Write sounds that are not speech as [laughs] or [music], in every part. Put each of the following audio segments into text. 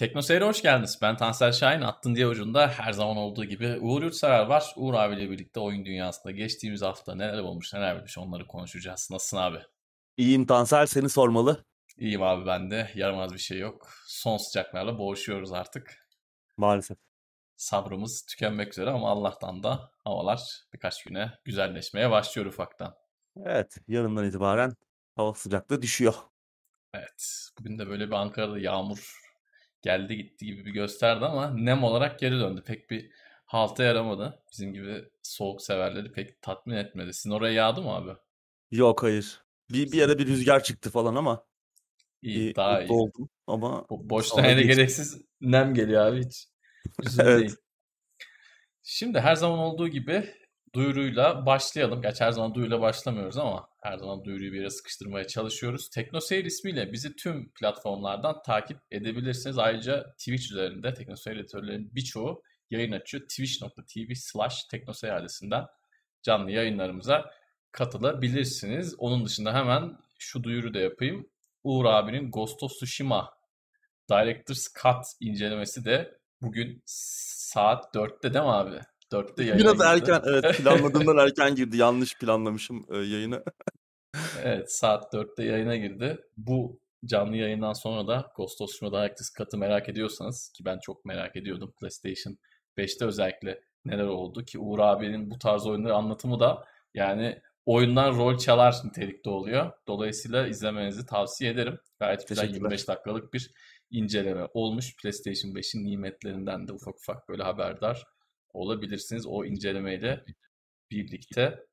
Tekno Seyir'e hoş geldiniz. Ben Tansel Şahin. Attın diye ucunda her zaman olduğu gibi Uğur Yurtsever var. Uğur abiyle birlikte oyun dünyasında geçtiğimiz hafta neler olmuş neler bitmiş onları konuşacağız. Nasılsın abi? İyiyim Tansel seni sormalı. İyiyim abi ben de. Yaramaz bir şey yok. Son sıcaklarla boğuşuyoruz artık. Maalesef. Sabrımız tükenmek üzere ama Allah'tan da havalar birkaç güne güzelleşmeye başlıyor ufaktan. Evet yarından itibaren hava sıcaklığı düşüyor. Evet bugün de böyle bir Ankara'da yağmur geldi gitti gibi bir gösterdi ama nem olarak geri döndü. Pek bir halta yaramadı. Bizim gibi soğuk severleri pek tatmin etmedi. Sizin oraya yağdı mı abi? Yok hayır. Bir, bir ara bir rüzgar çıktı falan ama İyi, iyi, daha iyi. oldum ama Bo- boştan yere gereksiz nem geliyor abi hiç. Evet. değil. Şimdi her zaman olduğu gibi duyuruyla başlayalım. Gerçi her zaman duyuruyla başlamıyoruz ama her zaman duyuruyu bir yere sıkıştırmaya çalışıyoruz. TeknoSeyir ismiyle bizi tüm platformlardan takip edebilirsiniz. Ayrıca Twitch üzerinde TeknoSeyir editörlerinin birçoğu yayın açıyor. Twitch.tv slash TeknoSeyir adresinden canlı yayınlarımıza katılabilirsiniz. Onun dışında hemen şu duyuru da yapayım. Uğur abinin Ghost of Tsushima Director's Cut incelemesi de bugün saat 4'te değil mi abi? 4'te yayına biraz girdi. erken evet [laughs] planladığımdan erken girdi. Yanlış planlamışım e, yayını. Evet saat 4'te yayına girdi. Bu canlı yayından sonra da Ghost of Tsushima Director's Cut'ı merak ediyorsanız ki ben çok merak ediyordum PlayStation 5'te özellikle neler oldu ki Uğur abinin bu tarz oyunları anlatımı da yani oyundan rol çalar nitelikte oluyor. Dolayısıyla izlemenizi tavsiye ederim. Gayet güzel Teşekkürler. 25 dakikalık bir inceleme olmuş. PlayStation 5'in nimetlerinden de ufak ufak böyle haberdar olabilirsiniz o incelemeyle birlikte.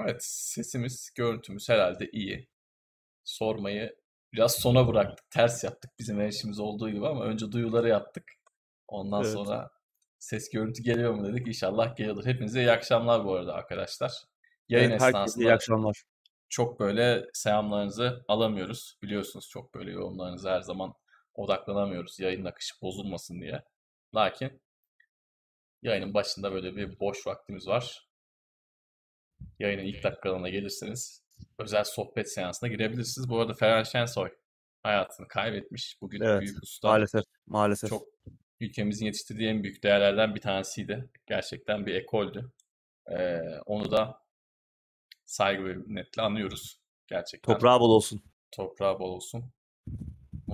Evet, sesimiz, görüntümüz herhalde iyi. Sormayı biraz sona bıraktık. Ters yaptık bizim her işimiz olduğu gibi ama önce duyuları yaptık. Ondan Evet. sonra ses görüntü geliyor mu dedik. İnşallah geliyordur. Hepinize iyi akşamlar bu arada arkadaşlar. Yayın Evet, esnasında iyi akşamlar. çok böyle selamlarınızı alamıyoruz. Biliyorsunuz çok böyle yorumlarınıza her zaman odaklanamıyoruz. Yayın akışı bozulmasın diye. Lakin yayının başında böyle bir boş vaktimiz var. Yayının ilk dakikalarına gelirseniz özel sohbet seansına girebilirsiniz. Bu arada Ferhan Şensoy hayatını kaybetmiş. Bugün Evet, büyük usta. Maalesef. Maalesef. Çok ülkemizin yetiştirdiği en büyük değerlerden bir tanesiydi. Gerçekten bir ekoldü. Ee, onu da saygı ve minnetle anıyoruz. Gerçekten Toprağı bol olsun. toprağı bol olsun.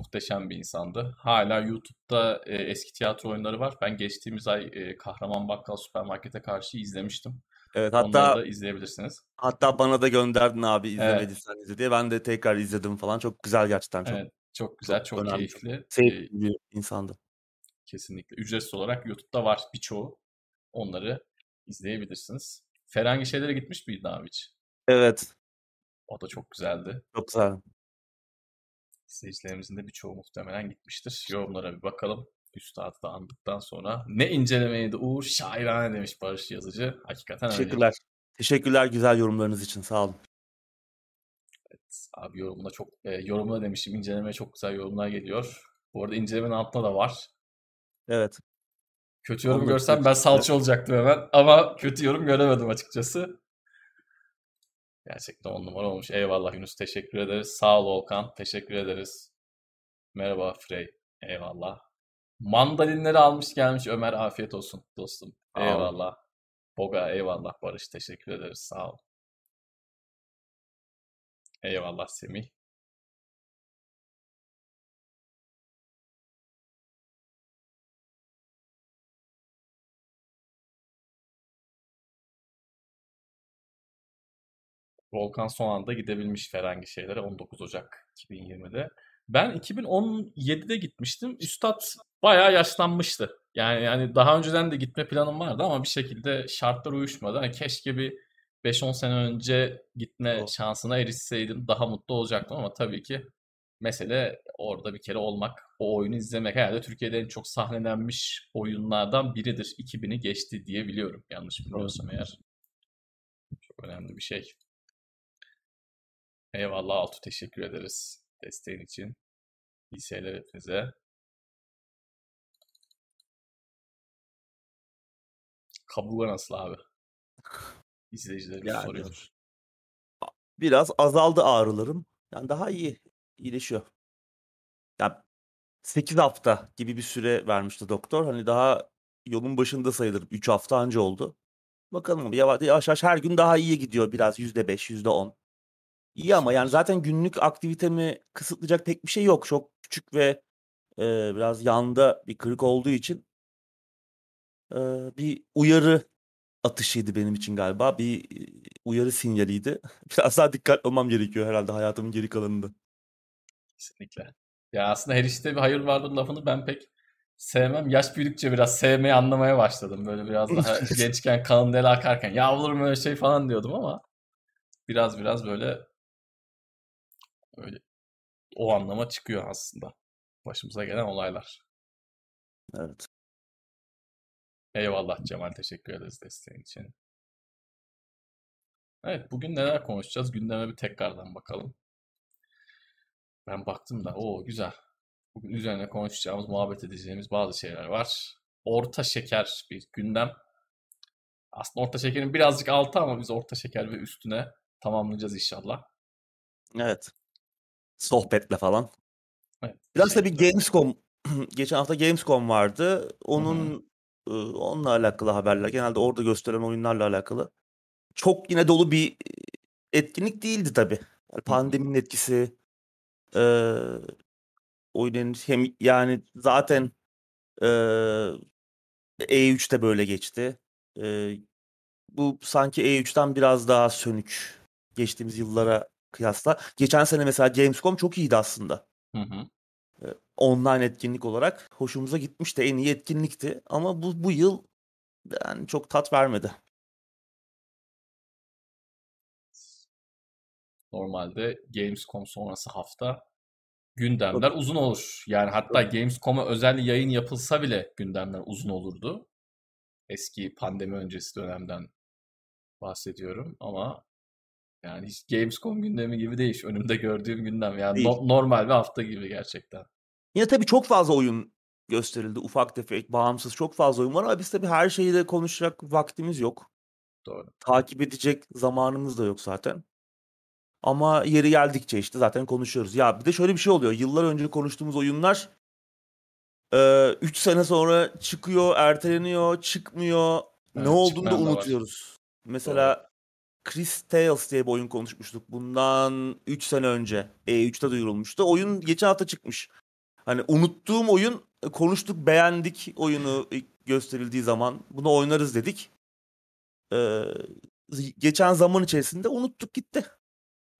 Muhteşem bir insandı. Hala YouTube'da e, eski tiyatro oyunları var. Ben geçtiğimiz ay e, Kahraman Bakkal Süpermarket'e karşı izlemiştim. Evet Onları hatta da izleyebilirsiniz. hatta bana da gönderdin abi Evet. izlemediysen izle diye. Ben de tekrar izledim falan. Çok güzel gerçekten. Çok Evet, çok güzel, çok çok önemli, keyifli. E, sevdiğim bir insandı. kesinlikle. Ücretsiz olarak YouTube'da var birçoğu. Onları izleyebilirsiniz. Ferhangi şeylere gitmiş miydin abi hiç? Evet. O da çok güzeldi. Çok güzel. İzleyicilerimizin de birçoğu muhtemelen gitmiştir. Yorumlara bir bakalım. Üstadı da andıktan sonra. Ne incelemeydi Uğur? Şairane demiş Barış Yazıcı. Hakikaten öyle. Teşekkürler. Teşekkürler güzel yorumlarınız için. Sağ olun. Abi yorumuna çok e, yorumuna demişim incelemeye çok güzel yorumlar geliyor. Bu arada incelemenin altında da var. Evet. Kötü yorum görsem ben teşekkürler. salça olacaktım hemen ama kötü yorum göremedim açıkçası. Gerçekten on numara olmuş. Eyvallah Yunus teşekkür ederiz. Sağ ol Volkan teşekkür ederiz. Merhaba Frey. Eyvallah. Mandalinleri almış gelmiş Ömer afiyet olsun dostum. Eyvallah. Boga eyvallah Barış teşekkür ederiz. Sağ ol. Eyvallah Semih. Volkan son anda gidebilmiş Ferengi şeylere 19 Ocak 2020'de. Ben 2017'de gitmiştim. Üstad bayağı yaşlanmıştı. Yani yani daha önceden de gitme planım vardı ama bir şekilde şartlar uyuşmadı. Hani keşke bir 5-10 sene önce gitme Oh. şansına erişseydim daha mutlu olacaktım ama tabii ki mesele orada bir kere olmak, o oyunu izlemek. Herhalde Türkiye'de en çok sahnelenmiş oyunlardan biridir. 2000'i geçti diye biliyorum. Yanlış bilmiyorsam eğer. Çok önemli bir şey. Eyvallah Altu teşekkür ederiz desteğin için. İyi seyirler hepinize. Kaburga nasıl abi? [laughs] İzleyicilerimiz Yani. soruyor. Biraz azaldı ağrılarım. Yani daha iyi. iyileşiyor. Ya 8 hafta gibi bir süre vermişti doktor. Hani daha yolun başında sayılır. 3 hafta anca oldu. Bakalım yavaş yavaş her gün daha iyiye gidiyor biraz %5, %10. İyi ama yani zaten günlük aktivitemi kısıtlayacak pek bir şey yok. Çok küçük ve e, biraz yanda bir kırık olduğu için e, bir uyarı atışıydı benim için galiba. Bir uyarı sinyaliydi. [laughs] Biraz daha dikkatli olmam gerekiyor herhalde hayatımın geri kalanında. Kesinlikle. Ya aslında her işte bir hayır vardır lafını ben pek sevmem. Yaş büyüdükçe biraz sevmeyi anlamaya başladım. Böyle biraz daha [laughs] gençken kanın deli akarken ya olur mu öyle şey falan diyordum ama biraz biraz böyle öyle o anlama çıkıyor aslında. Başımıza gelen olaylar. Evet. Eyvallah Cemal teşekkür ederiz desteğin için. Evet bugün neler konuşacağız? Gündeme bir tekrardan bakalım. Ben baktım da o güzel. Bugün üzerine konuşacağımız, muhabbet edeceğimiz bazı şeyler var. Orta şeker bir gündem. Aslında orta şekerin birazcık altı ama biz orta şeker ve üstüne tamamlayacağız inşallah. Evet. Sohbetle falan. Evet, Biraz da bir Gamescom [clears throat] geçen hafta Gamescom vardı. Onun -hı. onunla alakalı haberler. Genelde orada gösteren oyunlarla alakalı. Çok yine dolu bir etkinlik değildi tabii. Yani pandeminin etkisi e, oyunun hem yani zaten e, E3'te böyle geçti. E, bu sanki E3'ten biraz daha sönük geçtiğimiz yıllara kıyasla. Geçen sene mesela Gamescom çok iyiydi aslında. Hı hı. E, online etkinlik olarak hoşumuza gitmişti. En iyi etkinlikti. Ama bu, bu yıl yani çok tat vermedi. Normalde Gamescom sonrası hafta gündemler uzun olur. Yani hatta Gamescom'a özel yayın yapılsa bile gündemler uzun olurdu. Eski pandemi öncesi dönemden bahsediyorum ama yani hiç Gamescom gündemi gibi değil. Önümde gördüğüm gündem. Yani no- normal bir hafta gibi gerçekten. Yine tabii çok fazla oyun gösterildi. Ufak tefek, bağımsız çok fazla oyun var ama biz tabii her şeyi de konuşacak vaktimiz yok. Doğru. Takip edecek zamanımız da yok zaten. Ama yeri geldikçe işte zaten konuşuyoruz. Ya bir de şöyle bir şey oluyor. Yıllar önce konuştuğumuz oyunlar 3 sene sonra çıkıyor, erteleniyor, çıkmıyor. Evet, ne olduğunu da unutuyoruz. Var. Mesela Doğru. Chris Tales diye bir oyun konuşmuştuk. Bundan 3 sene önce. E3'te duyurulmuştu. Oyun geçen hafta çıkmış. Hani unuttuğum oyun konuştuk, beğendik oyunu gösterildiği zaman. Bunu oynarız dedik. Ee, geçen zaman içerisinde unuttuk gitti.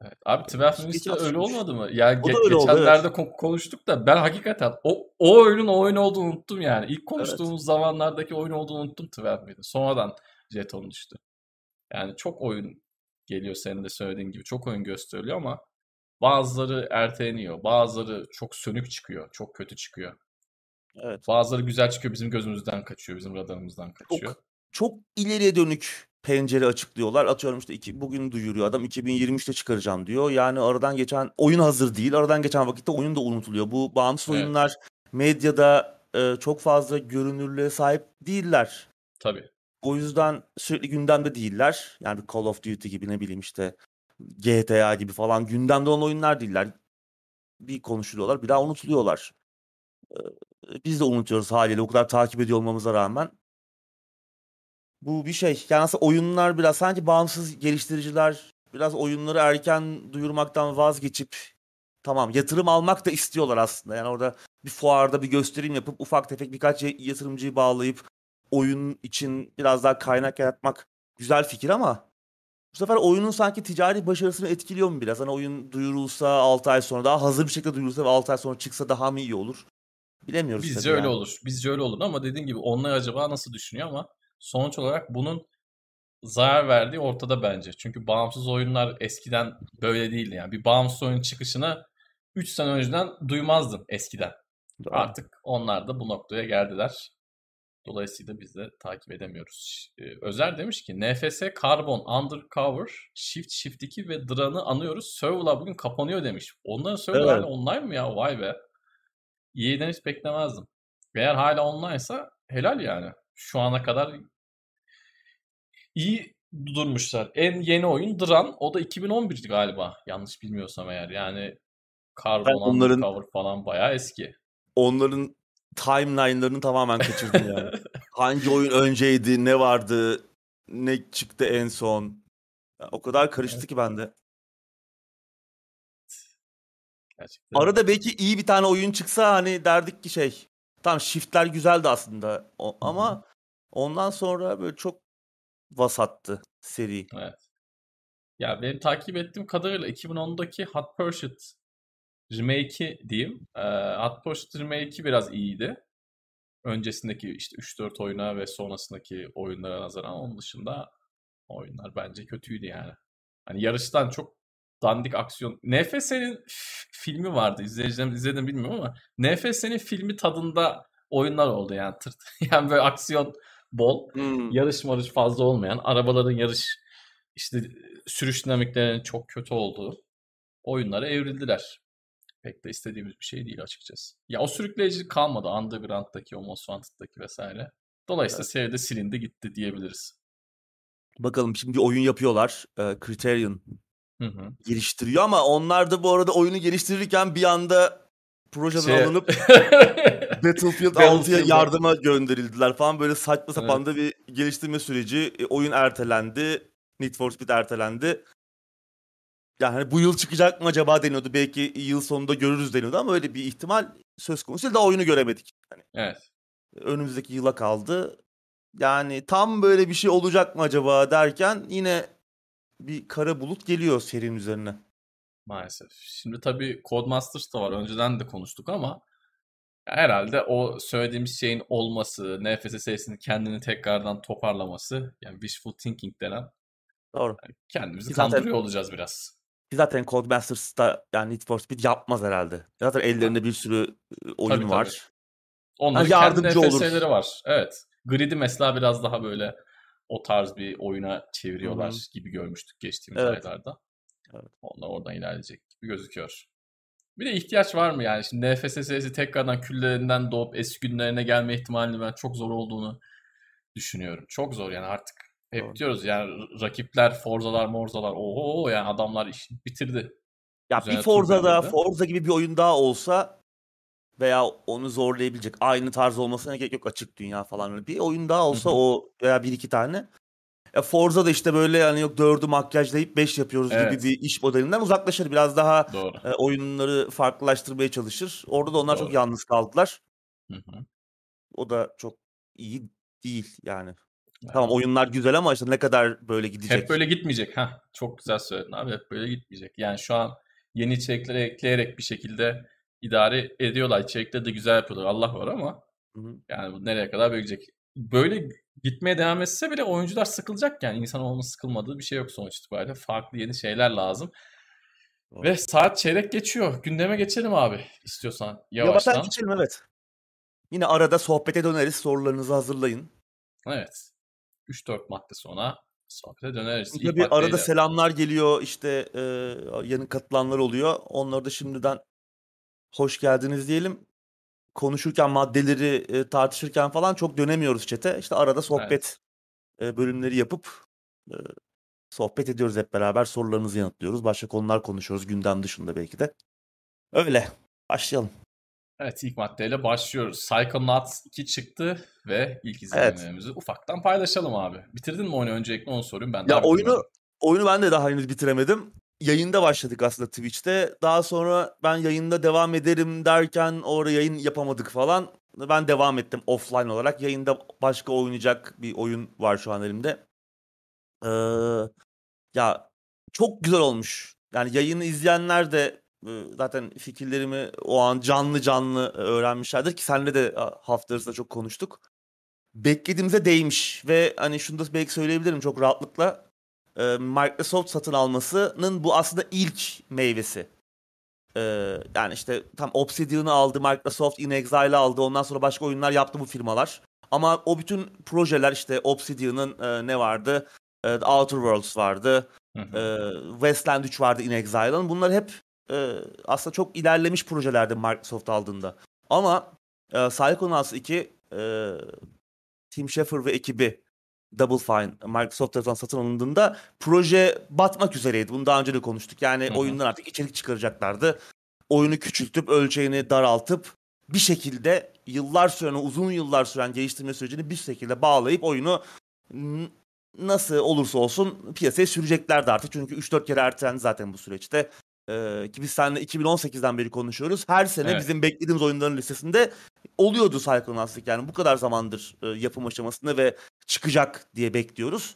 Evet. Abi 12 Minutes'te öyle olmadı mı? Yani ge- geçenlerde oldu, evet. konuştuk da ben hakikaten o, o oyunun o oyun olduğunu unuttum yani. İlk konuştuğumuz evet. zamanlardaki oyun olduğunu unuttum 12 Minutes. Sonradan jeton düştü. Yani çok oyun geliyor senin de söylediğin gibi. Çok oyun gösteriliyor ama bazıları erteleniyor. Bazıları çok sönük çıkıyor. Çok kötü çıkıyor. Evet. Bazıları güzel çıkıyor. Bizim gözümüzden kaçıyor. Bizim radarımızdan kaçıyor. Çok, çok ileriye dönük pencere açıklıyorlar. Atıyorum işte iki, bugün duyuruyor adam 2023'te çıkaracağım diyor. Yani aradan geçen oyun hazır değil. Aradan geçen vakitte oyun da unutuluyor. Bu bağımsız evet. oyunlar medyada e, çok fazla görünürlüğe sahip değiller. Tabii. O yüzden sürekli gündemde değiller. Yani Call of Duty gibi ne bileyim işte GTA gibi falan gündemde olan oyunlar değiller. Bir konuşuluyorlar bir daha unutuluyorlar. Biz de unutuyoruz haliyle o kadar takip ediyor olmamıza rağmen. Bu bir şey. Yani aslında oyunlar biraz sanki bağımsız geliştiriciler biraz oyunları erken duyurmaktan vazgeçip tamam yatırım almak da istiyorlar aslında. Yani orada bir fuarda bir gösterim yapıp ufak tefek birkaç yatırımcıyı bağlayıp oyun için biraz daha kaynak yaratmak güzel fikir ama bu sefer oyunun sanki ticari başarısını etkiliyor mu biraz? Hani oyun duyurulsa 6 ay sonra daha hazır bir şekilde duyurulsa ve 6 ay sonra çıksa daha mı iyi olur? Bilemiyoruz. Bizce öyle yani. olur. Bizce öyle olur ama dediğin gibi onlar acaba nasıl düşünüyor ama sonuç olarak bunun zarar verdiği ortada bence. Çünkü bağımsız oyunlar eskiden böyle değildi. Yani bir bağımsız oyun çıkışını 3 sene önceden duymazdın eskiden. Doğru. Artık onlar da bu noktaya geldiler. Dolayısıyla biz de takip edemiyoruz. Ee, Özer demiş ki NFS, Carbon, Undercover, Shift, Shift 2 ve Dran'ı anıyoruz. Server'lar bugün kapanıyor demiş. Onların server'lar evet. online mı ya? Vay be. EA'den hiç beklemezdim. Eğer hala online'sa helal yani. Şu ana kadar iyi durmuşlar. En yeni oyun Dran. O da 2011'di galiba. Yanlış bilmiyorsam eğer. Yani Carbon, onların... Undercover falan bayağı eski onların timeline'larını tamamen kaçırdım yani. [laughs] Hangi oyun önceydi, ne vardı, ne çıktı en son. O kadar karıştı ki bende. Gerçekten. Arada belki iyi bir tane oyun çıksa hani derdik ki şey. Tamam shiftler güzeldi aslında o- ama ondan sonra böyle çok vasattı seri. Evet. Ya benim takip ettiğim kadarıyla 2010'daki Hot Pursuit remake'i diyeyim. Hot Pursuit remake'i biraz iyiydi. Öncesindeki işte 3-4 oyuna ve sonrasındaki oyunlara nazaran onun dışında oyunlar bence kötüydü yani. Hani yarıştan çok dandik aksiyon. NFS'nin filmi vardı. İzleyicilerimiz izledim bilmiyorum ama NFS'nin filmi tadında oyunlar oldu yani. Tırt. [laughs] Yani böyle aksiyon bol Hmm. yarış marış fazla olmayan, arabaların yarış işte sürüş dinamiklerinin çok kötü olduğu oyunlara evrildiler. Pek de istediğimiz bir şey değil açıkçası. Ya o sürükleyicilik kalmadı Underground'daki, o Most Wanted'daki vesaire. Dolayısıyla seride silindi gitti diyebiliriz. Bakalım şimdi oyun yapıyorlar. Ee, Criterion Hı hı. geliştiriyor ama onlar da bu arada oyunu geliştirirken bir anda projeden Şey- alınıp [laughs] Battlefield 6'ya Battlefield'a- yardıma gönderildiler falan böyle saçma Evet. sapan da bir geliştirme süreci. E, oyun ertelendi. Need for Speed ertelendi. Yani hani bu yıl çıkacak mı acaba deniyordu. Belki yıl sonunda görürüz deniyordu ama öyle bir ihtimal söz konusu değil. Daha oyunu göremedik. Hani evet. önümüzdeki yıla kaldı. Yani tam böyle bir şey olacak mı acaba derken yine bir kara bulut geliyor serinin üzerine. Maalesef. Şimdi tabii Codemasters da var. Önceden de konuştuk ama herhalde o söylediğimiz şeyin olması, NFS serisinin kendini tekrardan toparlaması, yani wishful thinking denen Doğru. kendimizi Zaten- kandırıyor olacağız biraz. Ki Zaten Codemasters da yani Need for Speed yapmaz herhalde. Zaten ellerinde bir sürü oyun Tabii, tabii. var. Onların Ha, yardımcı kendi olur. NFS'leri var. Evet. Grid'i mesela biraz daha böyle o tarz bir oyuna çeviriyorlar Hı gibi görmüştük geçtiğimiz Evet. aylarda. Evet. Onlar oradan ilerleyecek gibi gözüküyor. Bir de ihtiyaç var mı yani? Şimdi NFS serisi tekrardan küllerinden doğup eski günlerine gelme ihtimalini ben çok zor olduğunu düşünüyorum. Çok zor yani artık. Hep Doğru. diyoruz yani rakipler, Forza'lar, Morzalar. Oho yani adamlar işi bitirdi. Ya Üzerine bir Forza'da, bindirdi. Forza gibi bir oyun daha olsa veya onu zorlayabilecek aynı tarz olmasına gerek yok açık dünya falan öyle. Bir oyun daha olsa o veya bir iki tane. Ya Forza da işte böyle hani yok dördü makyajlayıp beş yapıyoruz Evet. gibi bir iş modelinden uzaklaşır. Biraz daha Doğru. e, oyunları farklılaştırmaya çalışır. Orada da onlar çok Doğru. yalnız kaldılar. Hı hı. O da çok iyi değil yani. Tamam oyunlar güzel ama işte ne kadar böyle gidecek. Hep böyle gitmeyecek. ha çok güzel söyledin abi. Hep böyle gitmeyecek. Yani şu an yeni içerikleri ekleyerek bir şekilde idare ediyorlar. İçerikleri de güzel yapıyorlar. Allah var ama Hı hı. yani bu nereye kadar böyle gidecek? Böyle gitmeye devam etse bile oyuncular sıkılacak yani. İnsan olması sıkılmadığı bir şey yok sonuç itibariyle. Farklı yeni şeyler lazım. Doğru. Ve saat çeyrek geçiyor. Gündeme geçelim abi istiyorsan Yavaştan yavaştan. geçelim evet. Yine arada sohbete döneriz. Sorularınızı hazırlayın. Evet. 3-4 madde sonra sohbete döneriz. İlk Tabii arada maddeyle- selamlar geliyor işte e, yeni katılanlar oluyor. Onları da şimdiden hoş geldiniz diyelim. Konuşurken maddeleri e, tartışırken falan çok dönemiyoruz çete. İşte arada sohbet e, bölümleri yapıp e, sohbet ediyoruz hep beraber. Sorularınızı yanıtlıyoruz. Başka konular konuşuyoruz gündem dışında belki de. Öyle. Başlayalım. Evet ilk maddeyle başlıyoruz. Psychonauts 2 çıktı ve ilk izlenimlerimizi ufaktan paylaşalım abi. Bitirdin mi oyunu öncelikle onu sorayım ben. Ya oyunu bitirmedim. oyunu ben de daha henüz bitiremedim. Yayında başladık aslında Twitch'te. Daha sonra ben yayında devam ederim derken orada yayın yapamadık falan. Ben devam ettim offline olarak. Yayında başka oynayacak bir oyun var şu an elimde. Ee, ya çok güzel olmuş. Yani yayını izleyenler de zaten fikirlerimi o an canlı canlı öğrenmişlerdir ki seninle de hafta arasında çok konuştuk. Beklediğimize değmiş ve hani şunu da belki söyleyebilirim çok rahatlıkla. Microsoft satın almasının bu aslında ilk meyvesi. Yani işte tam Obsidian'ı aldı, Microsoft In Exile'ı aldı. Ondan sonra başka oyunlar yaptı bu firmalar. Ama o bütün projeler işte Obsidian'ın ne vardı? The Outer Worlds vardı. Hı hı. Westland 3 vardı In Exile'ın. Bunlar hep e, aslında çok ilerlemiş projelerdi Microsoft aldığında. Ama e, Psychonauts 2 e, Tim Schafer ve ekibi Double Fine Microsoft tarafından satın alındığında proje batmak üzereydi. Bunu daha önce de konuştuk. Yani Hı hı. oyundan artık içerik çıkaracaklardı. Oyunu küçültüp ölçeğini daraltıp bir şekilde yıllar süren, uzun yıllar süren geliştirme sürecini bir şekilde bağlayıp oyunu nasıl olursa olsun piyasaya süreceklerdi artık. Çünkü 3-4 kere ertelendi zaten bu süreçte. Ee, ki biz seninle 2018'den beri konuşuyoruz. Her sene evet. bizim beklediğimiz oyunların listesinde oluyordu Psychonauts yani bu kadar zamandır e, yapım aşamasında ve çıkacak diye bekliyoruz.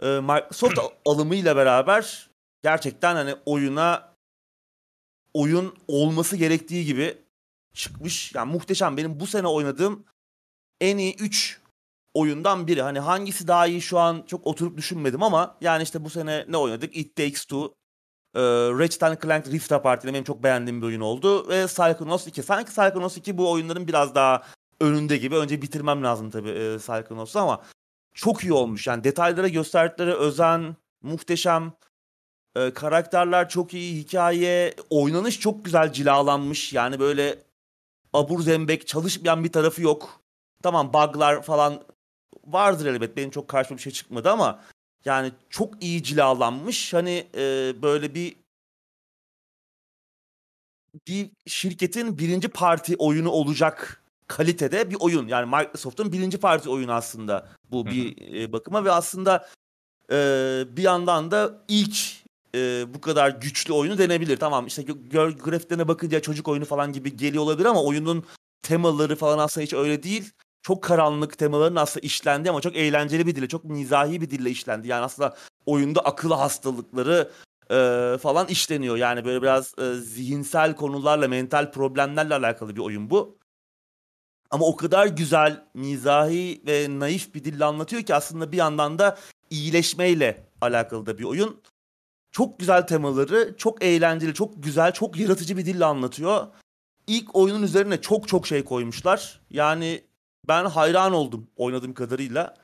E, Microsoft [clears throat] alımıyla beraber gerçekten hani oyuna oyun olması gerektiği gibi çıkmış. Yani muhteşem. Benim bu sene oynadığım en iyi 3 oyundan biri. Hani hangisi daha iyi şu an çok oturup düşünmedim ama yani işte bu sene ne oynadık? It Takes Two. Ee, Ratchet Clank Rift Apart benim çok beğendiğim bir oyun oldu. Ve Psychonauts 2. Sanki Psychonauts 2 bu oyunların biraz daha önünde gibi. Önce bitirmem lazım tabii e, Psychonauts'u ama çok iyi olmuş. Yani detaylara gösterdikleri özen muhteşem. Ee, karakterler çok iyi, hikaye, oynanış çok güzel cilalanmış. Yani böyle abur zembek çalışmayan bir tarafı yok. Tamam bug'lar falan vardır elbet. Benim çok karşıma bir şey çıkmadı ama yani çok iyi cilalanmış. Hani e, böyle bir bir şirketin birinci parti oyunu olacak kalitede bir oyun. Yani Microsoft'un birinci parti oyunu aslında bu bir e, bakıma ve aslında e, bir yandan da ilk e, bu kadar güçlü oyunu denebilir. Tamam işte grafiklerine bakınca çocuk oyunu falan gibi geliyor olabilir ama oyunun temaları falan aslında hiç öyle değil. Çok karanlık temaların aslında işlendi ama çok eğlenceli bir dille, çok mizahi bir dille işlendi. Yani aslında oyunda akıl hastalıkları e, falan işleniyor. Yani böyle biraz e, zihinsel konularla, mental problemlerle alakalı bir oyun bu. Ama o kadar güzel, mizahi ve naif bir dille anlatıyor ki aslında bir yandan da iyileşmeyle alakalı da bir oyun. Çok güzel temaları, çok eğlenceli, çok güzel, çok yaratıcı bir dille anlatıyor. İlk oyunun üzerine çok çok şey koymuşlar. Yani ben hayran oldum oynadığım kadarıyla.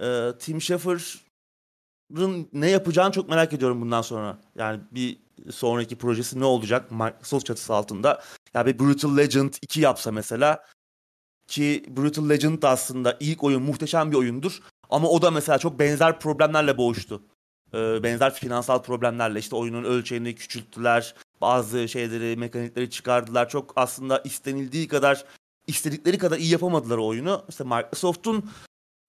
Ee, Tim Schafer'ın ne yapacağını çok merak ediyorum bundan sonra. Yani bir sonraki projesi ne olacak Microsoft çatısı altında. Ya bir Brutal Legend 2 yapsa mesela ki Brutal Legend da aslında ilk oyun muhteşem bir oyundur. Ama o da mesela çok benzer problemlerle boğuştu. Ee, benzer finansal problemlerle işte oyunun ölçeğini küçülttüler. Bazı şeyleri, mekanikleri çıkardılar. Çok aslında istenildiği kadar, istedikleri kadar iyi yapamadılar oyunu. İşte Microsoft'un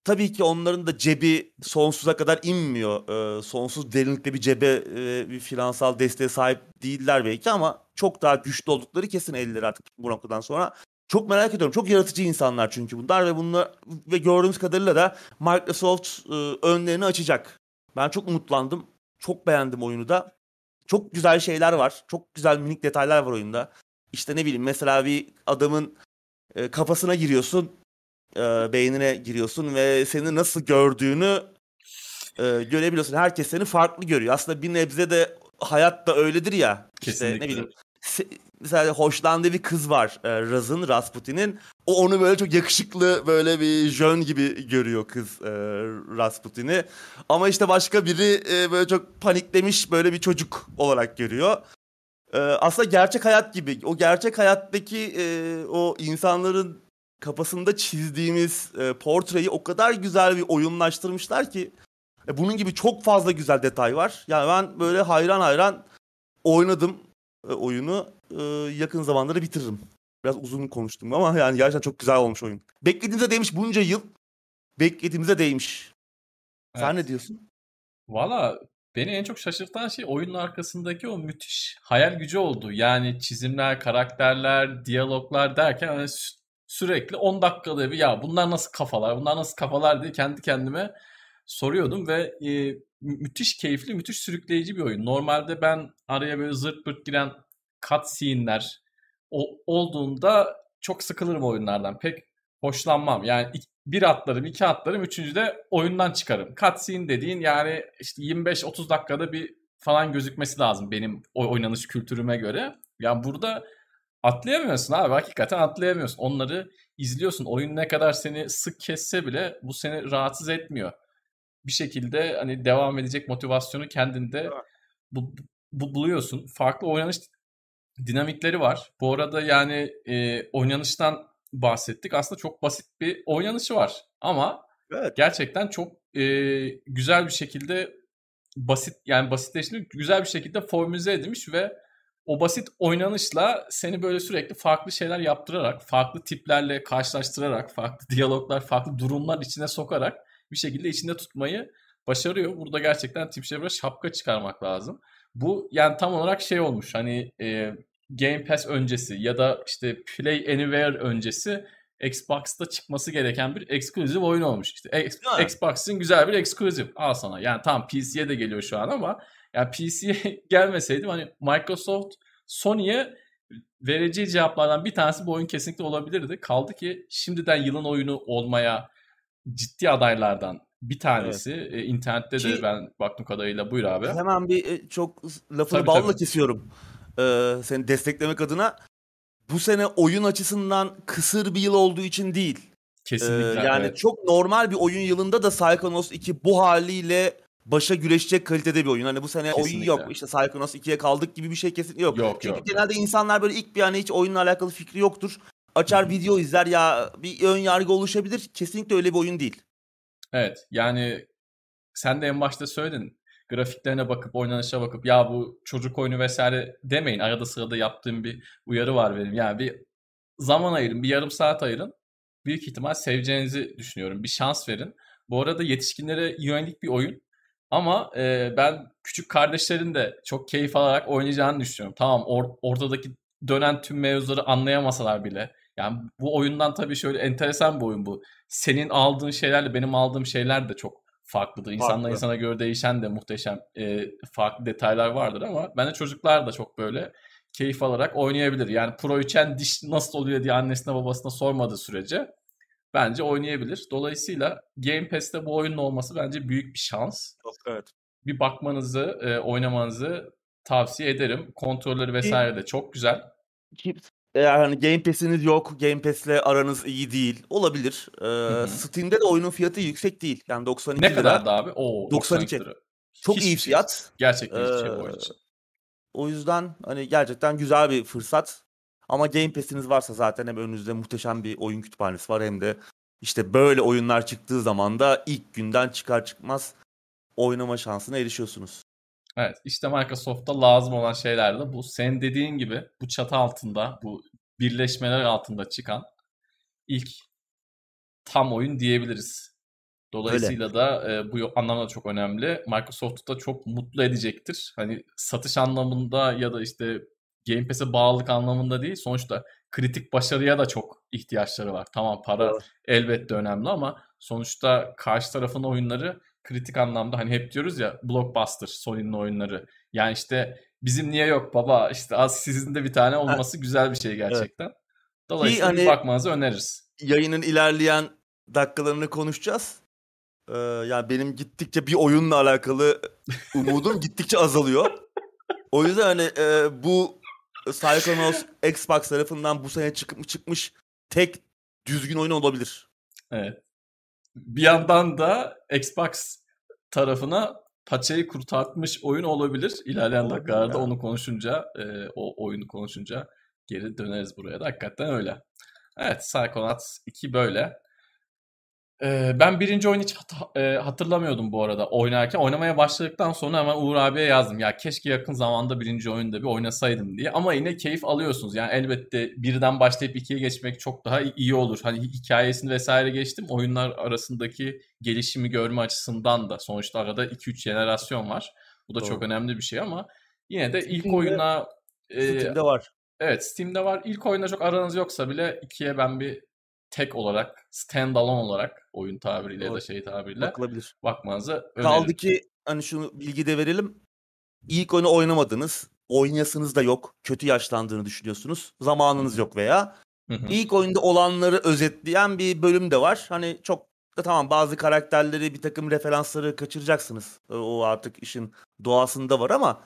tabii ki onların da cebi sonsuza kadar inmiyor. Ee, sonsuz derinlikte bir cebe, e, bir finansal desteğe sahip değiller belki ama çok daha güçlü oldukları kesin elleri artık bu noktadan sonra. Çok merak ediyorum. Çok yaratıcı insanlar çünkü bunlar ve bunlar ve gördüğümüz kadarıyla da Microsoft e, önlerini açacak. Ben çok umutlandım. Çok beğendim oyunu da. Çok güzel şeyler var. Çok güzel minik detaylar var oyunda. İşte ne bileyim mesela bir adamın e, kafasına giriyorsun. E, beynine giriyorsun ve seni nasıl gördüğünü e, görebiliyorsun. Herkes seni farklı görüyor. Aslında bir nebze de hayat da öyledir ya. Kesinlikle. İşte ne bileyim mesela hoşlandığı bir kız var e, Raz'ın, Rasputin'in. O onu böyle çok yakışıklı böyle bir jön gibi görüyor kız e, Rasputin'i. Ama işte başka biri e, böyle çok paniklemiş böyle bir çocuk olarak görüyor. E, aslında gerçek hayat gibi. O gerçek hayattaki e, o insanların kafasında çizdiğimiz e, portreyi o kadar güzel bir oyunlaştırmışlar ki. E, bunun gibi çok fazla güzel detay var. Yani ben böyle hayran hayran oynadım e, oyunu e, yakın zamanlarda bitiririm. Biraz uzun konuştum ama yani gerçekten çok güzel olmuş oyun. Beklediğimize değmiş bunca yıl. Beklediğimize değmiş. Evet. Sen ne diyorsun? Valla beni en çok şaşırtan şey oyunun arkasındaki o müthiş hayal gücü oldu. Yani çizimler, karakterler, diyaloglar derken hani sürekli 10 dakikada bir ya bunlar nasıl kafalar, bunlar nasıl kafalar diye kendi kendime soruyordum ve e, müthiş keyifli, müthiş sürükleyici bir oyun. Normalde ben araya böyle zırt pırt giren cutscene'ler olduğunda çok sıkılırım oyunlardan. Pek hoşlanmam. Yani bir atlarım, iki atlarım, üçüncüde oyundan çıkarım. Cutscene dediğin yani işte 25-30 dakikada bir falan gözükmesi lazım benim oynanış kültürüme göre. Yani burada atlayamıyorsun abi. Hakikaten atlayamıyorsun. Onları izliyorsun. Oyun ne kadar seni sık kesse bile bu seni rahatsız etmiyor bir şekilde hani devam edecek motivasyonu kendinde bu, bu, buluyorsun. Farklı oynanış dinamikleri var. Bu arada yani e, oynanıştan bahsettik. Aslında çok basit bir oynanışı var. Ama evet. gerçekten çok e, güzel bir şekilde basit yani basitleştirilmiş güzel bir şekilde formüle edilmiş ve o basit oynanışla seni böyle sürekli farklı şeyler yaptırarak, farklı tiplerle karşılaştırarak, farklı [laughs] diyaloglar, farklı durumlar içine sokarak bir şekilde içinde tutmayı başarıyor. Burada gerçekten Tim Schafer'a şapka çıkarmak lazım. Bu yani tam olarak şey olmuş hani e, Game Pass öncesi ya da işte Play Anywhere öncesi Xbox'ta çıkması gereken bir eksklusif oyun olmuş. İşte Xbox'ın güzel bir eksklusif. Al sana. Yani tam PC'ye de geliyor şu an ama yani PC'ye [laughs] gelmeseydim hani Microsoft Sony'ye vereceği cevaplardan bir tanesi bu oyun kesinlikle olabilirdi. Kaldı ki şimdiden yılın oyunu olmaya ciddi adaylardan bir tanesi. Evet. E, internette ki, de ben baktım kadarıyla buyur abi. Hemen bir e, çok lafını tabii, balla tabii. kesiyorum. Ee, seni desteklemek adına bu sene oyun açısından kısır bir yıl olduğu için değil. Kesinlikle. Ee, yani evet. çok normal bir oyun yılında da Psychonauts 2 bu haliyle başa güreşecek kalitede bir oyun. Hani bu sene kesinlikle. oyun yok. İşte Psychonauts 2'ye kaldık gibi bir şey kesinlikle yok. yok Çünkü yok, genelde yok. insanlar böyle ilk bir hani hiç oyunla alakalı fikri yoktur. Açar video izler ya bir ön yargı oluşabilir. Kesinlikle öyle bir oyun değil. Evet yani sen de en başta söyledin grafiklerine bakıp oynanışa bakıp ya bu çocuk oyunu vesaire demeyin. Arada sırada yaptığım bir uyarı var benim. Yani bir zaman ayırın, bir yarım saat ayırın. Büyük ihtimal seveceğinizi düşünüyorum. Bir şans verin. Bu arada yetişkinlere yönelik bir oyun. Ama e, ben küçük kardeşlerin de çok keyif alarak oynayacağını düşünüyorum. Tamam or- ortadaki dönen tüm mevzuları anlayamasalar bile. Yani bu oyundan tabii şöyle enteresan bir oyun bu. Senin aldığın şeylerle benim aldığım şeyler de çok farklıdır. İnsanla Farklı. insana göre değişen de muhteşem e, farklı detaylar vardır ama bence çocuklar da çok böyle keyif alarak oynayabilir. Yani Pro 3'en diş nasıl oluyor diye annesine babasına sormadığı sürece bence oynayabilir. Dolayısıyla Game Pass'te bu oyunun olması bence büyük bir şans. Evet. Bir bakmanızı, e, oynamanızı tavsiye ederim. Kontrolleri vesaire de çok güzel. Eğer hani Game Pass'iniz yok, Game Pass'le aranız iyi değil olabilir. Ee, Steam'de de oyunun fiyatı yüksek değil. Yani 92 Ne kadar da abi? Oo, 92 lira. Çok Hiçbir iyi şey fiyat. Şey. Gerçekten hiçbir şey bu oyun için. O yüzden hani gerçekten güzel bir fırsat. Ama Game Pass'iniz varsa zaten hem önünüzde muhteşem bir oyun kütüphanesi var hem de işte böyle oyunlar çıktığı zaman da ilk günden çıkar çıkmaz oynama şansına erişiyorsunuz. Evet işte Microsoft'ta lazım olan şeyler de bu. Senin dediğin gibi bu çatı altında, bu birleşmeler altında çıkan ilk tam oyun diyebiliriz. Dolayısıyla Öyle. da e, bu anlamda çok önemli. Microsoft'u da çok mutlu edecektir. Hani satış anlamında ya da işte Game Pass'e bağlılık anlamında değil. Sonuçta kritik başarıya da çok ihtiyaçları var. Tamam para evet. elbette önemli ama sonuçta karşı tarafın oyunları kritik anlamda hani hep diyoruz ya blockbuster Sony'nin oyunları. Yani işte bizim niye yok baba işte az sizin de bir tane olması güzel bir şey gerçekten. Evet. Dolayısıyla hani, bakmanızı öneririz. Yayının ilerleyen dakikalarını konuşacağız. Ee, yani benim gittikçe bir oyunla alakalı umudum [laughs] gittikçe azalıyor. O yüzden hani e, bu Psychonauts Xbox tarafından bu sene çıkmış, çıkmış tek düzgün oyun olabilir. Evet bir yandan da Xbox tarafına paçayı kurtartmış oyun olabilir. İlerleyen dakikalarda onu konuşunca, e, o oyunu konuşunca geri döneriz buraya da. Hakikaten öyle. Evet, Psychonauts 2 böyle ben birinci oyunu hiç hat- hatırlamıyordum bu arada oynarken. Oynamaya başladıktan sonra hemen Uğur abiye yazdım. Ya keşke yakın zamanda birinci oyunda bir oynasaydım diye. Ama yine keyif alıyorsunuz. Yani elbette birden başlayıp ikiye geçmek çok daha iyi olur. Hani hikayesini vesaire geçtim. Oyunlar arasındaki gelişimi görme açısından da. Sonuçta arada 2-3 jenerasyon var. Bu da Doğru. çok önemli bir şey ama yine de ilk Steam'de, oyuna... Steam'de e, var. Evet Steam'de var. İlk oyunda çok aranız yoksa bile ikiye ben bir tek olarak, standalone olarak oyun tabiriyle ya da şey tabiriyle bakılabilir. bakmanızı öneririm. Kaldı ki hani şunu bilgi de verelim. İlk oyunu oynamadınız. Oynayasınız da yok. Kötü yaşlandığını düşünüyorsunuz. Zamanınız yok veya. ilk oyunda olanları özetleyen bir bölüm de var. Hani çok da tamam bazı karakterleri bir takım referansları kaçıracaksınız. O artık işin doğasında var ama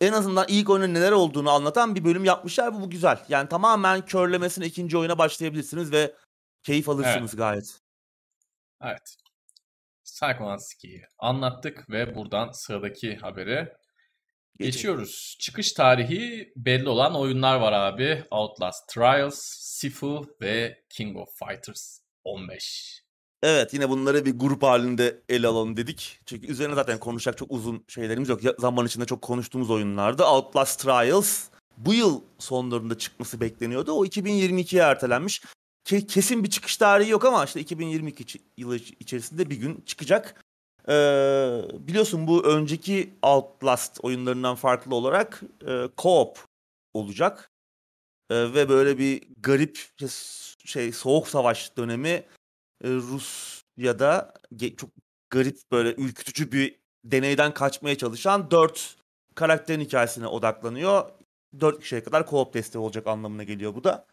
en azından ilk oyunun neler olduğunu anlatan bir bölüm yapmışlar. Bu, bu güzel. Yani tamamen körlemesine ikinci oyuna başlayabilirsiniz ve Keyif alırsınız evet. gayet. Evet. 2'yi anlattık ve buradan sıradaki habere geçiyoruz. Çıkış tarihi belli olan oyunlar var abi. Outlast Trials, Sifu ve King of Fighters 15. Evet yine bunları bir grup halinde ele alalım dedik. Çünkü üzerine zaten konuşacak çok uzun şeylerimiz yok. Zaman içinde çok konuştuğumuz oyunlardı. Outlast Trials bu yıl sonlarında çıkması bekleniyordu. O 2022'ye ertelenmiş. Kesin bir çıkış tarihi yok ama işte 2022 yılı içerisinde bir gün çıkacak. Ee, biliyorsun bu önceki Outlast oyunlarından farklı olarak e, co-op olacak. Ee, ve böyle bir garip şey soğuk savaş dönemi e, Rusya'da çok garip böyle ürkütücü bir deneyden kaçmaya çalışan dört karakterin hikayesine odaklanıyor. Dört kişiye kadar co-op desteği olacak anlamına geliyor bu da.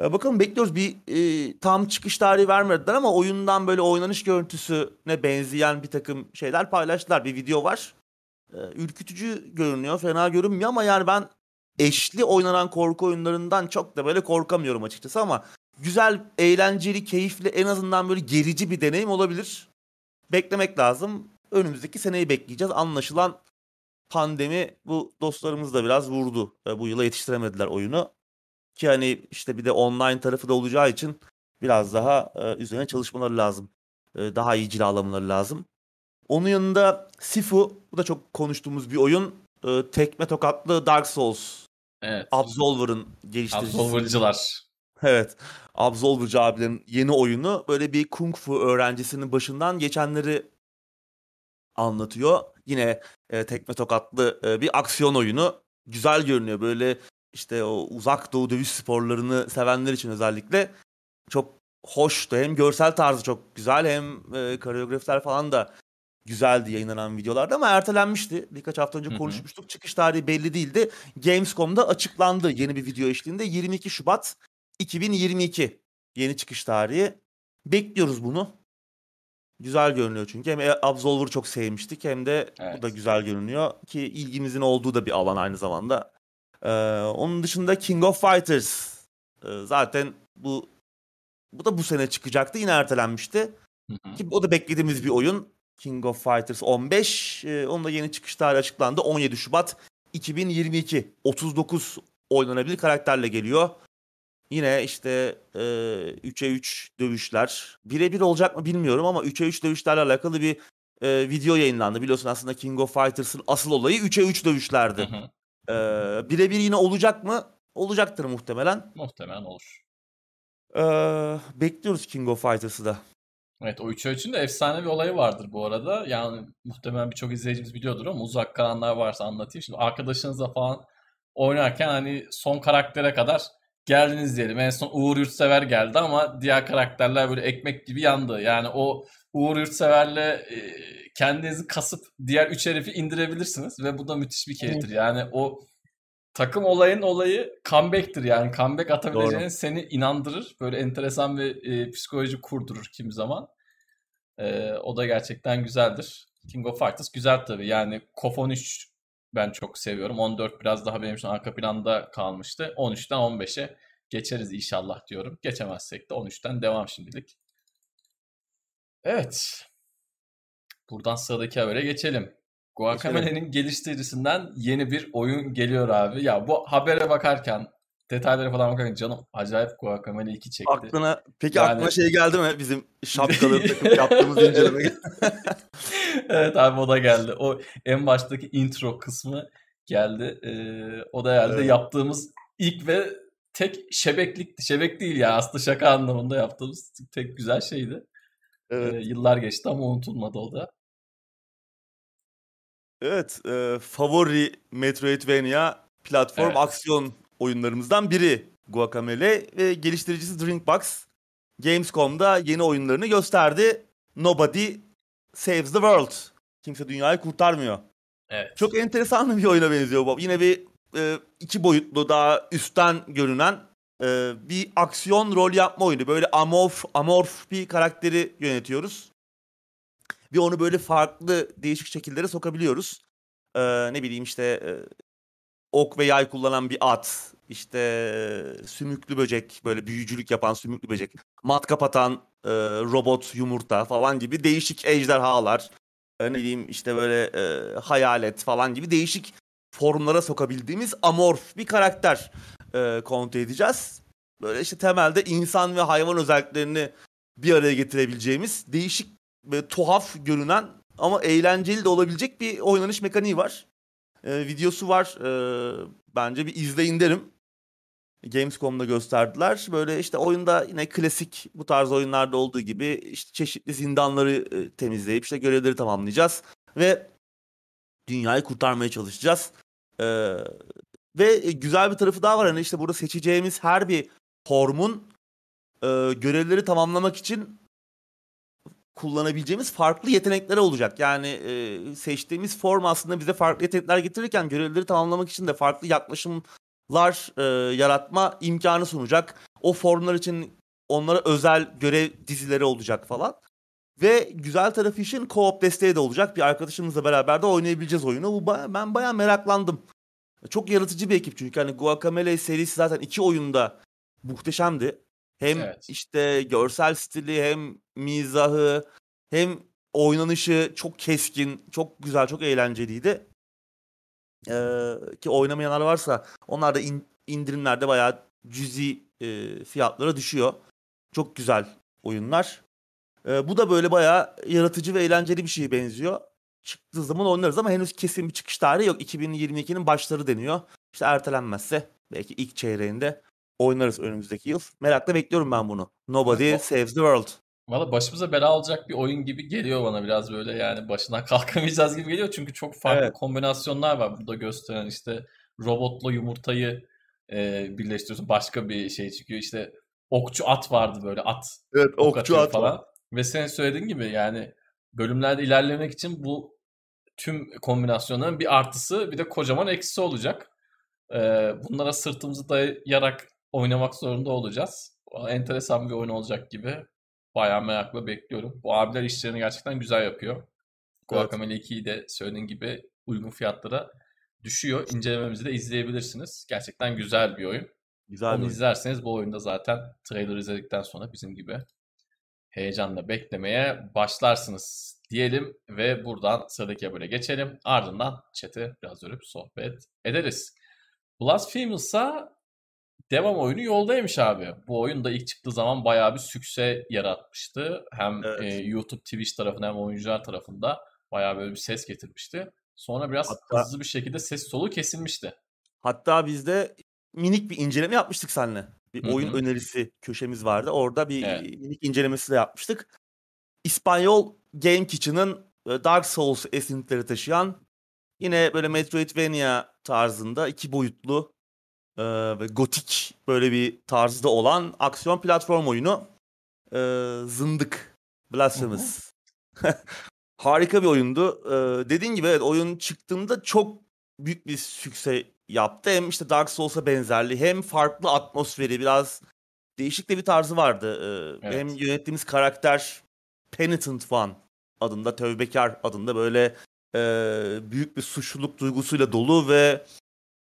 Ee, bakalım bekliyoruz. Bir e, tam çıkış tarihi vermediler ama oyundan böyle oynanış görüntüsüne benzeyen bir takım şeyler paylaştılar. Bir video var. Ee, ürkütücü görünüyor, fena görünmüyor ama yani ben eşli oynanan korku oyunlarından çok da böyle korkamıyorum açıkçası ama güzel, eğlenceli, keyifli, en azından böyle gerici bir deneyim olabilir. Beklemek lazım. Önümüzdeki seneyi bekleyeceğiz. Anlaşılan pandemi bu dostlarımız da biraz vurdu. Ee, bu yıla yetiştiremediler oyunu. Ki hani işte bir de online tarafı da olacağı için biraz daha e, üzerine çalışmaları lazım. E, daha iyi cilalamaları lazım. Onun yanında Sifu, bu da çok konuştuğumuz bir oyun. E, tekme tokatlı Dark Souls. Evet. Absolver'ın geliştiricisi. Absolver'cılar. Evet. Absolver'cı abilerin yeni oyunu böyle bir kung fu öğrencisinin başından geçenleri anlatıyor. Yine e, tekme tokatlı e, bir aksiyon oyunu. Güzel görünüyor. Böyle işte o uzak doğu dövüş sporlarını sevenler için özellikle çok hoştu. Hem görsel tarzı çok güzel hem e, koreografiler falan da güzeldi yayınlanan videolarda ama ertelenmişti. Birkaç hafta önce konuşmuştuk. Hı hı. Çıkış tarihi belli değildi. Gamescom'da açıklandı yeni bir video eşliğinde. 22 Şubat 2022 yeni çıkış tarihi. Bekliyoruz bunu. Güzel görünüyor çünkü. Hem Absolver'ı çok sevmiştik hem de evet. bu da güzel görünüyor. Ki ilgimizin olduğu da bir alan aynı zamanda. Ee, onun dışında King of Fighters ee, zaten bu bu da bu sene çıkacaktı. Yine ertelenmişti. Ki o da beklediğimiz bir oyun. King of Fighters 15. Ee, onun da yeni çıkış tarihi açıklandı. 17 Şubat 2022. 39 oynanabilir karakterle geliyor. Yine işte e, 3'e 3 dövüşler. Birebir olacak mı bilmiyorum ama 3'e 3 dövüşlerle alakalı bir e, video yayınlandı. Biliyorsun aslında King of Fighters'ın asıl olayı 3'e 3 dövüşlerdi. Hı hı. Ee, birebir yine olacak mı? Olacaktır muhtemelen. Muhtemelen olur. Ee, bekliyoruz King of Fighters'ı da. Evet o 3 için de efsane bir olayı vardır bu arada. Yani muhtemelen birçok izleyicimiz biliyordur ama uzak kalanlar varsa anlatayım. Şimdi arkadaşınızla falan oynarken hani son karaktere kadar geldiniz diyelim. En son Uğur Yurtsever geldi ama diğer karakterler böyle ekmek gibi yandı. Yani o Uğur Yurtsever'le e, kendinizi kasıp diğer üç herifi indirebilirsiniz ve bu da müthiş bir keyiftir. Yani o takım olayın olayı comeback'tir yani. Comeback atabileceğin Doğru. seni inandırır. Böyle enteresan bir e, psikoloji kurdurur kimi zaman. E, o da gerçekten güzeldir. King of Fighters güzel tabii. Yani KOF 13 ben çok seviyorum. 14 biraz daha benim için arka planda kalmıştı. 13'ten 15'e geçeriz inşallah diyorum. Geçemezsek de 13'ten devam şimdilik. Evet. Buradan sıradaki habere geçelim. Guacamelee geliştiricisinden yeni bir oyun geliyor abi. Ya bu habere bakarken detaylara falan bakarken canım acayip Guacamele 2 çekti. Aklına, peki yani... aklına şey geldi mi bizim şapkalı [laughs] takım yaptığımız inceleme? [laughs] evet abi o da geldi. O en baştaki intro kısmı geldi. Ee, o da herhalde evet. yaptığımız ilk ve tek şebeklik, şebek değil ya aslında şaka anlamında yaptığımız tek güzel şeydi. Evet. Ee, yıllar geçti ama unutulmadı o da. Evet, e, favori Metroidvania platform evet. aksiyon oyunlarımızdan biri Guacamelee ve geliştiricisi Drinkbox Gamescom'da yeni oyunlarını gösterdi. Nobody Saves the World. Kimse dünyayı kurtarmıyor. Evet. Çok enteresan bir oyuna benziyor bu. Yine bir e, iki boyutlu daha üstten görünen e, bir aksiyon rol yapma oyunu. Böyle amorf amorf bir karakteri yönetiyoruz ve onu böyle farklı değişik şekillere sokabiliyoruz. Ee, ne bileyim işte e, ok ve yay kullanan bir at, işte e, sümüklü böcek, böyle büyücülük yapan sümüklü böcek, matkap atan e, robot yumurta falan gibi değişik ejderhalar, e, ne bileyim işte böyle e, hayalet falan gibi değişik formlara sokabildiğimiz amorf bir karakter e, kontrol edeceğiz. Böyle işte temelde insan ve hayvan özelliklerini bir araya getirebileceğimiz değişik böyle tuhaf görünen ama eğlenceli de olabilecek bir oynanış mekaniği var. e, videosu var. E, bence bir izleyin derim. Gamescom'da gösterdiler. Böyle işte oyunda yine klasik bu tarz oyunlarda olduğu gibi işte çeşitli zindanları e, temizleyip işte görevleri tamamlayacağız ve dünyayı kurtarmaya çalışacağız. Ee, ve güzel bir tarafı daha var. Hani işte burada seçeceğimiz her bir formun e, görevleri tamamlamak için kullanabileceğimiz farklı yetenekleri olacak. Yani e, seçtiğimiz form aslında bize farklı yetenekler getirirken görevleri tamamlamak için de farklı yaklaşımlar e, yaratma imkanı sunacak. O formlar için onlara özel görev dizileri olacak falan. Ve güzel tarafı için co-op desteği de olacak. Bir arkadaşımızla beraber de oynayabileceğiz oyunu. Bu ben bayağı meraklandım. Çok yaratıcı bir ekip çünkü hani Guacamelee serisi zaten iki oyunda muhteşemdi. Hem evet. işte görsel stili hem mizahı hem oynanışı çok keskin, çok güzel, çok eğlenceliydi. Ee, ki oynamayanlar varsa onlar da in, indirimlerde bayağı cüzi e, fiyatlara düşüyor. Çok güzel oyunlar. Ee, bu da böyle bayağı yaratıcı ve eğlenceli bir şeye benziyor. Çıktığı zaman oynarız ama henüz kesin bir çıkış tarihi yok. 2022'nin başları deniyor. İşte ertelenmezse belki ilk çeyreğinde oynarız önümüzdeki yıl. Merakla bekliyorum ben bunu. Nobody Saves the World. Valla başımıza bela olacak bir oyun gibi geliyor bana biraz böyle yani başına [laughs] kalkamayacağız gibi geliyor. Çünkü çok farklı evet. kombinasyonlar var burada gösteren işte robotla yumurtayı e, birleştiriyorsun başka bir şey çıkıyor. İşte okçu at vardı böyle at. Evet okçu at falan. Var. Ve senin söylediğin gibi yani bölümlerde ilerlemek için bu tüm kombinasyonların bir artısı bir de kocaman eksisi olacak. Ee, bunlara sırtımızı dayayarak oynamak zorunda olacağız. Enteresan bir oyun olacak gibi. Bayağı merakla bekliyorum. Bu abiler işlerini gerçekten güzel yapıyor. Guacamole evet. 2'yi de söylediğin gibi uygun fiyatlara düşüyor. İncelememizi de izleyebilirsiniz. Gerçekten güzel bir oyun. Güzel Onu izlerseniz bu oyunda zaten trailer izledikten sonra bizim gibi heyecanla beklemeye başlarsınız diyelim ve buradan sıradaki habere geçelim. Ardından chat'e biraz dönüp sohbet ederiz. Blasphemous devam oyunu yoldaymış abi. Bu oyun da ilk çıktığı zaman bayağı bir sükse yaratmıştı. Hem evet. e, YouTube, Twitch tarafında hem oyuncular tarafında bayağı böyle bir ses getirmişti. Sonra biraz hatta, hızlı bir şekilde ses solu kesilmişti. Hatta biz de minik bir inceleme yapmıştık seninle. Bir Hı-hı. oyun önerisi köşemiz vardı. Orada bir evet. minik incelemesi de yapmıştık. İspanyol Game Kitchen'ın e, Dark Souls esintileri taşıyan yine böyle Metroidvania tarzında iki boyutlu e, ve gotik böyle bir tarzda olan aksiyon platform oyunu e, Zındık Blasphemous. [laughs] Harika bir oyundu. Ee, dediğin gibi evet oyun çıktığında çok büyük bir sükse yaptı. Hem işte Dark Souls'a benzerliği hem farklı atmosferi biraz değişik de bir tarzı vardı. Ee, evet. Hem yönettiğimiz karakter Penitent One adında, Tövbekar adında böyle e, büyük bir suçluluk duygusuyla dolu ve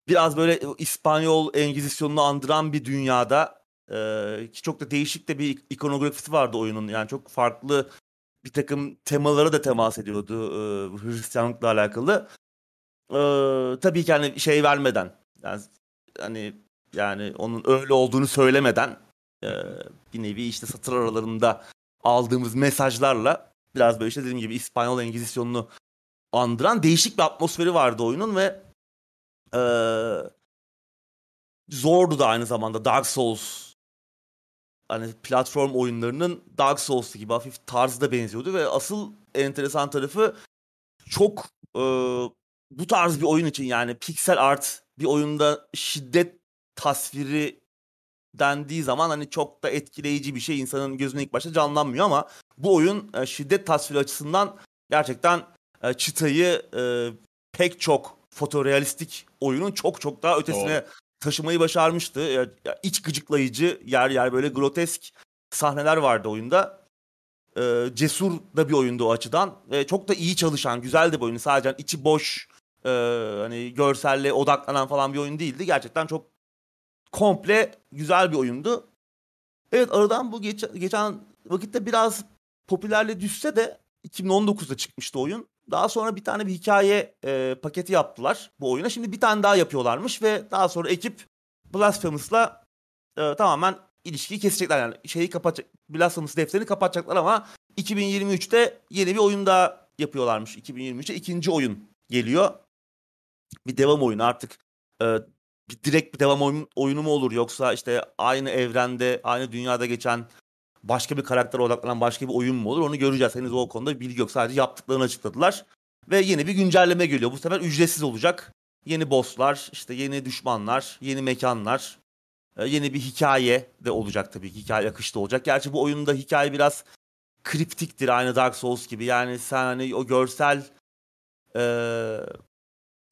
biraz böyle İspanyol Engizisyonunu andıran bir dünyada e, ki çok da değişik de bir ikonografisi vardı oyunun. Yani çok farklı bir takım temalara da temas ediyordu e, Hristiyanlıkla alakalı. E, tabii ki hani şey vermeden yani hani yani onun öyle olduğunu söylemeden e, bir nevi işte satır aralarında aldığımız mesajlarla biraz böyle işte dediğim gibi İspanyol Engizisyonunu andıran değişik bir atmosferi vardı oyunun ve e, zordu da aynı zamanda Dark Souls hani platform oyunlarının Dark Souls gibi hafif tarzı da benziyordu ve asıl enteresan tarafı çok e, bu tarz bir oyun için yani pixel art bir oyunda şiddet tasviri dendiği zaman hani çok da etkileyici bir şey insanın gözüne ilk başta canlanmıyor ama bu oyun e, şiddet tasviri açısından gerçekten e, çıtayı e, pek çok fotorealistik oyunun çok çok daha ötesine Doğru. taşımayı başarmıştı. Ya, ya, iç gıcıklayıcı yer yer böyle grotesk sahneler vardı oyunda. E, cesur da bir oyundu o açıdan. E, çok da iyi çalışan, güzel de bir oyun. Sadece içi boş, e, hani görselle odaklanan falan bir oyun değildi. Gerçekten çok komple güzel bir oyundu. Evet aradan bu geç, geçen vakitte biraz popülerle düşse de 2019'da çıkmıştı oyun. Daha sonra bir tane bir hikaye e, paketi yaptılar bu oyuna. Şimdi bir tane daha yapıyorlarmış ve daha sonra ekip Blasphemous'la e, tamamen ilişkiyi kesecekler. Yani şeyi kapatacak, Blasphemous defterini kapatacaklar ama 2023'te yeni bir oyun daha yapıyorlarmış. 2023'te ikinci oyun geliyor. Bir devam oyunu artık e, bir direkt bir devam oyun, oyunu mu olur yoksa işte aynı evrende, aynı dünyada geçen başka bir karakter odaklanan başka bir oyun mu olur onu göreceğiz. Henüz o konuda bir bilgi yok. Sadece yaptıklarını açıkladılar. Ve yeni bir güncelleme geliyor. Bu sefer ücretsiz olacak. Yeni bosslar, işte yeni düşmanlar, yeni mekanlar, yeni bir hikaye de olacak tabii ki. Hikaye akışta olacak. Gerçi bu oyunda hikaye biraz kriptiktir aynı Dark Souls gibi. Yani sen hani o görsel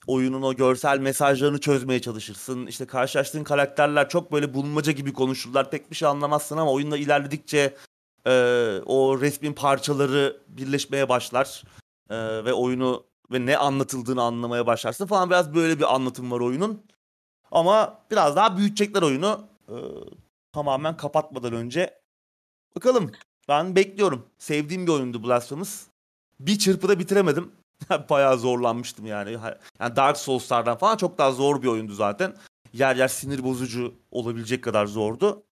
oyunun o görsel mesajlarını çözmeye çalışırsın. İşte karşılaştığın karakterler çok böyle bulmaca gibi konuşurlar. Pek bir şey anlamazsın ama oyunda ilerledikçe e, o resmin parçaları birleşmeye başlar. E, ve oyunu ve ne anlatıldığını anlamaya başlarsın falan. Biraz böyle bir anlatım var oyunun. Ama biraz daha büyütecekler oyunu. E, tamamen kapatmadan önce. Bakalım. Ben bekliyorum. Sevdiğim bir oyundu Blasphemous. Bir çırpıda bitiremedim. [laughs] Bayağı zorlanmıştım yani. yani. Dark Souls'lardan falan çok daha zor bir oyundu zaten. Yer yer sinir bozucu olabilecek kadar zordu.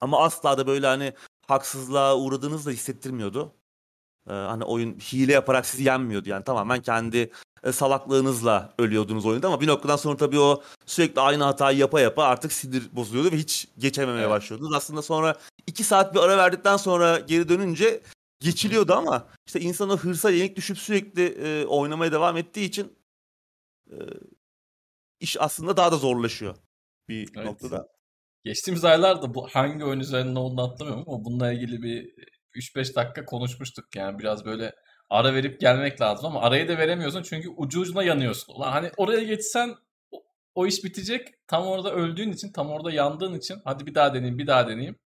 Ama asla da böyle hani haksızlığa uğradığınızı da hissettirmiyordu. Ee, hani oyun hile yaparak sizi yenmiyordu. Yani tamamen kendi e, salaklığınızla ölüyordunuz oyunda ama bir noktadan sonra tabii o sürekli aynı hatayı yapa yapa artık sinir bozuluyordu ve hiç geçememeye evet. başlıyordunuz. Aslında sonra iki saat bir ara verdikten sonra geri dönünce geçiliyordu ama işte insan o hırsa yenik düşüp sürekli e, oynamaya devam ettiği için e, iş aslında daha da zorlaşıyor bir evet. noktada. Geçtiğimiz aylarda bu hangi oyun üzerinde olduğunu hatırlamıyorum ama bununla ilgili bir 3-5 dakika konuşmuştuk. Yani biraz böyle ara verip gelmek lazım ama arayı da veremiyorsun çünkü ucu ucuna yanıyorsun. Ulan hani oraya geçsen o, o iş bitecek. Tam orada öldüğün için, tam orada yandığın için hadi bir daha deneyeyim, bir daha deneyeyim.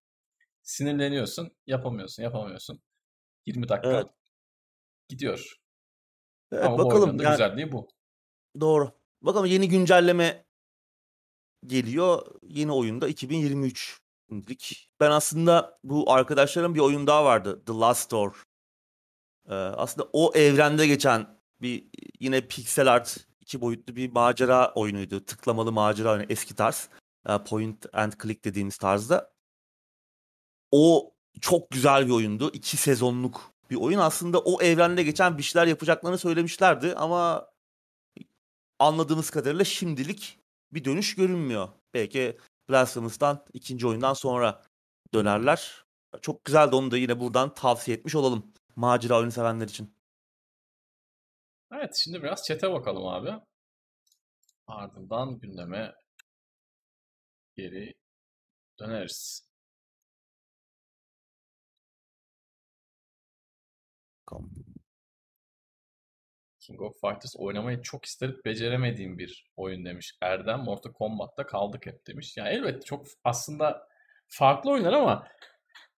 Sinirleniyorsun, yapamıyorsun, yapamıyorsun. 20 dakika evet. gidiyor. Evet, Ama bakalım. Bu yani, güzelliği bu. Doğru. Bakalım yeni güncelleme geliyor. Yeni oyunda 2023 indik. Ben aslında bu arkadaşlarım bir oyun daha vardı. The Last Door. Ee, aslında o evrende geçen bir yine pixel art iki boyutlu bir macera oyunuydu. Tıklamalı macera oyunu eski tarz. Point and click dediğimiz tarzda. O çok güzel bir oyundu. İki sezonluk bir oyun. Aslında o evrende geçen bir şeyler yapacaklarını söylemişlerdi ama anladığımız kadarıyla şimdilik bir dönüş görünmüyor. Belki Blasphemous'tan ikinci oyundan sonra dönerler. Çok güzeldi onu da yine buradan tavsiye etmiş olalım. Macera oyunu sevenler için. Evet şimdi biraz çete bakalım abi. Ardından gündeme geri döneriz. King of Fighters oynamayı çok isterip beceremediğim bir oyun demiş. Erdem Mortal Kombat'ta kaldık hep demiş. Yani elbette çok aslında farklı oyunlar ama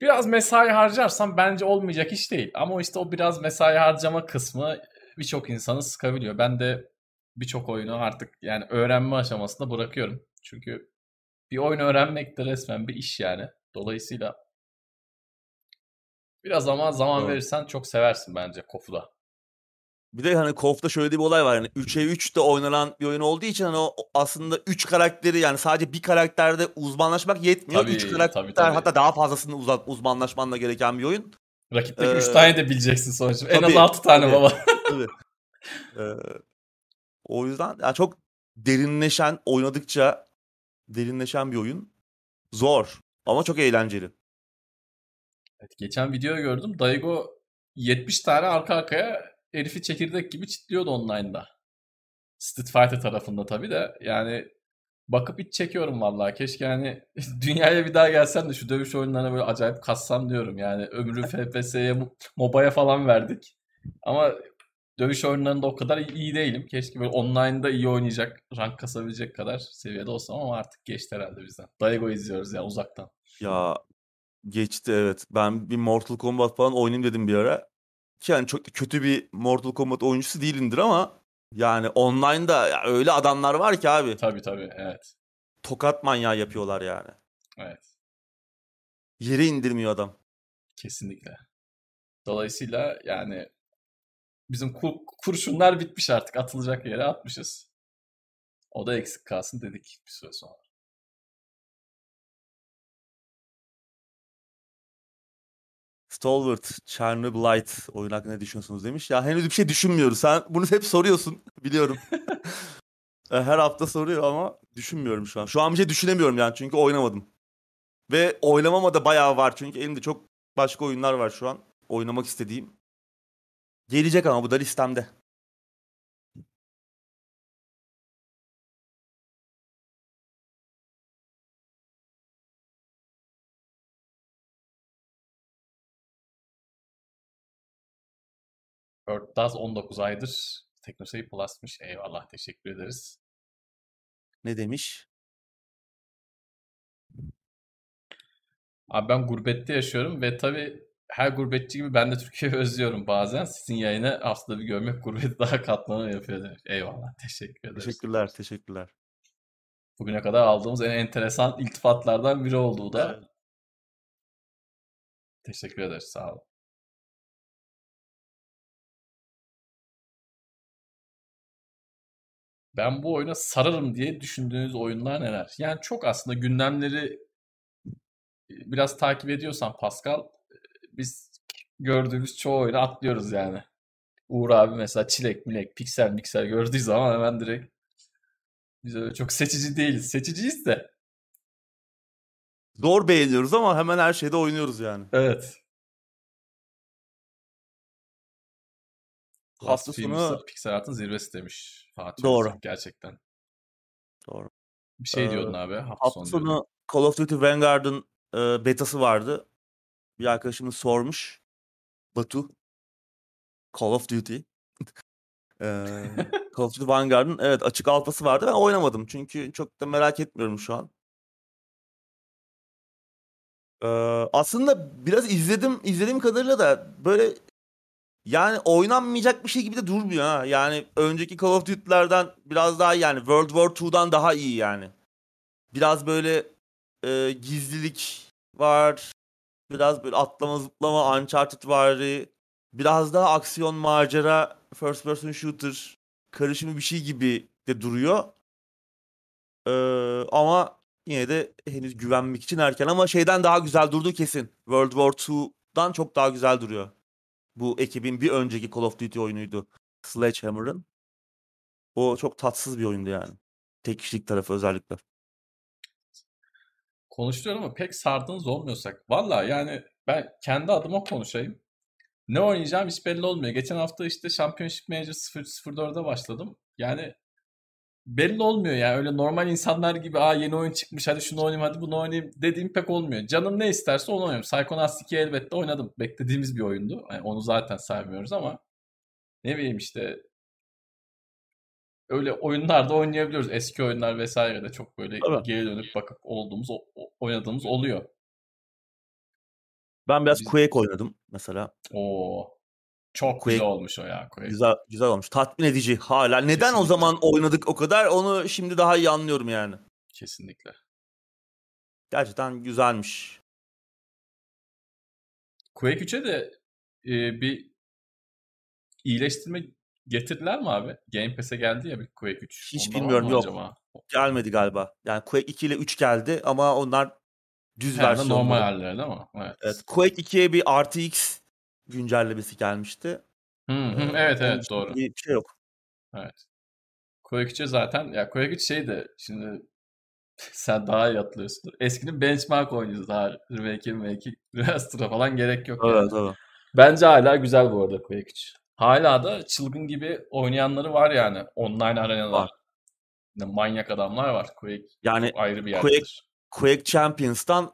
biraz mesai harcarsam bence olmayacak iş değil. Ama işte o biraz mesai harcama kısmı birçok insanı sıkabiliyor. Ben de birçok oyunu artık yani öğrenme aşamasında bırakıyorum. Çünkü bir oyun öğrenmek de resmen bir iş yani. Dolayısıyla Biraz ama zaman Doğru. verirsen çok seversin bence KOF'u Bir de hani KOF'da şöyle bir olay var. Yani 3'e 3 de oynanan bir oyun olduğu için hani o aslında 3 karakteri yani sadece bir karakterde uzmanlaşmak yetmiyor. 3 karakter tabii, tabii. hatta daha fazlasını uz- uzmanlaşmanla gereken bir oyun. Rakipteki 3 ee, tane de bileceksin sonuçta. En az 6 tane tabii, baba. tabii. Ee, o yüzden yani çok derinleşen, oynadıkça derinleşen bir oyun. Zor ama çok eğlenceli. Evet, geçen video gördüm. Daigo 70 tane arka arkaya herifi çekirdek gibi çitliyordu online'da. Street Fighter tarafında tabii de yani bakıp hiç çekiyorum vallahi. Keşke yani [laughs] dünyaya bir daha gelsen de şu dövüş oyunlarına böyle acayip kassam diyorum. Yani ömrü [laughs] FPS'ye, MOBA'ya falan verdik. Ama dövüş oyunlarında o kadar iyi değilim. Keşke böyle online'da iyi oynayacak, rank kasabilecek kadar seviyede olsam ama artık geçti herhalde bizden. Daigo izliyoruz ya uzaktan. Ya Geçti evet. Ben bir Mortal Kombat falan oynayayım dedim bir ara. Ki yani çok kötü bir Mortal Kombat oyuncusu değilimdir ama yani online'da ya öyle adamlar var ki abi. Tabii tabii evet. Tokat manyağı yapıyorlar yani. Evet. Yere indirmiyor adam. Kesinlikle. Dolayısıyla yani bizim kur, kurşunlar bitmiş artık. Atılacak yere atmışız. O da eksik kalsın dedik bir süre sonra. Stalwart, Chernobylite oyun hakkında ne düşünüyorsunuz demiş. Ya henüz bir şey düşünmüyoruz. Sen bunu hep soruyorsun [laughs] biliyorum. [laughs] E, Her hafta soruyor ama düşünmüyorum şu an. Şu an bir şey düşünemiyorum yani çünkü oynamadım. Ve oynamama da bayağı var çünkü elimde çok başka oyunlar var şu an. Oynamak istediğim. Gelecek ama bu da listemde. Earth 19 aydır Teknoseyir Plus'mış. Eyvallah teşekkür ederiz. Ne demiş? Abi ben gurbette yaşıyorum ve tabii her gurbetçi gibi ben de Türkiye'yi [laughs] özlüyorum bazen. Sizin yayını haftada bir görmek gurbeti [laughs] daha katlanır yapıyor demiş. Eyvallah teşekkür ederiz. Teşekkürler, teşekkürler. Bugüne kadar aldığımız en enteresan iltifatlardan biri oldu bu da. Evet. Teşekkür ederiz sağ olun. Ben bu oyuna sararım diye düşündüğünüz oyunlar neler? Yani çok aslında gündemleri biraz takip ediyorsan Pascal biz gördüğümüz çoğu oyunu atlıyoruz yani. Uğur abi mesela çilek milek piksel miksel gördüğü zaman hemen direkt biz öyle çok seçici değiliz. Seçiciyiz de. Zor beğeniyoruz ama hemen her şeyde oynuyoruz yani. Evet. Hafta sonu Pixel Art'ın zirvesi demiş Fatih Doğru. Öztürk. Gerçekten. Doğru. Bir şey Ee, diyordun abi. Hafta, hafta sonu sonu Call of Duty Vanguard'ın e, betası vardı. Bir arkadaşımız sormuş. Batu. Call of Duty. [laughs] Eee, Call of Duty [laughs] Vanguard'ın evet açık alfası vardı. Ben oynamadım çünkü çok da merak etmiyorum şu an. Eee, aslında biraz izledim. izlediğim kadarıyla da böyle yani oynanmayacak bir şey gibi de durmuyor ha. Yani önceki Call of Duty'lerden biraz daha yani World War II'dan daha iyi yani. Biraz böyle e, gizlilik var. Biraz böyle atlama zıplama Uncharted vari. Biraz daha aksiyon macera first person shooter karışımı bir şey gibi de duruyor. Ee, ama yine de henüz güvenmek için erken ama şeyden daha güzel durduğu kesin. World War II'dan çok daha güzel duruyor. Bu ekibin bir önceki Call of Duty oyunuydu. Sledgehammer'ın. O çok tatsız bir oyundu yani. Tek kişilik tarafı özellikle. Konuşuyorum ama pek sardığınız olmuyorsak. Valla yani ben kendi adıma konuşayım. Ne oynayacağım hiç belli olmuyor. Geçen hafta işte Championship Manager 004'e başladım. Yani belli olmuyor yani. Öyle normal insanlar gibi aa yeni oyun çıkmış hadi şunu oynayayım hadi bunu oynayayım dediğim pek olmuyor. Canım ne isterse onu oynuyorum. Psychonauts 2'yi elbette oynadım. Beklediğimiz bir oyundu. Yani onu zaten saymıyoruz ama ne bileyim işte öyle oyunlarda oynayabiliyoruz. Eski oyunlar vesaire de çok böyle Tabii. geri dönüp bakıp olduğumuz, oynadığımız oluyor. Ben biraz Biz- Quake oynadım mesela. Oo. Çok Quake- güzel olmuş o ya Quake. Güzel güzel olmuş. Tatmin edici hala. Neden o Kesinlikle. zaman oynadık o kadar? Onu şimdi daha iyi anlıyorum yani. Kesinlikle. Gerçekten güzelmiş. Quake 3'e de e, bir iyileştirme getirdiler mi abi? Game Pass'e geldi ya bir Quake 3. Hiç Onda var bilmiyorum, yok. Acaba? Gelmedi galiba. Yani Quake 2 ile 3 geldi ama onlar düz versiyonları. normal halleri değil mi? Evet. Evet, Quake 2'ye bir RTX güncellemesi gelmişti. Hı hı, Ee, evet evet doğru. Bir şey yok. Evet. Quake 3'e zaten ya Quake 3 şey de şimdi [laughs] sen daha iyi hatırlıyorsundur. Eskinin benchmark oyuncusu daha remake remake remaster'a falan gerek yok yani. Evet, evet. Bence hala güzel bu arada Quake 3. Hala da çılgın gibi oynayanları var yani. Online arenalar. Var. Ne manyak adamlar var. Quake Yani ayrı bir Quake- yerdedir. Quake Champions'tan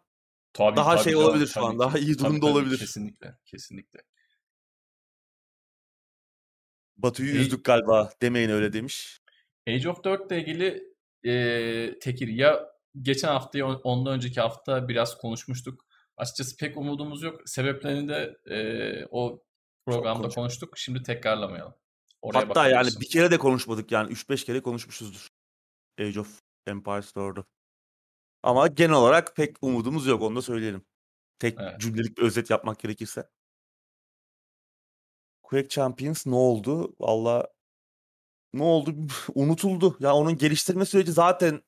Tabii, daha tabii şey canım, olabilir şu tabii an, ki. daha iyi Tabii, durumda tabii, olabilir. Kesinlikle, kesinlikle. Batu'yu İyi. üzdük galiba. Demeyin öyle demiş. Age of 4 ile ilgili eee Tekir ya geçen hafta ya on- ondan önceki hafta biraz konuşmuştuk. Açıkçası pek umudumuz yok. Sebeplerini de eee, o programda konuştuk. Şimdi tekrarlamayalım. Oraya Hatta yani bakabilirsin. bir kere de konuşmadık yani 3-5 kere konuşmuşuzdur. Age of Empires 4'ü. Ama genel olarak pek umudumuz yok onu da söyleyelim. Tek Evet. cümlelik bir özet yapmak gerekirse. Quake Champions ne oldu? Valla ne oldu? [laughs] Unutuldu. Ya onun geliştirme süreci zaten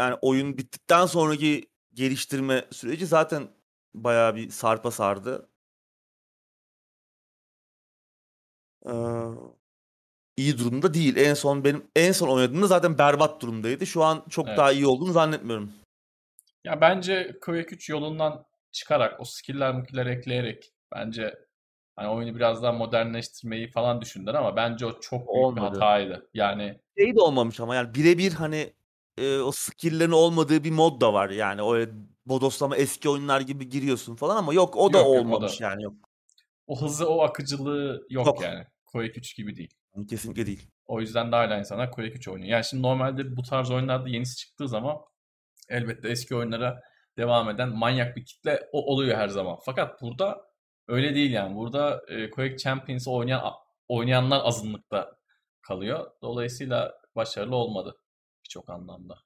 yani oyun bittikten sonraki geliştirme süreci zaten bayağı bir sarpa sardı. Ee, iyi durumda değil. En son benim en son oynadığımda zaten berbat durumdaydı. Şu an çok Evet. daha iyi olduğunu zannetmiyorum. Ya bence Quake 3 yolundan çıkarak o skill'ler mukiller ekleyerek bence hani oyunu biraz daha modernleştirmeyi falan düşündüler ama bence o çok büyük bir Olmadı. hataydı. Yani Şey de olmamış ama yani birebir hani e, o skill'lerin olmadığı bir mod da var. Yani o bodoslama eski oyunlar gibi giriyorsun falan ama yok o da Yok, yok, o olmamış da. yani yok. o hızı, o akıcılığı yok Yok. yani. Quake 3 gibi değil. Kesinlikle değil. O yüzden de hala insanlar Quake 3 oynuyor. Yani şimdi normalde bu tarz oyunlarda yenisi çıktığı zaman elbette eski oyunlara devam eden manyak bir kitle o oluyor her zaman. Fakat burada öyle değil yani. Burada e, Quake Champions'ı oynayan oynayanlar azınlıkta kalıyor. Dolayısıyla başarılı olmadı birçok anlamda.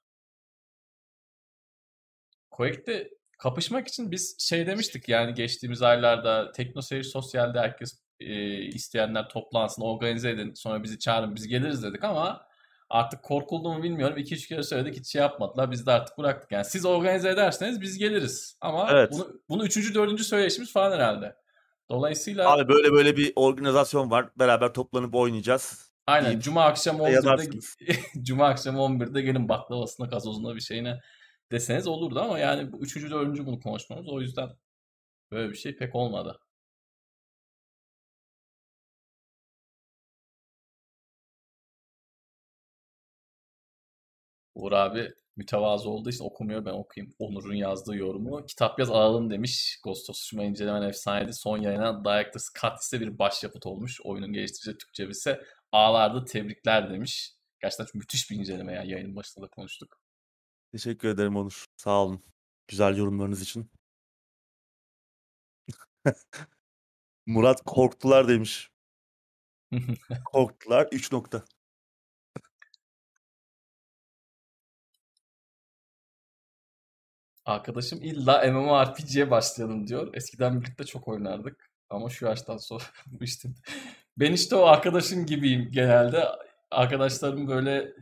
Quake'de kapışmak için biz şey demiştik yani geçtiğimiz aylarda TeknoSeyir Sosyal'de herkes e, isteyenler toplansın, organize edin, sonra bizi çağırın, biz geliriz dedik ama artık korkuldu mu bilmiyorum. 2-3 kere söyledik hiç şey yapmadılar. Biz de artık bıraktık. Yani siz organize ederseniz biz geliriz. Ama Evet. bunu, bunu 3. 4. söyleşimiz falan herhalde. Dolayısıyla Abi böyle böyle bir organizasyon var. Beraber toplanıp oynayacağız. aynen deyip Cuma akşam 11'de yazarsınız. [laughs] Cuma akşam 11'de gelin baklavasına, gazozuna bir şeyine deseniz olurdu ama yani bu 3. 4. bunu konuşmamız o yüzden böyle bir şey pek olmadı. Uğur abi mütevazı olduğu için okumuyor ben okuyayım. Onur'un yazdığı yorumu. Kitap yaz alalım demiş. Ghost of Tsushima incelemen efsaneydi. Son yayına Director's Cut ise bir başyapıt olmuş. Oyunun geliştirici Türkçe ise ağlardı tebrikler demiş. Gerçekten çok müthiş bir inceleme ya. Yayının başında da konuştuk. Teşekkür ederim Onur. Sağ olun. Güzel yorumlarınız için. [laughs] Murat korktular demiş. [laughs] Korktular 3 nokta. Arkadaşım illa MMORPG'ye başlayalım diyor. Eskiden birlikte çok oynardık. Ama şu yaştan sonra [laughs] bu işte. Ben işte o arkadaşın gibiyim genelde. Arkadaşlarım böyle e,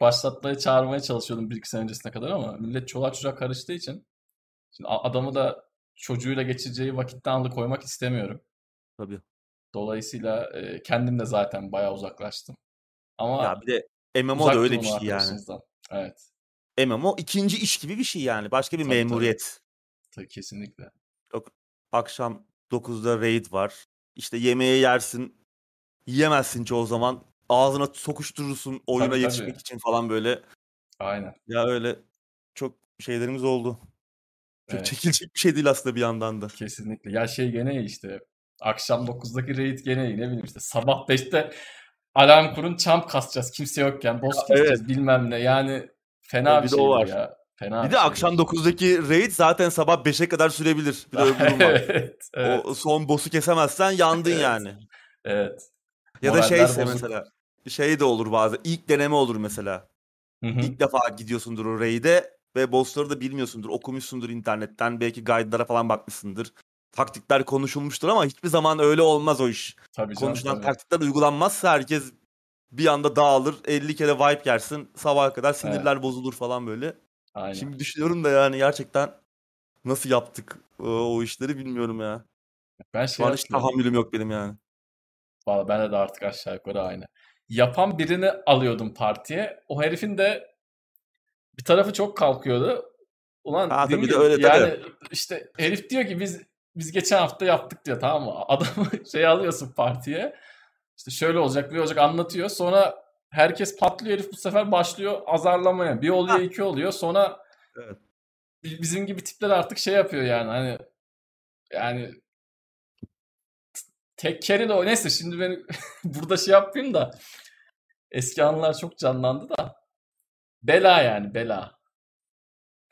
başlatmaya çağırmaya çalışıyordum bir iki sene öncesine kadar ama millet çoluğa çocuğa karıştığı için şimdi adamı da çocuğuyla geçireceği vakitten alıkoymak istemiyorum. Tabii. Dolayısıyla e, kendim de zaten bayağı uzaklaştım. Ama Ya bir de MMO da öyle bir şey yani. Evet. MMO ikinci iş gibi bir şey yani. Başka bir Tabii, tabii. memuriyet. Tabii, kesinlikle. Yok, akşam 9'da raid var. İşte yemeğe yersin. Yiyemezsin çoğu zaman. Ağzına sokuşturursun oyuna Tabii, yetişmek tabii. için falan böyle. Aynen. Ya öyle çok şeylerimiz oldu. Çok Evet. çekilecek bir şey değil aslında bir yandan da. Kesinlikle. Ya şey gene işte akşam 9'daki raid gene ne bileyim işte sabah 5'te alarm kurun çam kasacağız kimse yokken boss Ya, keseceğiz bilmem ne yani fena bir bir o şeydir var. ya. Fena Bir bir de şeydir. akşam 9'daki raid zaten sabah 5'e kadar sürebilir. Bir de öbür durum var. evet, [laughs] evet, O son boss'u kesemezsen yandın Evet. yani. evet. Ya da Moraller şeyse bozuk. mesela şey de olur bazen. İlk deneme olur mesela. Hı hı. İlk defa gidiyorsundur o raid'e ve bossları da bilmiyorsundur. Okumuşsundur internetten. Belki guide'lara falan bakmışsındır. Taktikler konuşulmuştur ama hiçbir zaman öyle olmaz o iş. Tabii canım Konuşulan tabii. taktikler uygulanmazsa herkes bir anda dağılır. 50 kere wipe yersin. Sabaha kadar sinirler bozulur falan böyle. Aynen. Şimdi düşünüyorum da yani gerçekten nasıl yaptık o, o işleri bilmiyorum ya. ben Şu şey an hiç tahammülüm yok benim yani. Valla bende de artık aşağı yukarı aynı. Yapan birini alıyordum partiye. O herifin de bir tarafı çok kalkıyordu. Ulan Ha, tabii de öyle, yani işte herif diyor ki biz biz geçen hafta yaptık diyor tamam mı? [laughs] Adamı şey alıyorsun partiye. İşte şöyle olacak bir olacak anlatıyor. Sonra herkes patlıyor herif bu sefer başlıyor azarlamaya. Bir oluyor Ha. iki oluyor. Sonra Evet. bi- bizim gibi tipler artık şey yapıyor yani hani yani tek carry de o neyse şimdi ben [laughs] burada şey yapayım da eski anılar çok canlandı da bela yani bela.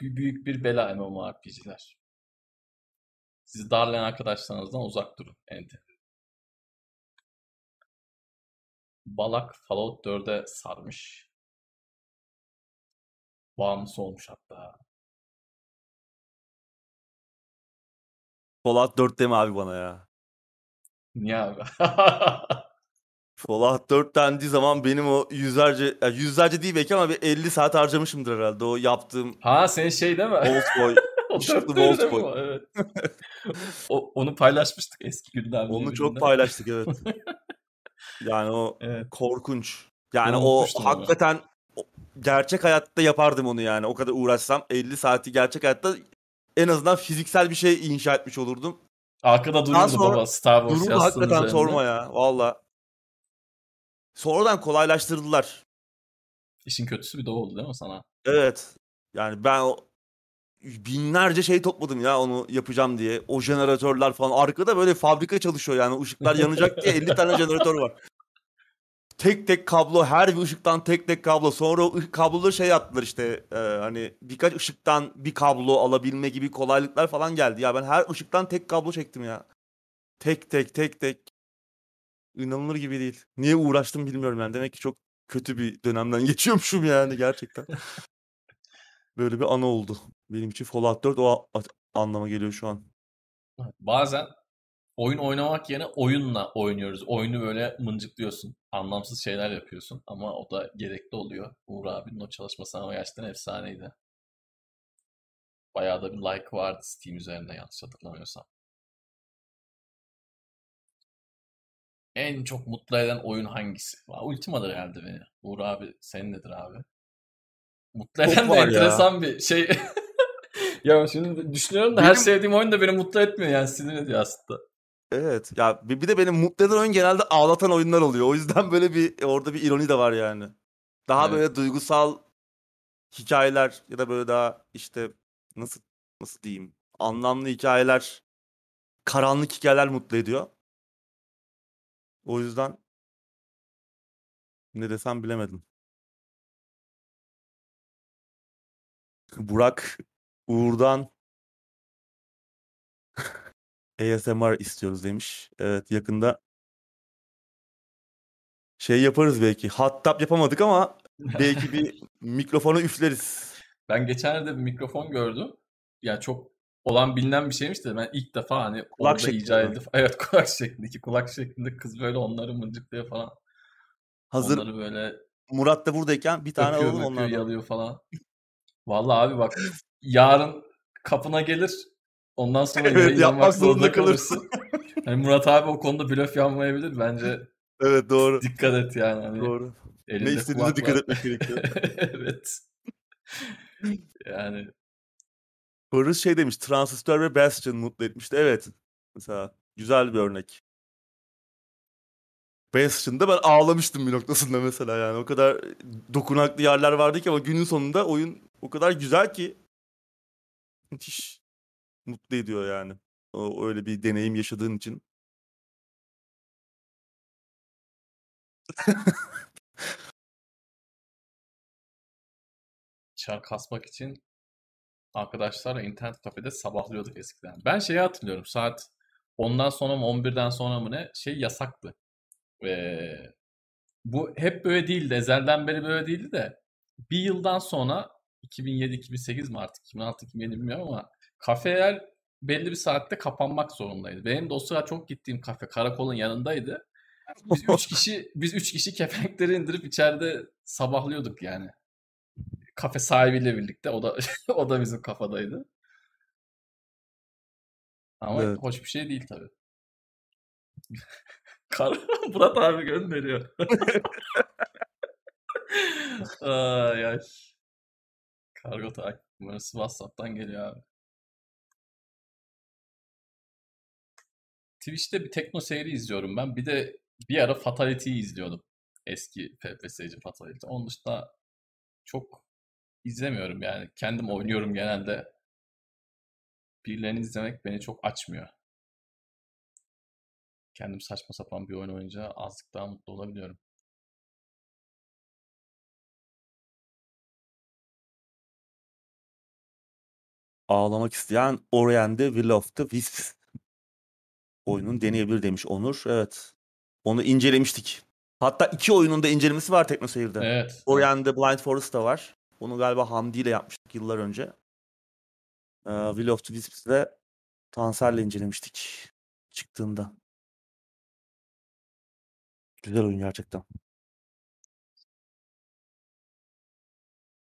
Bü- Büyük bir bela MMORPG'ler. Sizi darlayan arkadaşlarınızdan uzak durun. Ente. Balak Fallout 4'e sarmış. Bağımlısı olmuş hatta. Fallout 4 deme abi bana ya. Niye abi? [laughs] Fallout 4 dendiği zaman benim o yüzlerce, ya yüzlerce değil belki ama bir 50 saat harcamışımdır herhalde o yaptığım ha senin şey değil mi? Old Boy. [laughs] Işıklı Bolt Boy. Evet. o, onu paylaşmıştık eski gündemde. Onu çok paylaştık evet. [laughs] Yani o Evet. korkunç. Yani Ben o hakikaten o- gerçek hayatta yapardım onu yani. O kadar uğraşsam 50 saati gerçek hayatta en azından fiziksel bir şey inşa etmiş olurdum. Arkada duruyordu sonra baba Star Wars yastığının hakikaten üzerinde. sorma ya. Valla. Sonradan kolaylaştırdılar. İşin kötüsü bir de oldu değil mi sana? Evet. Yani ben binlerce şey topladım ya onu yapacağım diye. O jeneratörler falan. Arkada böyle fabrika çalışıyor yani. ışıklar yanacak diye 50 tane jeneratör var. Tek tek kablo, her bir ışıktan tek tek kablo. Sonra o kabloları şey yaptılar işte e, hani birkaç ışıktan bir kablo alabilme gibi kolaylıklar falan geldi. Ya ben her ışıktan tek kablo çektim ya. Tek tek tek tek. İnanılır gibi değil. Niye uğraştım bilmiyorum yani. Demek ki çok kötü bir dönemden [laughs] geçiyormuşum yani gerçekten. Böyle bir anı oldu. Benim için Fallout 4 o a- anlama geliyor şu an. Bazen oyun oynamak yerine oyunla oynuyoruz. Oyunu böyle mıncıklıyorsun. Anlamsız şeyler yapıyorsun. Ama o da gerekli oluyor. Uğur abinin o çalışması ama gerçekten efsaneydi. Bayağı da bir like vardı Steam üzerinde yanlış hatırlamıyorsam. En çok mutlu eden oyun hangisi? Valla Ultima'dır herhalde beni. Uğur abi senin nedir abi? Mutlu Çok eden de var ya. enteresan bir şey. [laughs] ya şimdi düşünüyorum da her Benim- sevdiğim oyun da beni mutlu etmiyor yani sinir ediyor aslında. Evet. Ya bir bir de benim mutlu eden oyun genelde ağlatan oyunlar oluyor. O yüzden böyle bir orada bir ironi de var yani. Daha Evet. böyle duygusal hikayeler ya da böyle daha işte nasıl nasıl diyeyim anlamlı hikayeler, karanlık hikayeler mutlu ediyor. O yüzden ne desem bilemedim. Burak Uğur'dan ASMR istiyoruz demiş. Evet yakında şey yaparız belki. Hot tap yapamadık ama belki bir [laughs] mikrofonu üfleriz. Ben geçenlerde bir mikrofon gördüm. Ya çok olan bilinen bir şeymiş de ben ilk defa hani Kulak şeklinde icat edildi. [laughs] Evet kulak şeklindeki kulak şeklinde kız böyle onları mıncıklıyor falan. Hazır Onları böyle Murat da buradayken bir tane öpüyor alalım öpüyor onlardan. yalıyor falan. Vallahi abi bak [laughs] yarın kapına gelir ondan sonra Evet, yapmak zorunda kalırsın. [laughs] Hani Murat abi o konuda blöf yapmayabilir. Bence Evet doğru. dikkat et yani. Hani Doğru. Ne kulak dikkat etmek gerekiyor. [laughs] evet. Yani Barış şey demiş. Transistor ve Bastion mutlu etmişti. Evet. Mesela güzel bir örnek. Bastion'da ben ağlamıştım bir noktasında mesela yani. O kadar dokunaklı yerler vardı ki ama günün sonunda oyun o kadar güzel ki müthiş mutlu ediyor yani. O öyle bir deneyim yaşadığın için. çar kasmak için arkadaşlarla internet kafede sabahlıyorduk eskiden. Ben şeyi hatırlıyorum. Saat 10'dan sonra mı 11'den sonra mı ne şey yasaktı. Ee, bu hep böyle değildi. Ezelden beri böyle değildi de bir yıldan sonra 2007-2008 mi artık 2006-2007 bilmiyorum ama kafeler belli bir saatte kapanmak zorundaydı. Benim de o sıra çok gittiğim kafe karakolun yanındaydı. Biz üç [laughs] kişi biz üç kişi kepenkleri indirip içeride sabahlıyorduk yani. Kafe sahibiyle birlikte o da [laughs] o da bizim kafadaydı. Ama Evet. hoş bir şey değil tabii. [laughs] Kar Murat abi gönderiyor. ay ay. Kargo takip numarası WhatsApp'tan geliyor abi. Twitch'te bir tekno seyri izliyorum ben. Bir de bir ara Fatality'yi izliyordum. Eski FPS'ci Fatality. Onun dışında çok izlemiyorum yani. Kendim oynuyorum genelde. Birilerini izlemek beni çok açmıyor. Kendim saçma sapan bir oyun oynayınca azıcık daha mutlu olabiliyorum. Ağlamak isteyen Oriente Will of the Wisps oyunun deneyebilir demiş Onur. Evet. Onu incelemiştik. Hatta iki oyunun da incelemesi var TeknoSeyir'de. Evet. evet. Oriente Blind Forest da var. Onu galiba Hamdi ile yapmıştık yıllar önce. Ee, Will of the Wisps'i de Tanser'le incelemiştik çıktığında. Güzel oyun gerçekten.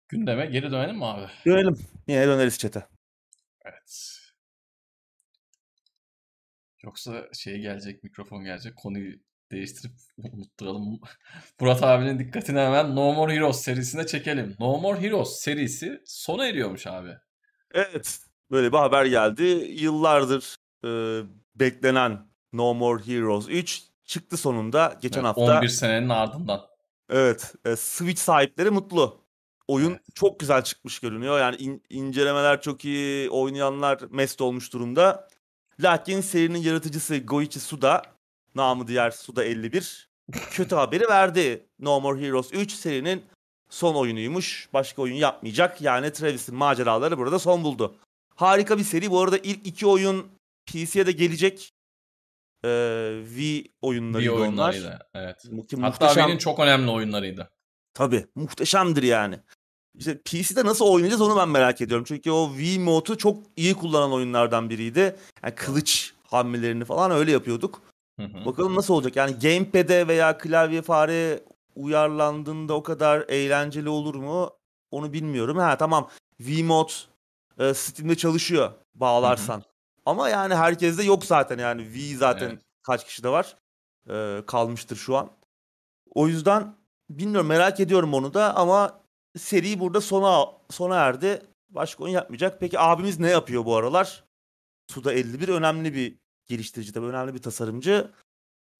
Gündeme geri dönelim mi abi? Dönelim. Yine döneriz çete. Evet. Yoksa şey gelecek, mikrofon gelecek, konuyu değiştirip unutturalım. [laughs] Murat abinin dikkatini hemen No More Heroes serisine çekelim. No More Heroes serisi sona eriyormuş abi. Evet. Böyle bir haber geldi. Yıllardır e, beklenen No More Heroes 3 çıktı sonunda geçen Evet, hafta. 11 senenin ardından. Evet. e, Switch sahipleri mutlu. Oyun Evet. çok güzel çıkmış görünüyor. Yani in- incelemeler çok iyi. Oynayanlar mest olmuş durumda. Lakin serinin yaratıcısı Goichi Suda, namı diğer Suda 51, kötü haberi verdi. No More Heroes 3 serinin son oyunuymuş. Başka oyun yapmayacak. Yani Travis'in maceraları burada son buldu. Harika bir seri. Bu arada ilk iki oyun PC'ye de gelecek. Ee, V oyunlarıydı onlar. oyunlarıydı. Evet. Mu- Hatta muhteşem. V'nin çok önemli oyunlarıydı. Tabii muhteşemdir yani. İşte PC'de nasıl oynayacağız onu ben merak ediyorum. Çünkü o modu çok iyi kullanan oyunlardan biriydi. Yani kılıç hamlelerini falan öyle yapıyorduk. Hı hı. Bakalım nasıl olacak? Yani gamepad'e veya klavye fare uyarlandığında o kadar eğlenceli olur mu? Onu bilmiyorum. Ha tamam. Mod e, Steam'de çalışıyor bağlarsan. Ama yani herkeste yok zaten yani. V zaten Evet. kaç kişide var? E, kalmıştır şu an. O yüzden bilmiyorum merak ediyorum onu da ama seri burada sona sona erdi. Başka oyun yapmayacak. Peki abimiz ne yapıyor bu aralar? Suda 51 önemli bir geliştirici tabii önemli bir tasarımcı.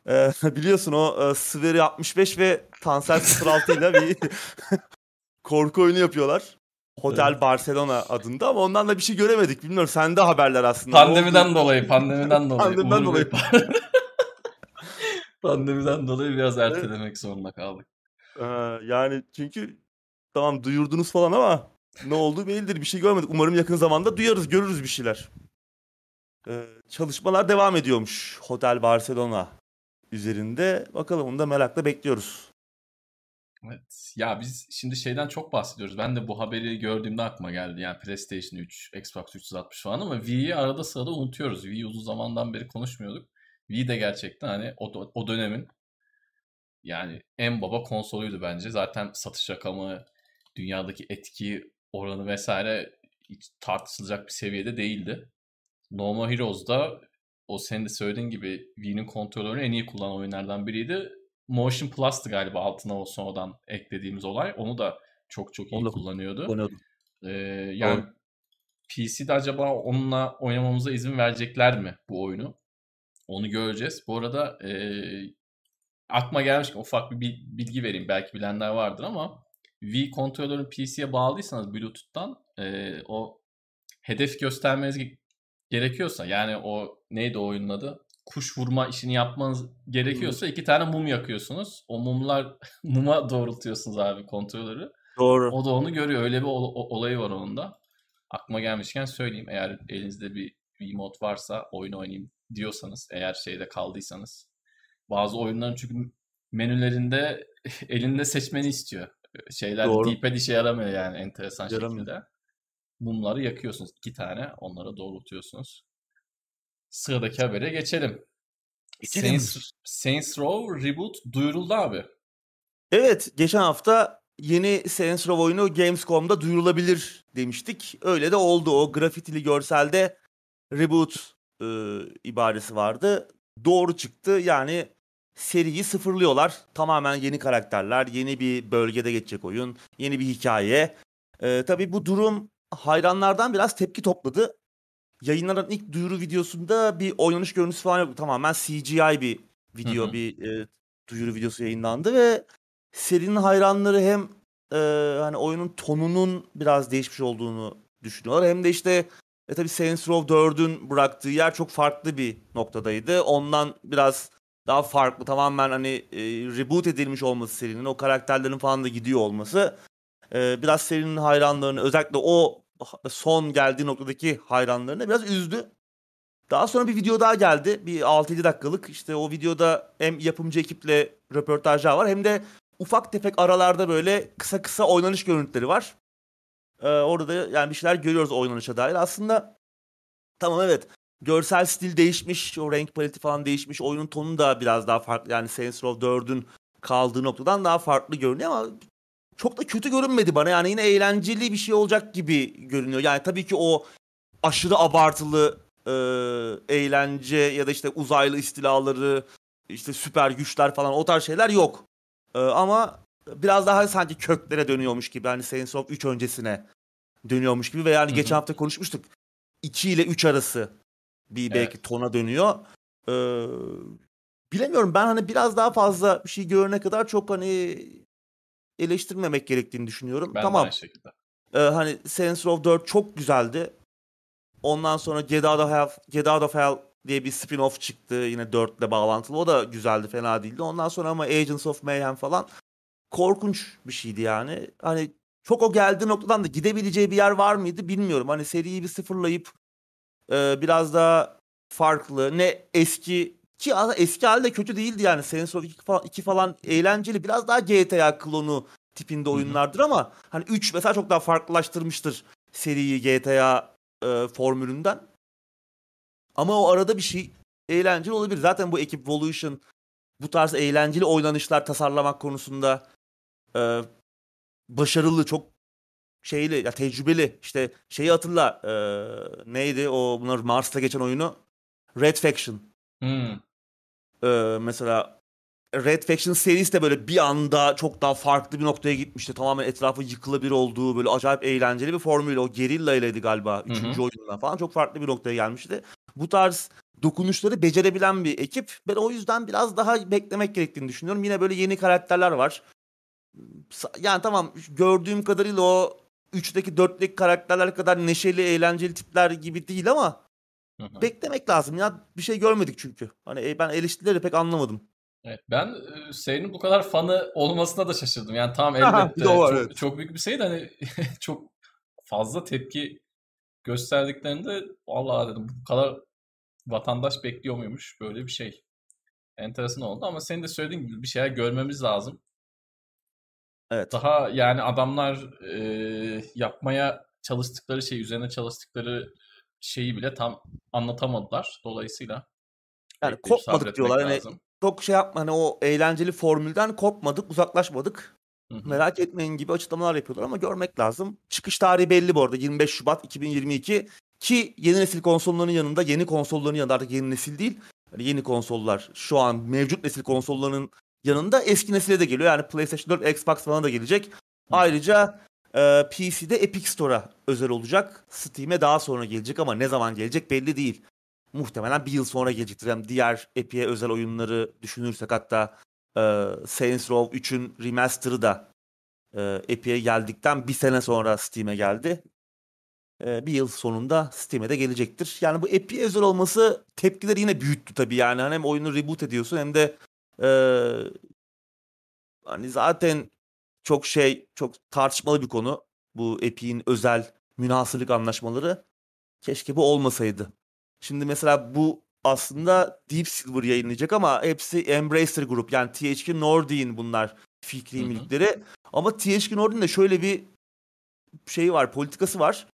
Ee, [laughs] biliyorsun o e, Sveri 65 ve Tansel 06 ile bir [laughs] korku oyunu yapıyorlar. Hotel Evet. Barcelona adında ama ondan da bir şey göremedik. Bilmiyorum sende haberler aslında. Ne oldu? Pandemiden dolayı, pandemiden dolayı. Pandemiden dolayı. [laughs] Pandemiden dolayı biraz ertelemek zorunda kaldık. Ee, yani çünkü tamam duyurdunuz falan ama ne oldu bellidir. Bir şey görmedik. Umarım yakın zamanda duyarız, görürüz bir şeyler. Ee, çalışmalar devam ediyormuş Hotel Barcelona üzerinde. Bakalım onu da merakla bekliyoruz. Evet. Ya biz şimdi şeyden çok bahsediyoruz. Ben de bu haberi gördüğümde aklıma geldi. Yani PlayStation 3, Xbox 360 falan ama Wii'yi arada sırada unutuyoruz. Wii'yi uzun zamandan beri konuşmuyorduk. Wii de gerçekten hani o, o dönemin yani en baba konsoluydu bence. Zaten satış rakamı, dünyadaki etki oranı vesaire hiç tartışılacak bir seviyede değildi. No More Heroes'da o senin de söylediğin gibi Wii'nin kontrolörünü en iyi kullanan oyunlardan biriydi. Motion Plus'tı galiba altına o sonradan eklediğimiz olay. Onu da çok çok iyi Onu kullanıyordu. Oynuyordum. Ee, yani Doğru. PC'de acaba onunla oynamamıza izin verecekler mi bu oyunu? Onu göreceğiz. Bu arada e, aklıma gelmiş ufak bir bil- bilgi vereyim. Belki bilenler vardır ama Wii kontrolörün PC'ye bağlıysanız Bluetooth'tan e, o hedef göstermeniz ge- gerekiyorsa yani o neydi o oyunun adı? Kuş vurma işini yapmanız gerekiyorsa iki tane mum yakıyorsunuz. O mumlar [laughs] muma doğrultuyorsunuz abi kontrolörü. Doğru. O da onu görüyor. Öyle bir ol- olayı var onun da. Aklıma gelmişken söyleyeyim. Eğer elinizde bir Wiimote varsa oyun oynayayım diyorsanız, eğer şeyde kaldıysanız. Bazı oyunların çünkü menülerinde [laughs] elinde seçmeni istiyor. Şeyler Doğru. D-pad işe yaramıyor yani enteresan Yaramıyor. şekilde. Mumları yakıyorsunuz. iki tane. Onları doğrultuyorsunuz. Sıradaki habere geçelim. Geçelim. Saints, Saints Row Reboot duyuruldu abi. Evet, geçen hafta yeni Saints Row oyunu Gamescom'da duyurulabilir demiştik. Öyle de oldu. O grafitili görselde reboot e, ibaresi vardı. Doğru çıktı. Yani seriyi sıfırlıyorlar. Tamamen yeni karakterler, yeni bir bölgede geçecek oyun, yeni bir hikaye. E, tabii bu durum hayranlardan biraz tepki topladı. Yayınlanan ilk duyuru videosunda bir oynanış görüntüsü falan yok. Tamamen CGI bir video, Hı hı. bir e, duyuru videosu yayınlandı ve serinin hayranları hem e, hani oyunun tonunun biraz değişmiş olduğunu düşünüyorlar hem de işte e tabii Saints Row 4'ün bıraktığı yer çok farklı bir noktadaydı. Ondan biraz daha farklı tamamen hani e, reboot edilmiş olması serinin o karakterlerin falan da gidiyor olması e, biraz serinin hayranlarını özellikle o son geldiği noktadaki hayranlarını biraz üzdü. Daha sonra bir video daha geldi. Bir 6-7 dakikalık. İşte o videoda hem yapımcı ekiple röportajlar var hem de ufak tefek aralarda böyle kısa kısa oynanış görüntüleri var. Ee, orada da yani bir şeyler görüyoruz oynanışa dair. Aslında tamam evet görsel stil değişmiş, o renk paleti falan değişmiş. Oyunun tonu da biraz daha farklı. Yani Saints Row 4'ün kaldığı noktadan daha farklı görünüyor ama çok da kötü görünmedi bana. Yani yine eğlenceli bir şey olacak gibi görünüyor. Yani tabii ki o aşırı abartılı e, eğlence ya da işte uzaylı istilaları işte süper güçler falan o tarz şeyler yok. Ee, ama biraz daha sanki köklere dönüyormuş gibi. Hani Saints Row 3 öncesine dönüyormuş gibi ve yani geçen hafta konuşmuştuk. 2 ile 3 arası bir belki evet. tona dönüyor. Ee, bilemiyorum ben hani biraz daha fazla bir şey görene kadar çok hani eleştirmemek gerektiğini düşünüyorum. Ben tamam. aynı şekilde. Ee, hani Saints Row 4 çok güzeldi. Ondan sonra Get Out of Hell, Get Out of Hell diye bir spin-off çıktı yine 4 ile bağlantılı. O da güzeldi, fena değildi. Ondan sonra ama Agents of Mayhem falan korkunç bir şeydi yani. Hani çok o geldiği noktadan da gidebileceği bir yer var mıydı bilmiyorum. Hani seriyi bir sıfırlayıp e, biraz daha farklı ne eski ki eski halde kötü değildi yani. Saints Row 2 falan, 2 falan eğlenceli. Biraz daha GTA klonu tipinde oyunlardır ama hani 3 mesela çok daha farklılaştırmıştır seriyi GTA e, formülünden. Ama o arada bir şey eğlenceli olabilir. Zaten bu ekip Volution bu tarz eğlenceli oynanışlar tasarlamak konusunda e, başarılı, çok şeyli, ya tecrübeli. İşte şeyi hatırla. E, neydi o bunlar Mars'ta geçen oyunu? Red Faction. Hmm. E, mesela Red Faction serisi de böyle bir anda çok daha farklı bir noktaya gitmişti. Tamamen etrafı yıkılabilir olduğu böyle acayip eğlenceli bir formüyle. O Gerilla ileydi galiba. Üçüncü oyundan falan çok farklı bir noktaya gelmişti. Bu tarz dokunuşları becerebilen bir ekip. Ben o yüzden biraz daha beklemek gerektiğini düşünüyorum. Yine böyle yeni karakterler var. Yani tamam gördüğüm kadarıyla o 3'teki 4'teki karakterler kadar neşeli, eğlenceli tipler gibi değil ama Hı-hı. beklemek lazım ya. Bir şey görmedik çünkü. Hani e, ben eleştirileri pek anlamadım. Evet, ben serinin bu kadar fanı olmasına da şaşırdım. Yani tamam [laughs] elbette var, çok, evet. çok büyük bir şey de hani [laughs] çok fazla tepki gösterdiklerinde vallahi dedim bu kadar vatandaş bekliyor muymuş böyle bir şey. Enteresan oldu ama senin de söylediğin gibi bir şeyler görmemiz lazım. Evet. Daha yani adamlar e, yapmaya çalıştıkları şey, üzerine çalıştıkları şeyi bile tam anlatamadılar. Dolayısıyla yani kopmadık diyorlar. Hani çok şey yapma hani o eğlenceli formülden kopmadık, uzaklaşmadık. Hı-hı. Merak etmeyin gibi açıklamalar yapıyorlar ama görmek lazım. Çıkış tarihi belli bu arada 25 Şubat 2022 ki yeni nesil konsolların yanında yeni konsolların yanında artık yeni nesil değil. Yani yeni konsollar şu an mevcut nesil konsollarının yanında eski nesile de geliyor. Yani PlayStation 4, Xbox falan da gelecek. Hı. Ayrıca e, PC'de Epic Store'a özel olacak. Steam'e daha sonra gelecek ama ne zaman gelecek belli değil. Muhtemelen bir yıl sonra gelecektir. Yani diğer Epic'e özel oyunları düşünürsek hatta e, Saints Row 3'ün remaster'ı da e, Epic'e geldikten bir sene sonra Steam'e geldi. E, bir yıl sonunda Steam'e de gelecektir. Yani bu Epic'e özel olması tepkileri yine büyüttü tabii yani. Hani hem oyunu reboot ediyorsun hem de e, hani zaten çok şey çok tartışmalı bir konu. Bu Epic'in özel münhasırlık anlaşmaları. Keşke bu olmasaydı. Şimdi mesela bu aslında Deep Silver yayınlayacak ama hepsi Embracer Group yani THQ Nordic bunlar fikri mülkleri. Ama THQ Nordic'in de şöyle bir şey var, politikası var.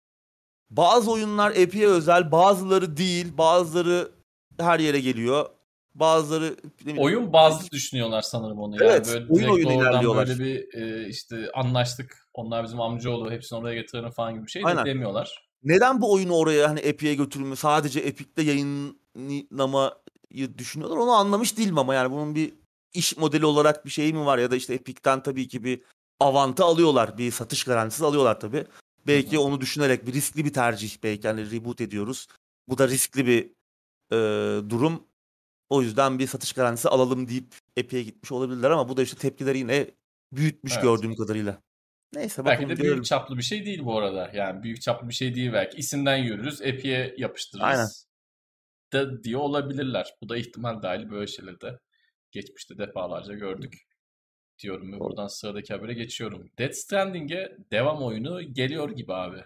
Bazı oyunlar Epic'e özel, bazıları değil, bazıları her yere geliyor. Bazıları oyun bazlı düşünüyorlar sanırım onu. Evet, yani böyle oyun oyun ilerliyorlar. Böyle bir e, işte anlaştık. Onlar bizim amcaoğlu hepsini oraya getirelim falan gibi bir şey Aynen. demiyorlar. Neden bu oyunu oraya hani Epic'e götürülme sadece Epic'te yayınlamayı düşünüyorlar onu anlamış değilim ama yani bunun bir iş modeli olarak bir şey mi var ya da işte Epic'ten tabii ki bir avantı alıyorlar. Bir satış garantisi alıyorlar tabii. Belki onu düşünerek bir riskli bir tercih belki hani reboot ediyoruz. Bu da riskli bir e, durum. O yüzden bir satış garantisi alalım deyip Epic'e gitmiş olabilirler ama bu da işte tepkileri yine büyütmüş evet. gördüğüm kadarıyla. Neyse belki de büyük çaplı bir şey değil bu arada. Yani büyük çaplı bir şey değil belki. İsimden yürürüz, Epic'e yapıştırırız. Aynen. Da diye olabilirler. Bu da ihtimal dahil böyle şeyleri de geçmişte defalarca gördük diyorum ve buradan sıradaki habere geçiyorum. Death Stranding'e devam oyunu geliyor gibi abi.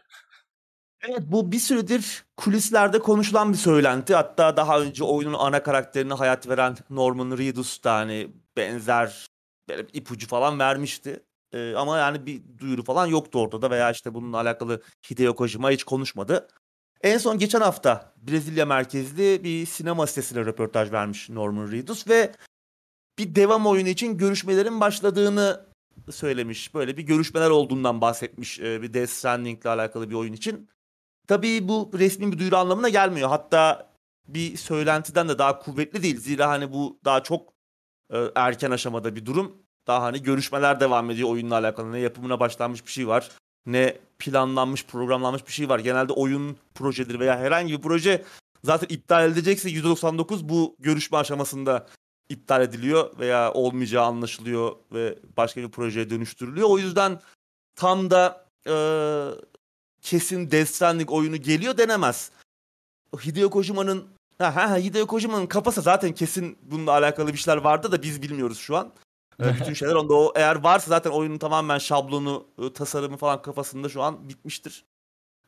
Evet bu bir süredir kulislerde konuşulan bir söylenti. Hatta daha önce oyunun ana karakterine hayat veren Norman Reedus da hani benzer böyle ipucu falan vermişti. Ee, ama yani bir duyuru falan yoktu ortada veya işte bununla alakalı Hideo Kojima hiç konuşmadı. En son geçen hafta Brezilya merkezli bir sinema sitesine röportaj vermiş Norman Reedus ve bir devam oyunu için görüşmelerin başladığını söylemiş. Böyle bir görüşmeler olduğundan bahsetmiş e, bir Death Stranding ile alakalı bir oyun için. Tabii bu resmi bir duyuru anlamına gelmiyor. Hatta bir söylentiden de daha kuvvetli değil. Zira hani bu daha çok e, erken aşamada bir durum. Daha hani görüşmeler devam ediyor oyunla alakalı. Ne yapımına başlanmış bir şey var. Ne planlanmış, programlanmış bir şey var. Genelde oyun projeleri veya herhangi bir proje zaten iptal edilecekse 199 bu görüşme aşamasında iptal ediliyor veya olmayacağı anlaşılıyor ve başka bir projeye dönüştürülüyor. O yüzden tam da e, kesin Stranding oyunu geliyor denemez. Hideo Kojima'nın ha, ha, Hideo Kojima'nın kafası zaten kesin bununla alakalı bir şeyler vardı da biz bilmiyoruz şu an. [laughs] Bütün şeyler onda o eğer varsa zaten oyunun tamamen şablonu, tasarımı falan kafasında şu an bitmiştir.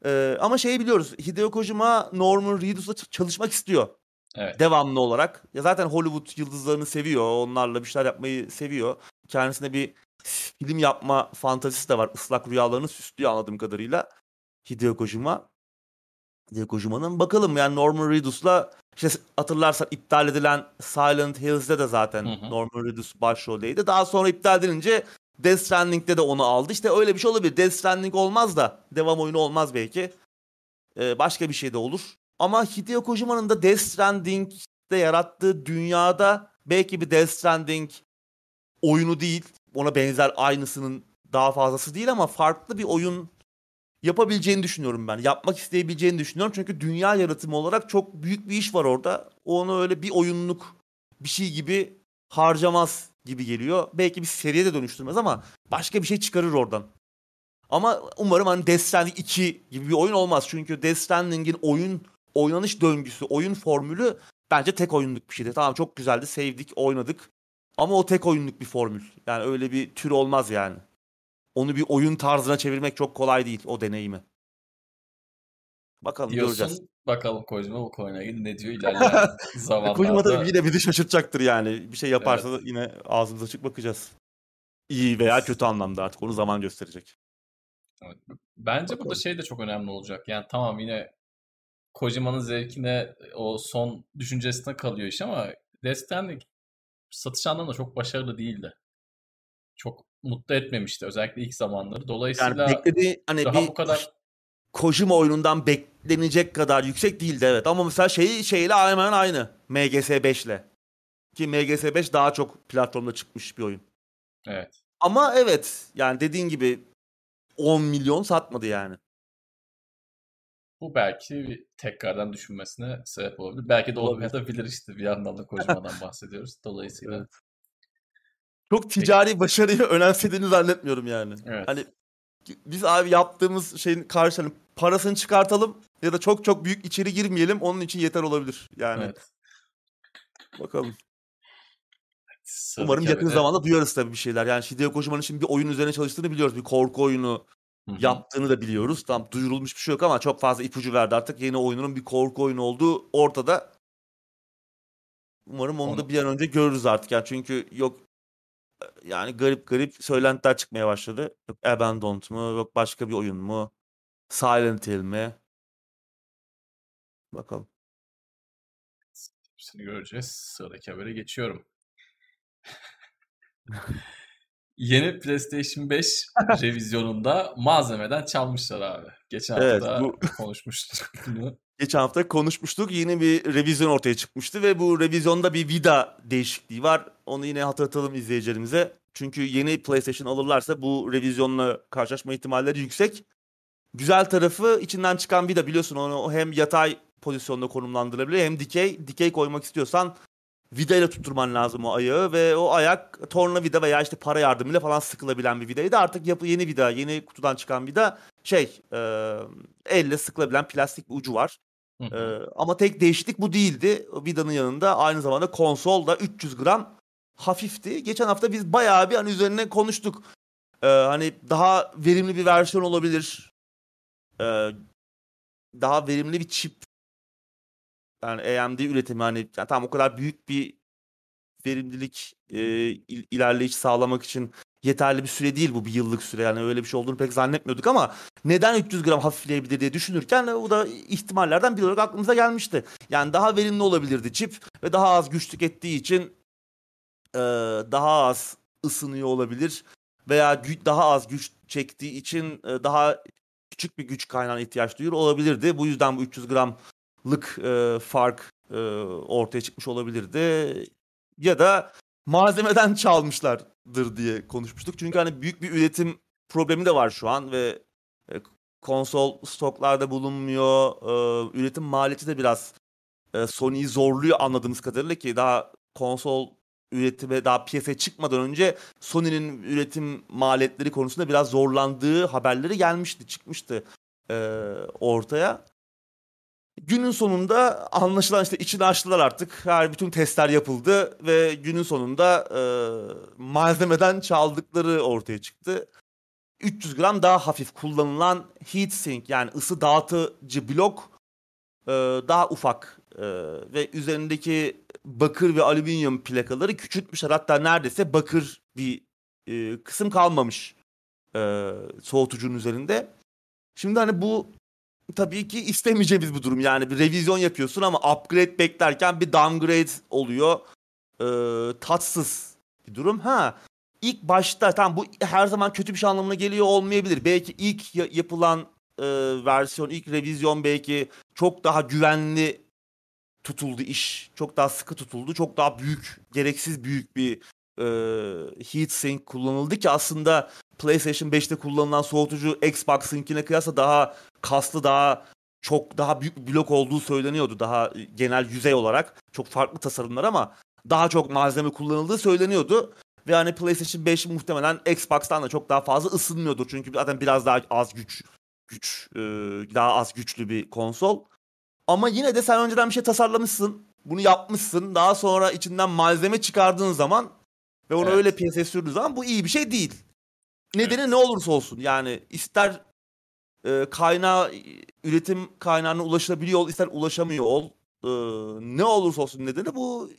Ee, ama şeyi biliyoruz. Hideo Kojima Norman Reedus'la çalışmak istiyor. Evet. Devamlı olarak. Ya zaten Hollywood yıldızlarını seviyor. Onlarla bir şeyler yapmayı seviyor. Kendisine bir film yapma fantazisi de var. Islak rüyalarını süslüyor anladığım kadarıyla. Hideo Kojima. Hideo Kojima'nın bakalım yani Norman Reedus'la işte hatırlarsan iptal edilen Silent Hills'de de zaten Hı hı. Norman Reedus başroldeydi. Daha sonra iptal edilince Death Stranding'de de onu aldı. İşte öyle bir şey olabilir. Death Stranding olmaz da devam oyunu olmaz belki. Ee, başka bir şey de olur. Ama Hideo Kojima'nın da Death Stranding'de yarattığı dünyada belki bir Death Stranding oyunu değil. Ona benzer aynısının daha fazlası değil ama farklı bir oyun yapabileceğini düşünüyorum ben. Yapmak isteyebileceğini düşünüyorum. Çünkü dünya yaratımı olarak çok büyük bir iş var orada. Onu öyle bir oyunluk bir şey gibi harcamaz gibi geliyor. Belki bir seriye de dönüştürmez ama başka bir şey çıkarır oradan. Ama umarım hani Death Stranding 2 gibi bir oyun olmaz. Çünkü Death Stranding'in oyun oynanış döngüsü, oyun formülü bence tek oyunluk bir şeydi. Tamam çok güzeldi, sevdik, oynadık. Ama o tek oyunluk bir formül. Yani öyle bir tür olmaz yani. Onu bir oyun tarzına çevirmek çok kolay değil o deneyimi. Bakalım göreceğiz. Diyorsun bakalım Kojima bu ilgili ne diyor ilerleyen zamanlarda. [laughs] Kojima tabii yine bizi şaşırtacaktır yani. Bir şey yaparsa da yine ağzımız açık bakacağız. İyi veya kötü anlamda artık onu zaman gösterecek. Evet. Bence burada şey de çok önemli olacak. Yani tamam yine Kojima'nın zevkine o son düşüncesine kalıyor iş ama Death Stranding satış anlamında çok başarılı değildi. Çok mutlu etmemişti özellikle ilk zamanları. Dolayısıyla Yani beklediği hani daha bir bu kadar Kojima oyunundan beklenecek kadar yüksek değildi evet. Ama mesela şeyi şeyle hemen aynı. MGS 5 ile. Ki MGS 5 daha çok platformda çıkmış bir oyun. evet. Ama evet yani dediğin gibi 10 milyon satmadı yani. Bu belki tekrardan düşünmesine sebep olabilir. Belki de olmayabilir işte [laughs] bir yandan da Kojima'dan bahsediyoruz. Dolayısıyla Evet. Çok ticari başarıyı [laughs] önemsediğini zannetmiyorum yani. evet. Hani biz abi yaptığımız şeyin karşılığını parasını çıkartalım ya da çok çok büyük içeri girmeyelim onun için yeter olabilir. Yani evet. bakalım. Sıradaki Umarım yakın haberi- zamanda duyarız tabii bir şeyler. Yani Hideo Kojima'nın şimdi bir oyun üzerine çalıştığını biliyoruz. Bir korku oyunu Hı hı. yaptığını da biliyoruz. Tam duyurulmuş bir şey yok ama çok fazla ipucu verdi artık. Yeni oyununun bir korku oyunu olduğu ortada. Umarım onu da Onu- bir an önce görürüz artık. Yani çünkü yok yani garip garip söylentiler çıkmaya başladı. Yok Abandoned mu? Yok başka bir oyun mu? Silent Hill mi? Bakalım. Hepsini göreceğiz. Sıradaki habere geçiyorum. [laughs] Yeni PlayStation 5 revizyonunda malzemeden çalmışlar abi. Geçen Evet, hafta bu- konuşmuştuk bunu. Geçen hafta konuşmuştuk. Yeni bir revizyon ortaya çıkmıştı ve bu revizyonda bir vida değişikliği var. Onu yine hatırlatalım izleyicilerimize. Çünkü yeni PlayStation alırlarsa bu revizyonla karşılaşma ihtimalleri yüksek. Güzel tarafı içinden çıkan vida biliyorsun onu hem yatay pozisyonda konumlandırabiliyor hem dikey. Dikey koymak istiyorsan vida ile tutturman lazım o ayağı ve o ayak torna vida veya işte para yardımıyla falan sıkılabilen bir vidaydı. Artık yapı yeni vida, yeni kutudan çıkan vida şey e, elle sıkılabilen plastik bir ucu var. Hı ama tek değişiklik bu değildi. Vida'nın yanında aynı zamanda konsol da 300 gram hafifti. Geçen hafta biz bayağı bir hani üzerine konuştuk. Ee, hani daha verimli bir versiyon olabilir. Ee, daha verimli bir çip. Yani AMD üretimi hani yani tam o kadar büyük bir verimlilik e, il- ilerleyiş sağlamak için yeterli bir süre değil bu bir yıllık süre yani öyle bir şey olduğunu pek zannetmiyorduk ama neden 300 gram hafifleyebilir diye düşünürken o da ihtimallerden biri olarak aklımıza gelmişti. Yani daha verimli olabilirdi çip ve daha az güç tükettiği için e, daha az ısınıyor olabilir veya gü- daha az güç çektiği için e, daha küçük bir güç kaynağına ihtiyaç duyuyor olabilirdi. Bu yüzden bu 300 gramlık e, fark e, ortaya çıkmış olabilirdi. Ya da malzemeden çalmışlardır diye konuşmuştuk. Çünkü hani büyük bir üretim problemi de var şu an ve e, konsol stoklarda bulunmuyor. E, üretim maliyeti de biraz e, Sony'yi zorluyor anladığımız kadarıyla ki daha konsol üretime daha piyasaya çıkmadan önce Sony'nin üretim maliyetleri konusunda biraz zorlandığı haberleri gelmişti, çıkmıştı ortaya. Günün sonunda anlaşılan işte içini açtılar artık. Her bütün testler yapıldı ve günün sonunda e, malzemeden çaldıkları ortaya çıktı. 300 gram daha hafif kullanılan heatsink yani ısı dağıtıcı blok e, daha ufak e, ve üzerindeki bakır ve alüminyum plakaları küçültmüşler. Hatta neredeyse bakır bir e, kısım kalmamış e, soğutucunun üzerinde. Şimdi hani bu tabii ki istemeyeceğimiz bir durum. Yani bir revizyon yapıyorsun ama upgrade beklerken bir downgrade oluyor. Ee, tatsız bir durum. Ha ilk başta tam bu her zaman kötü bir şey anlamına geliyor olmayabilir. Belki ilk yapılan e, versiyon, ilk revizyon belki çok daha güvenli tutuldu iş. Çok daha sıkı tutuldu. Çok daha büyük, gereksiz büyük bir e, heatsink kullanıldı ki aslında PlayStation 5'te kullanılan soğutucu Xbox'ınkine kıyasla daha kaslı, daha çok daha büyük bir blok olduğu söyleniyordu. Daha genel yüzey olarak çok farklı tasarımlar ama daha çok malzeme kullanıldığı söyleniyordu. Ve hani PlayStation 5 muhtemelen Xbox'tan da çok daha fazla ısınmıyordur. Çünkü zaten biraz daha az güç, güç daha az güçlü bir konsol. Ama yine de sen önceden bir şey tasarlamışsın. Bunu yapmışsın. Daha sonra içinden malzeme çıkardığın zaman ve onu evet. öyle piyasaya sürdüğün zaman bu iyi bir şey değil. Nedeni evet. ne olursa olsun yani ister e, kaynağı üretim kaynağına ulaşılabiliyor ol ister ulaşamıyor ol e, ne olursa olsun nedeni bu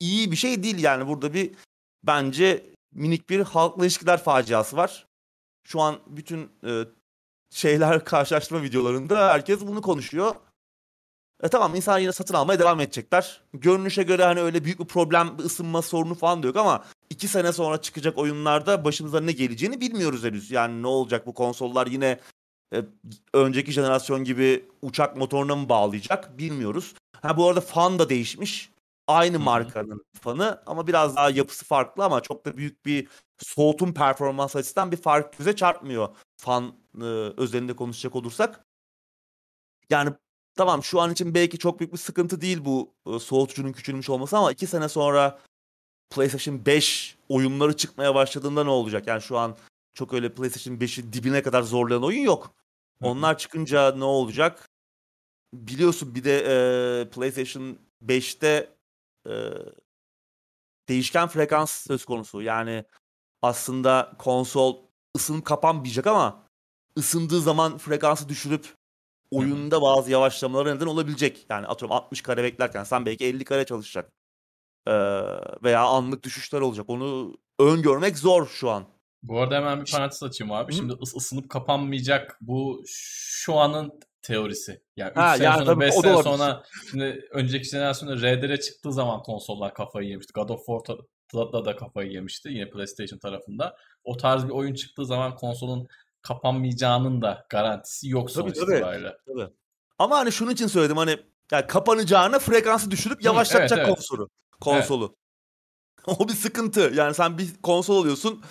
iyi bir şey değil yani burada bir bence minik bir halkla ilişkiler faciası var. Şu an bütün e, şeyler [laughs] karşılaştırma videolarında herkes bunu konuşuyor. E tamam insan yine satın almaya devam edecekler. Görünüşe göre hani öyle büyük bir problem, bir ısınma sorunu falan da yok ama iki sene sonra çıkacak oyunlarda başımıza ne geleceğini bilmiyoruz henüz. Yani ne olacak bu konsollar yine e, önceki jenerasyon gibi uçak motoruna mı bağlayacak bilmiyoruz. Ha bu arada fan da değişmiş. Aynı markanın fanı ama biraz daha yapısı farklı ama çok da büyük bir soğutum performans açısından bir fark göze çarpmıyor fan e, özelinde konuşacak olursak. Yani tamam şu an için belki çok büyük bir sıkıntı değil bu e, soğutucunun küçülmüş olması ama iki sene sonra PlayStation 5 oyunları çıkmaya başladığında ne olacak? Yani şu an çok öyle PlayStation 5'i dibine kadar zorlayan oyun yok. Onlar çıkınca ne olacak? Biliyorsun bir de e, PlayStation 5'te e, değişken frekans söz konusu. Yani aslında konsol ısınıp kapanmayacak ama ısındığı zaman frekansı düşürüp oyunda bazı yavaşlamalara neden olabilecek. Yani atıyorum 60 kare beklerken sen belki 50 kare çalışacak. Ee, veya anlık düşüşler olacak. Onu öngörmek zor şu an. Bu arada hemen bir parantez açayım abi. Hı? Şimdi ıs- ısınıp kapanmayacak bu şu anın teorisi. Yani 3 ha, sene yani sonra 5 sene sonra şimdi önceki jenerasyonda RDR çıktığı zaman konsollar kafayı yemişti. God of War'da da kafayı yemişti yine PlayStation tarafında. O tarz bir oyun çıktığı zaman konsolun kapanmayacağının da garantisi yok sonuç tabii, itibariyle. Tabii. Ama hani şunun için söyledim hani yani kapanacağına frekansı düşürüp yavaşlatacak evet, evet. konsolu. Konsolu. Evet. [laughs] o bir sıkıntı. Yani sen bir konsol alıyorsun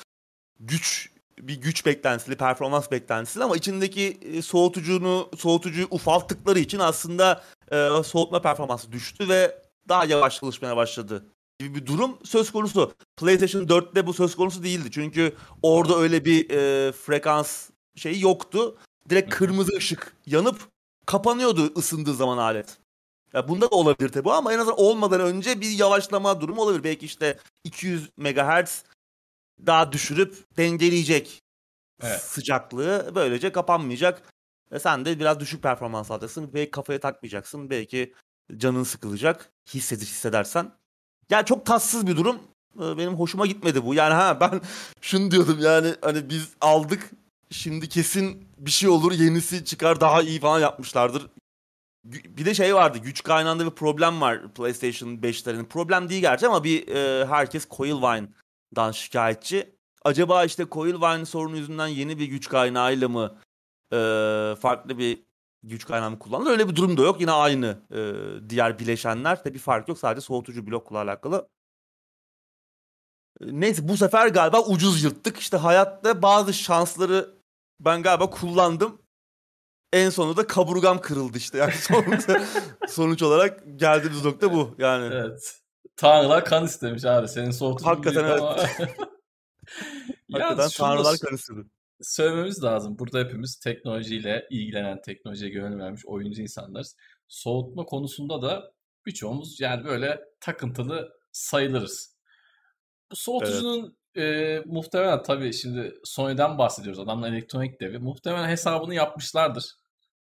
güç bir güç beklentisi, performans beklentisi ama içindeki e, soğutucunu soğutucuyu ufalttıkları için aslında e, soğutma performansı düştü ve daha yavaş çalışmaya başladı gibi bir durum söz konusu. PlayStation 4'te bu söz konusu değildi. Çünkü orada öyle bir e, frekans şeyi yoktu. Direkt kırmızı ışık yanıp kapanıyordu ısındığı zaman alet. Ya bunda da olabilir tabi ama en azından olmadan önce bir yavaşlama durumu olabilir. Belki işte 200 MHz daha düşürüp dengeleyecek evet. sıcaklığı. Böylece kapanmayacak. E sen de biraz düşük performans alacaksın. Belki kafaya takmayacaksın. Belki canın sıkılacak. Hissedir hissedersen. Yani çok tatsız bir durum. E, benim hoşuma gitmedi bu. Yani ha ben [laughs] şunu diyordum yani hani biz aldık şimdi kesin bir şey olur yenisi çıkar daha iyi falan yapmışlardır. Bir de şey vardı güç kaynağında bir problem var PlayStation 5'lerin. Problem değil gerçi ama bir e, herkes Coilvine dan şikayetçi. Acaba işte Coilvine sorunu yüzünden yeni bir güç kaynağıyla mı e, farklı bir güç kaynağı mı kullanılır? Öyle bir durum da yok. Yine aynı e, diğer bileşenler. Tabi fark yok. Sadece soğutucu blokla alakalı. Neyse bu sefer galiba ucuz yırttık. İşte hayatta bazı şansları ben galiba kullandım. En sonunda da kaburgam kırıldı işte. Yani [laughs] sonuç, sonuç olarak geldiğimiz nokta bu. Yani. Evet. Tanrılar kan istemiş abi. Senin soğutucun Hakikaten evet. Ama... [laughs] Hakikaten tanrılar kan istedi. Söylememiz lazım. Burada hepimiz teknolojiyle ilgilenen, teknolojiye güven vermiş oyuncu insanlarız. Soğutma konusunda da birçoğumuz yani böyle takıntılı sayılırız. Bu soğutucunun evet. e, muhtemelen tabii şimdi Sony'den bahsediyoruz. Adamlar elektronik devi. Muhtemelen hesabını yapmışlardır.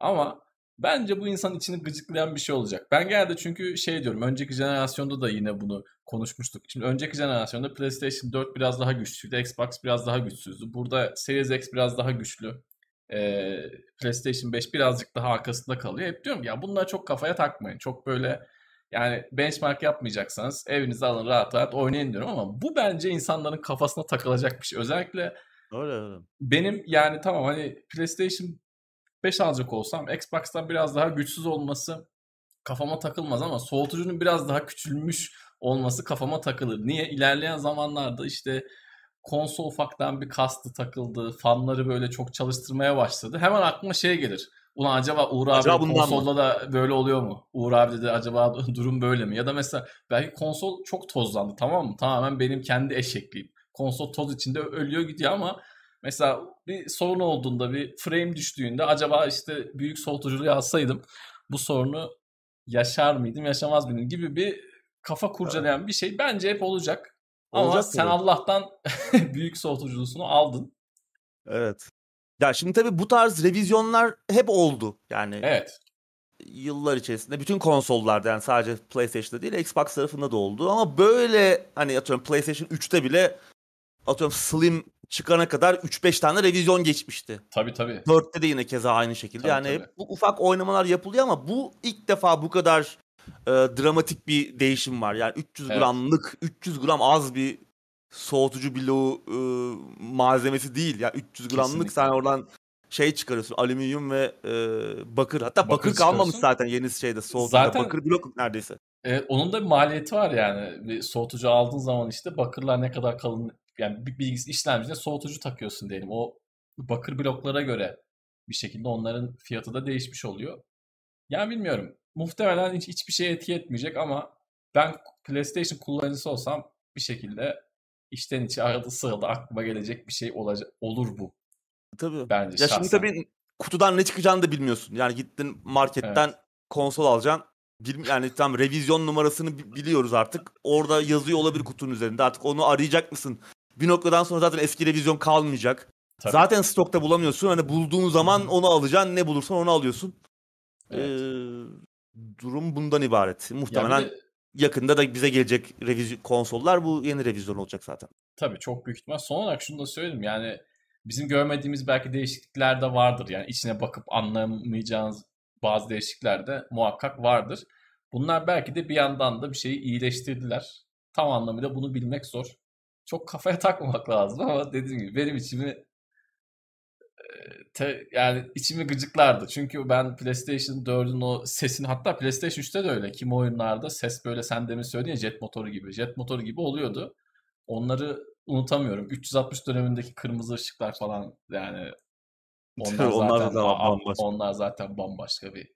Ama bence bu insanın içini gıcıklayan bir şey olacak. Ben geldi çünkü şey diyorum. Önceki jenerasyonda da yine bunu konuşmuştuk. Şimdi önceki jenerasyonda PlayStation 4 biraz daha güçlüydü. Xbox biraz daha güçsüzdü. Burada Series X biraz daha güçlü. Ee, PlayStation 5 birazcık daha arkasında kalıyor. Hep diyorum ya bunlara çok kafaya takmayın. Çok böyle yani benchmark yapmayacaksanız evinize alın rahat rahat oynayın diyorum ama bu bence insanların kafasına takılacak bir şey. Özellikle öyle, öyle. benim yani tamam hani PlayStation 5 alacak olsam Xbox'tan biraz daha güçsüz olması kafama takılmaz ama soğutucunun biraz daha küçülmüş olması kafama takılır. Niye? İlerleyen zamanlarda işte konsol ufaktan bir kastı takıldı. Fanları böyle çok çalıştırmaya başladı. Hemen aklıma şey gelir. Ulan acaba Uğur abi acaba konsolda mı? da böyle oluyor mu? Uğur abi dedi acaba [laughs] durum böyle mi? Ya da mesela belki konsol çok tozlandı tamam mı? Tamamen benim kendi eşekliğim. Konsol toz içinde ölüyor gidiyor ama mesela bir sorun olduğunda bir frame düştüğünde acaba işte büyük soğutuculuğu alsaydım bu sorunu yaşar mıydım yaşamaz mıydım gibi bir kafa kurcalayan evet. bir şey bence hep olacak. olacak Ama sen Allah'tan [laughs] büyük soğutuculusunu aldın. Evet. Ya şimdi tabii bu tarz revizyonlar hep oldu. Yani Evet. Yıllar içerisinde bütün konsollarda yani sadece PlayStation'da değil Xbox tarafında da oldu. Ama böyle hani atıyorum PlayStation 3'te bile atıyorum Slim çıkana kadar 3-5 tane revizyon geçmişti. Tabii tabii. 4'te de yine keza aynı şekilde. Tabii, yani tabii. bu ufak oynamalar yapılıyor ama bu ilk defa bu kadar e, dramatik bir değişim var. Yani 300 evet. gramlık, 300 gram az bir soğutucu bloğu e, malzemesi değil. Ya yani 300 gramlık Kesinlikle. sen oradan şey çıkarıyorsun. Alüminyum ve e, bakır. Hatta bakır, bakır kalmamış zaten yeni şeyde soğutucuda. Zaten, bakır blok neredeyse. E, onun da bir maliyeti var yani. Bir soğutucu aldığın zaman işte bakırlar ne kadar kalın yani bilgisi işlemcine soğutucu takıyorsun diyelim. O bakır bloklara göre bir şekilde onların fiyatı da değişmiş oluyor. Yani bilmiyorum. Muhtemelen hiç, hiçbir şey etki etmeyecek ama ben PlayStation kullanıcısı olsam bir şekilde içten içe arada sırada aklıma gelecek bir şey olacak olur bu. Tabii. Bence ya şahsen. şimdi tabii kutudan ne çıkacağını da bilmiyorsun. Yani gittin marketten evet. konsol alacaksın. Yani tam revizyon numarasını biliyoruz artık. Orada yazıyor olabilir kutunun üzerinde. Artık onu arayacak mısın? Bir noktadan sonra zaten eski revizyon kalmayacak. Tabii. Zaten stokta bulamıyorsun. Hani bulduğun zaman onu alacaksın. Ne bulursan onu alıyorsun. Evet. Ee, durum bundan ibaret. Muhtemelen de, yakında da bize gelecek revizyon konsollar bu yeni revizyon olacak zaten. Tabii çok büyük ihtimal. Son olarak şunu da söyleyeyim. Yani bizim görmediğimiz belki değişiklikler de vardır. Yani içine bakıp anlamayacağınız bazı değişiklikler de muhakkak vardır. Bunlar belki de bir yandan da bir şeyi iyileştirdiler. Tam anlamıyla bunu bilmek zor. Çok kafaya [laughs] takmamak lazım ama dediğim gibi benim içimi te, yani içimi gıcıklardı. Çünkü ben PlayStation 4'ün o sesini hatta PlayStation 3'te de öyle. Kim oyunlarda ses böyle sen demin söyledin ya jet motoru gibi. Jet motoru gibi oluyordu. Onları unutamıyorum. 360 dönemindeki kırmızı ışıklar falan yani onlar, [laughs] onlar zaten da bambaşka. onlar zaten bambaşka bir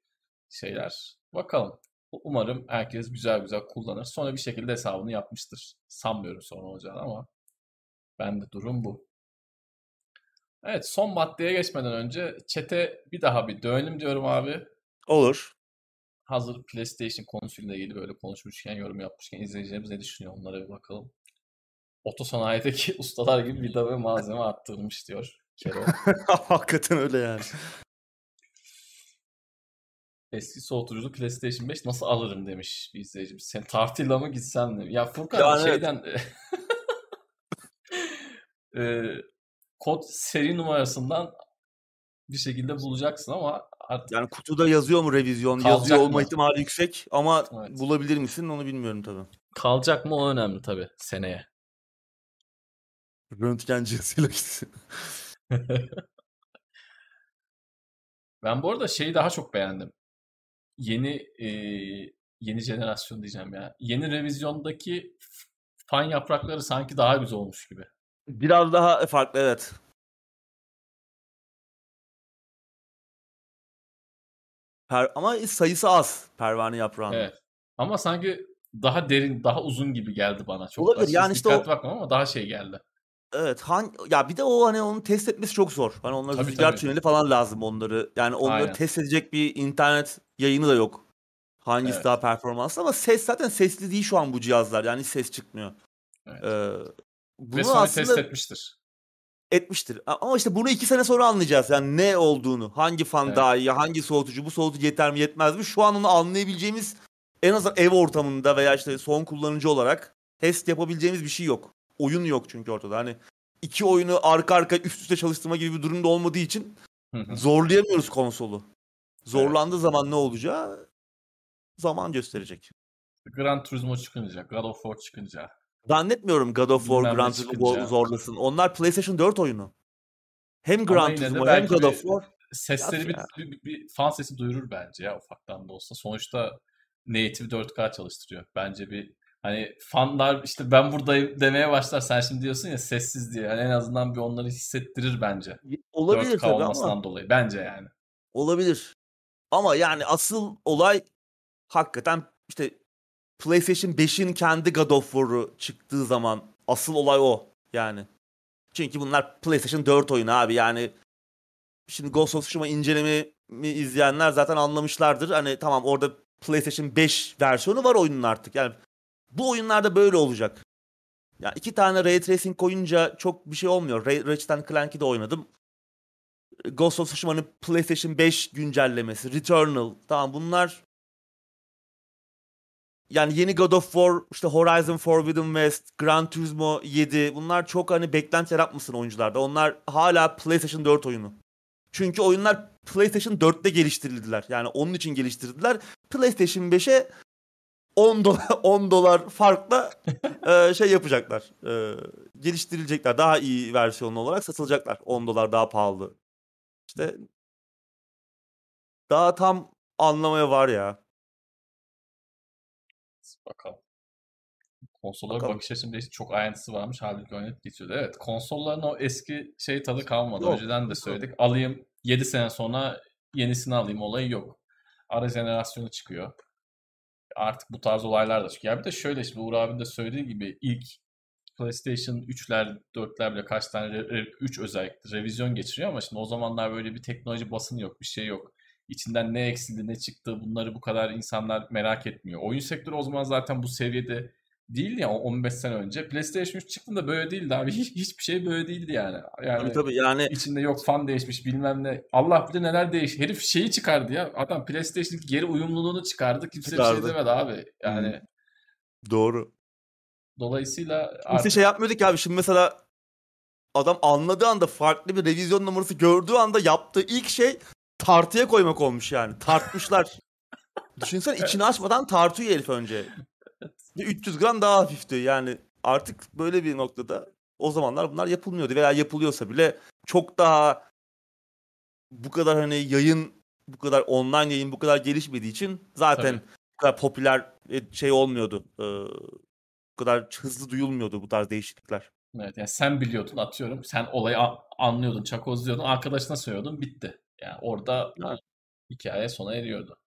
şeyler. Bakalım. Umarım herkes güzel güzel kullanır. Sonra bir şekilde hesabını yapmıştır. Sanmıyorum sonra olacağını ama ben de durum bu. Evet son maddeye geçmeden önce çete bir daha bir dönelim diyorum abi. Olur. Hazır PlayStation konusuyla ilgili böyle konuşmuşken, yorum yapmışken izleyicilerimiz ne düşünüyor onlara bir bakalım. Otosanayideki [laughs] ustalar gibi vida ve malzeme arttırmış diyor Kero. [laughs] Hakikaten öyle yani. Eski soğutuculu PlayStation 5 nasıl alırım demiş bir izleyicimiz. Sen tartıyla mı gitsen mi? Ya Furkan yani şeyden... [laughs] Evet. Kod seri numarasından bir şekilde bulacaksın ama artık... Yani kutuda yazıyor mu revizyon? Yazıyor olma mı? ihtimali yüksek ama evet. bulabilir misin onu bilmiyorum tabii. Kalacak mı o önemli tabii seneye. Röntgen cihazıyla gitsin. [laughs] ben bu arada şeyi daha çok beğendim. Yeni e, yeni jenerasyon diyeceğim ya. Yeni revizyondaki fan yaprakları sanki daha güzel olmuş gibi. Biraz daha farklı evet. Per ama sayısı az pervane yaprağının. Evet. Ama sanki daha derin, daha uzun gibi geldi bana. Çok Olabilir. Yani işte o bakmam ama daha şey geldi. Evet. Han ya bir de o hani onu test etmesi çok zor. Hani onlara Tabii, rüzgar tabii. tüneli falan lazım onları. Yani onları Aynen. test edecek bir internet yayını da yok. Hangisi Evet. daha performanslı ama ses zaten sesli değil şu an bu cihazlar. Yani ses çıkmıyor. Evet. Ee, Ve bunu Sony aslında test etmiştir. etmiştir. Ama işte bunu iki sene sonra anlayacağız. Yani ne olduğunu. Hangi fan Evet. daha iyi, hangi soğutucu, bu soğutucu yeter mi yetmez mi? Şu an onu anlayabileceğimiz en azından ev ortamında veya işte son kullanıcı olarak test yapabileceğimiz bir şey yok. Oyun yok çünkü ortada. Hani iki oyunu arka arka üst üste çalıştırma gibi bir durumda olmadığı için zorlayamıyoruz konsolu. Zorlandığı zaman ne olacağı zaman gösterecek. Gran Turismo çıkınca, God of War çıkınca. Zannetmiyorum God of War, Bilmem ne Gran Turismo çıkınca. zorlasın. Onlar PlayStation 4 oyunu. Hem Ama Gran yine de Turismo hem God of War. Sesleri bir, bir, bir- bir fan sesi duyurur bence ya ufaktan da olsa. Sonuçta native 4K çalıştırıyor. Bence bir hani fanlar işte ben buradayım demeye başlar. Sen şimdi diyorsun ya sessiz diye. Hani en azından bir onları hissettirir bence. Olabilir 4K tabii olmasından ama. dolayı. Bence yani. Olabilir. Ama yani asıl olay hakikaten işte PlayStation 5'in kendi God of War'u çıktığı zaman asıl olay o yani. Çünkü bunlar PlayStation 4 oyunu abi yani. Şimdi Ghost of Tsushima incelememi izleyenler zaten anlamışlardır. Hani tamam orada PlayStation 5 versiyonu var oyunun artık. Yani bu oyunlarda böyle olacak. Ya iki tane Ray Tracing koyunca çok bir şey olmuyor. Ray- Ratchet Clank'i de oynadım. Ghost of Tsushima'nın PlayStation 5 güncellemesi, Returnal. Tamam bunlar yani yeni God of War, işte Horizon Forbidden West, Gran Turismo 7 bunlar çok hani beklenti yaratmasın oyuncularda. Onlar hala PlayStation 4 oyunu. Çünkü oyunlar PlayStation 4'te geliştirildiler. Yani onun için geliştirdiler. PlayStation 5'e 10 dolar 10 dolar farkla [laughs] e, şey yapacaklar. E, geliştirilecekler. Daha iyi versiyonlu olarak satılacaklar. 10 dolar daha pahalı. İşte daha tam anlamaya var ya. Bakalım. Konsollara Bakalım. bakış açım değişti. Çok ayrıntısı varmış. Halbuki oynayıp geçiyordu. Evet konsolların o eski şey tadı kalmadı. Yok, Önceden de yok. söyledik. Alayım 7 sene sonra yenisini alayım olayı yok. Ara jenerasyonu çıkıyor. Artık bu tarz olaylar da çıkıyor. Ya bir de şöyle şimdi Uğur abinin de söylediği gibi ilk PlayStation 3'ler 4'ler bile kaç tane 3 özellikle revizyon geçiriyor ama şimdi o zamanlar böyle bir teknoloji basını yok, bir şey yok. İçinden ne eksildi, ne çıktı bunları bu kadar insanlar merak etmiyor. Oyun sektörü o zaman zaten bu seviyede değildi ya 15 sene önce. PlayStation 3 çıktığında böyle değildi abi. [laughs] Hiç, hiçbir şey böyle değildi yani. Yani Tabii tabii yani içinde yok fan değişmiş bilmem ne. Allah bilir neler değiş. Herif şeyi çıkardı ya. Adam PlayStation'ın geri uyumluluğunu çıkardı. Kimse bir Çıkardı. şey demedi abi. Yani doğru. dolayısıyla Kimse artık şey yapmıyorduk ki abi. Şimdi mesela adam anladığı anda farklı bir revizyon numarası gördüğü anda yaptığı ilk şey tartıya koymak olmuş yani. Tartmışlar. [laughs] Düşünsene içini açmadan tartıyor herif önce. Ve 300 gram daha hafifti yani. Artık böyle bir noktada o zamanlar bunlar yapılmıyordu veya yapılıyorsa bile çok daha bu kadar hani yayın bu kadar online yayın bu kadar gelişmediği için zaten Tabii. bu kadar popüler e, şey olmuyordu. Ee, bu kadar hızlı duyulmuyordu bu tarz değişiklikler. Evet, yani sen biliyordun atıyorum. Sen olayı anlıyordun, çakozluyordun, arkadaşına söylüyordun, bitti. Yani orada Evet. hikaye sona eriyordu.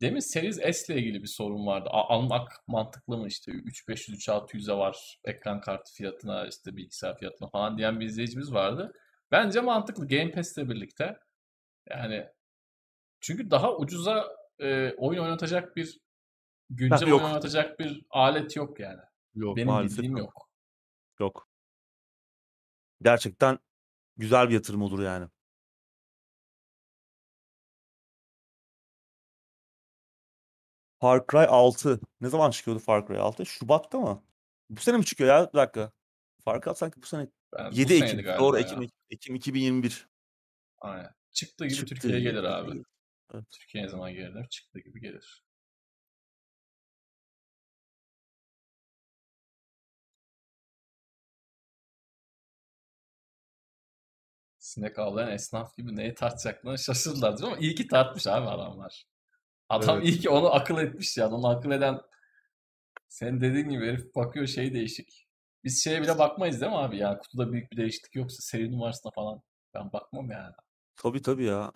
Demin Series S ile ilgili bir sorun vardı. A- almak mantıklı mı işte 3500 3600'e var ekran kartı fiyatına işte bilgisayar fiyatına falan diyen bir izleyicimiz vardı. Bence mantıklı Game Pass ile birlikte. Yani çünkü daha ucuza e, oyun oynatacak bir güncel oyun oynatacak bir alet yok yani. Yok Benim bildiğim yok. Yok. Gerçekten güzel bir yatırım olur yani. Far Cry 6. Ne zaman çıkıyordu Far Cry 6? Şubat'ta mı? Bu sene mi çıkıyor ya? Bir dakika. Far Cry sanki bu sene. Ben, bu 7 seneydi Ekim. Doğru ya. Ekim, Ekim 2021. Aynen. Çıktığı gibi Çıktı Türkiye'ye gelir abi. Evet. Türkiye'ye ne zaman gelir? Çıktığı gibi gelir. Sinek avlayan esnaf gibi neyi tartacaklarını şaşırdılar mi? Ama iyi ki tartmış abi adamlar. Adam Evet. iyi ki onu akıl etmiş yani. Onu akıl eden senin dediğin gibi herif bakıyor şey değişik. Biz şeye bile bakmayız değil mi abi? Yani kutuda büyük bir değişiklik yoksa seri numarasına falan ben bakmam yani. Tabii tabii ya.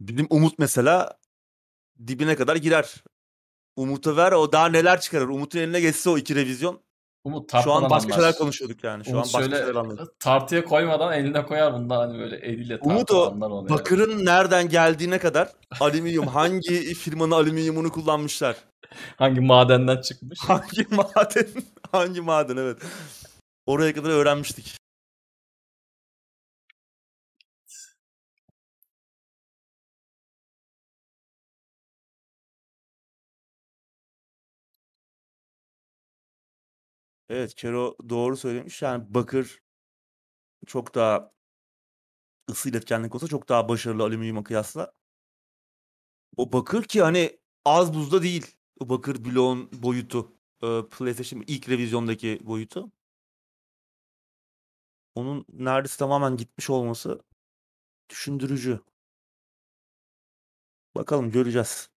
Bizim Umut mesela dibine kadar girer. Umut'a ver o daha neler çıkarır. Umut'un eline geçse o iki revizyon. Umut Şu an başka şeyler konuşuyorduk yani. Şu Umut an başka şöyle şeyler anladık. tartıya koymadan eline koyar bunda hani böyle eliyle Umut o onu yani. bakırın nereden geldiğine kadar alüminyum hangi [laughs] firmanın alüminyumunu kullanmışlar. Hangi madenden çıkmış? Hangi [laughs] maden? Hangi maden evet. Oraya kadar öğrenmiştik. Evet Kero doğru söylemiş. Yani bakır çok daha ısı iletkenlik olsa çok daha başarılı alüminyuma kıyasla. O bakır ki hani az buzda değil. O bakır bloğun boyutu. e, PlayStation ilk revizyondaki boyutu. Onun neredeyse tamamen gitmiş olması düşündürücü. Bakalım göreceğiz.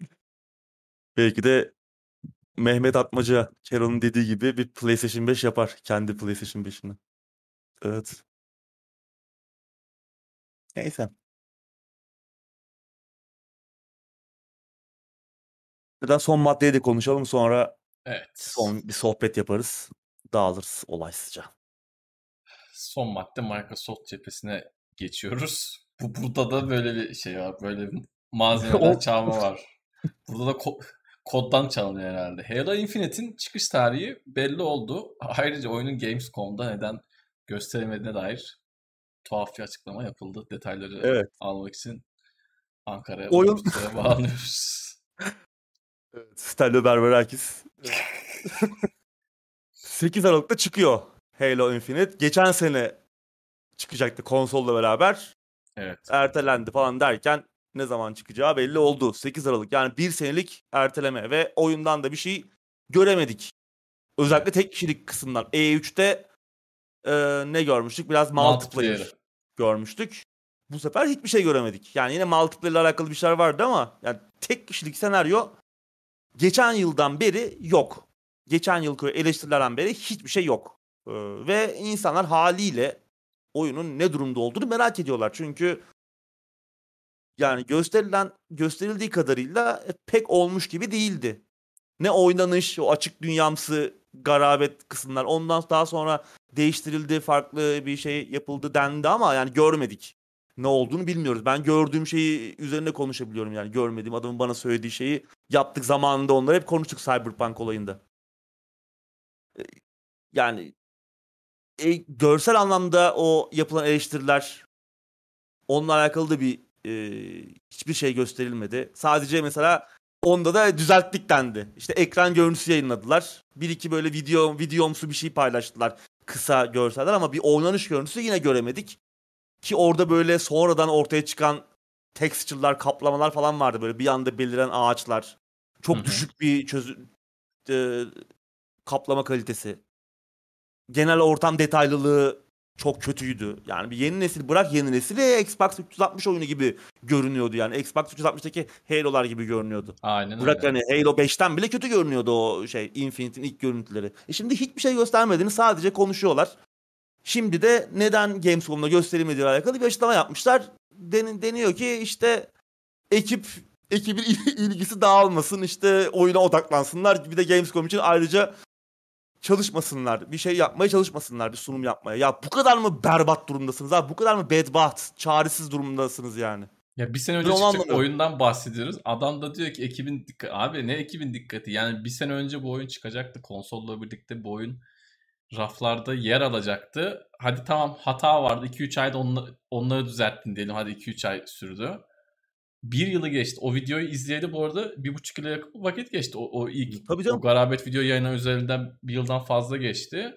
[laughs] Belki de Mehmet Atmaca Kero'nun dediği gibi bir PlayStation 5 yapar. Kendi PlayStation 5'ini. Evet. Neyse. Neden son maddeyi de konuşalım sonra Evet. son bir sohbet yaparız. Dağılırız olaysızca. Son madde Microsoft cephesine geçiyoruz. Bu burada da böyle bir şey var. Böyle bir [laughs] malzemeden çalma var. Burada da ko- koddan çalınıyor herhalde. Halo Infinite'in çıkış tarihi belli oldu. Ayrıca oyunun Gamescom'da neden gösteremediğine dair tuhaf bir açıklama yapıldı. Detayları Evet. almak için Ankara'ya Oyun- bağlanıyoruz. [laughs] Evet. Stelio Berberakis. 8 [laughs] Aralık'ta çıkıyor Halo Infinite. Geçen sene çıkacaktı konsolla beraber. Evet. Ertelendi falan derken ne zaman çıkacağı belli oldu. 8 Aralık yani bir senelik erteleme ve oyundan da bir şey göremedik. Özellikle tek kişilik kısımlar. E3'te e, ne görmüştük? Biraz multiplayer Multiplayer. görmüştük. Bu sefer hiçbir şey göremedik. Yani yine multiplayer ile alakalı bir şeyler vardı ama yani tek kişilik senaryo geçen yıldan beri yok. Geçen yılki eleştirilerden beri hiçbir şey yok. Ee, ve insanlar haliyle oyunun ne durumda olduğunu merak ediyorlar. Çünkü yani gösterilen gösterildiği kadarıyla pek olmuş gibi değildi. Ne oynanış, o açık dünyamsı garabet kısımlar. Ondan daha sonra değiştirildi, farklı bir şey yapıldı dendi ama yani görmedik. Ne olduğunu bilmiyoruz. Ben gördüğüm şeyi üzerine konuşabiliyorum yani. Görmediğim adamın bana söylediği şeyi yaptık zamanında onları hep konuştuk Cyberpunk olayında. E, Yani e, görsel anlamda o yapılan eleştiriler onunla alakalı da bir e, hiçbir şey gösterilmedi. Sadece mesela onda da düzelttik dendi. İşte ekran görüntüsü yayınladılar. Bir iki böyle video videomsu bir şey paylaştılar. Kısa görseller ama bir oynanış görüntüsü yine göremedik. Ki orada böyle sonradan ortaya çıkan texture'lar, kaplamalar falan vardı böyle bir anda beliren ağaçlar. Çok Hı hı. düşük bir çözü e, kaplama kalitesi. Genel ortam detaylılığı çok kötüydü. Yani bir yeni nesil bırak yeni nesili Xbox 360 oyunu gibi görünüyordu yani. Xbox 360'daki Halo'lar gibi görünüyordu. Aynen Bırak öyle. hani Halo 5'ten bile kötü görünüyordu o şey Infinite'in ilk görüntüleri. E şimdi hiçbir şey göstermediğini sadece konuşuyorlar. Şimdi de neden Gamescom'da gösterilmediği alakalı bir açıklama yapmışlar. Den- deniyor ki işte ekip ekibin il- [laughs] ilgisi dağılmasın işte oyuna odaklansınlar. Bir de Gamescom için ayrıca çalışmasınlar. Bir şey yapmaya çalışmasınlar. Bir sunum yapmaya. Ya bu kadar mı berbat durumdasınız abi? Bu kadar mı bedbaht, çaresiz durumdasınız yani? Ya bir sene önce çıkacak anlamıyorum. oyundan bahsediyoruz. Adam da diyor ki ekibin dikkat abi ne ekibin dikkati? Yani bir sene önce bu oyun çıkacaktı. Konsolla birlikte bu oyun raflarda yer alacaktı. Hadi tamam hata vardı. 2-3 ayda onla- onları düzelttin diyelim. Hadi 2-3 ay sürdü. Bir yılı geçti. O videoyu izleyeli bu arada bir buçuk yıla yakın vakit geçti. O, o ilk Tabii o canım. garabet video yayına üzerinden bir yıldan fazla geçti.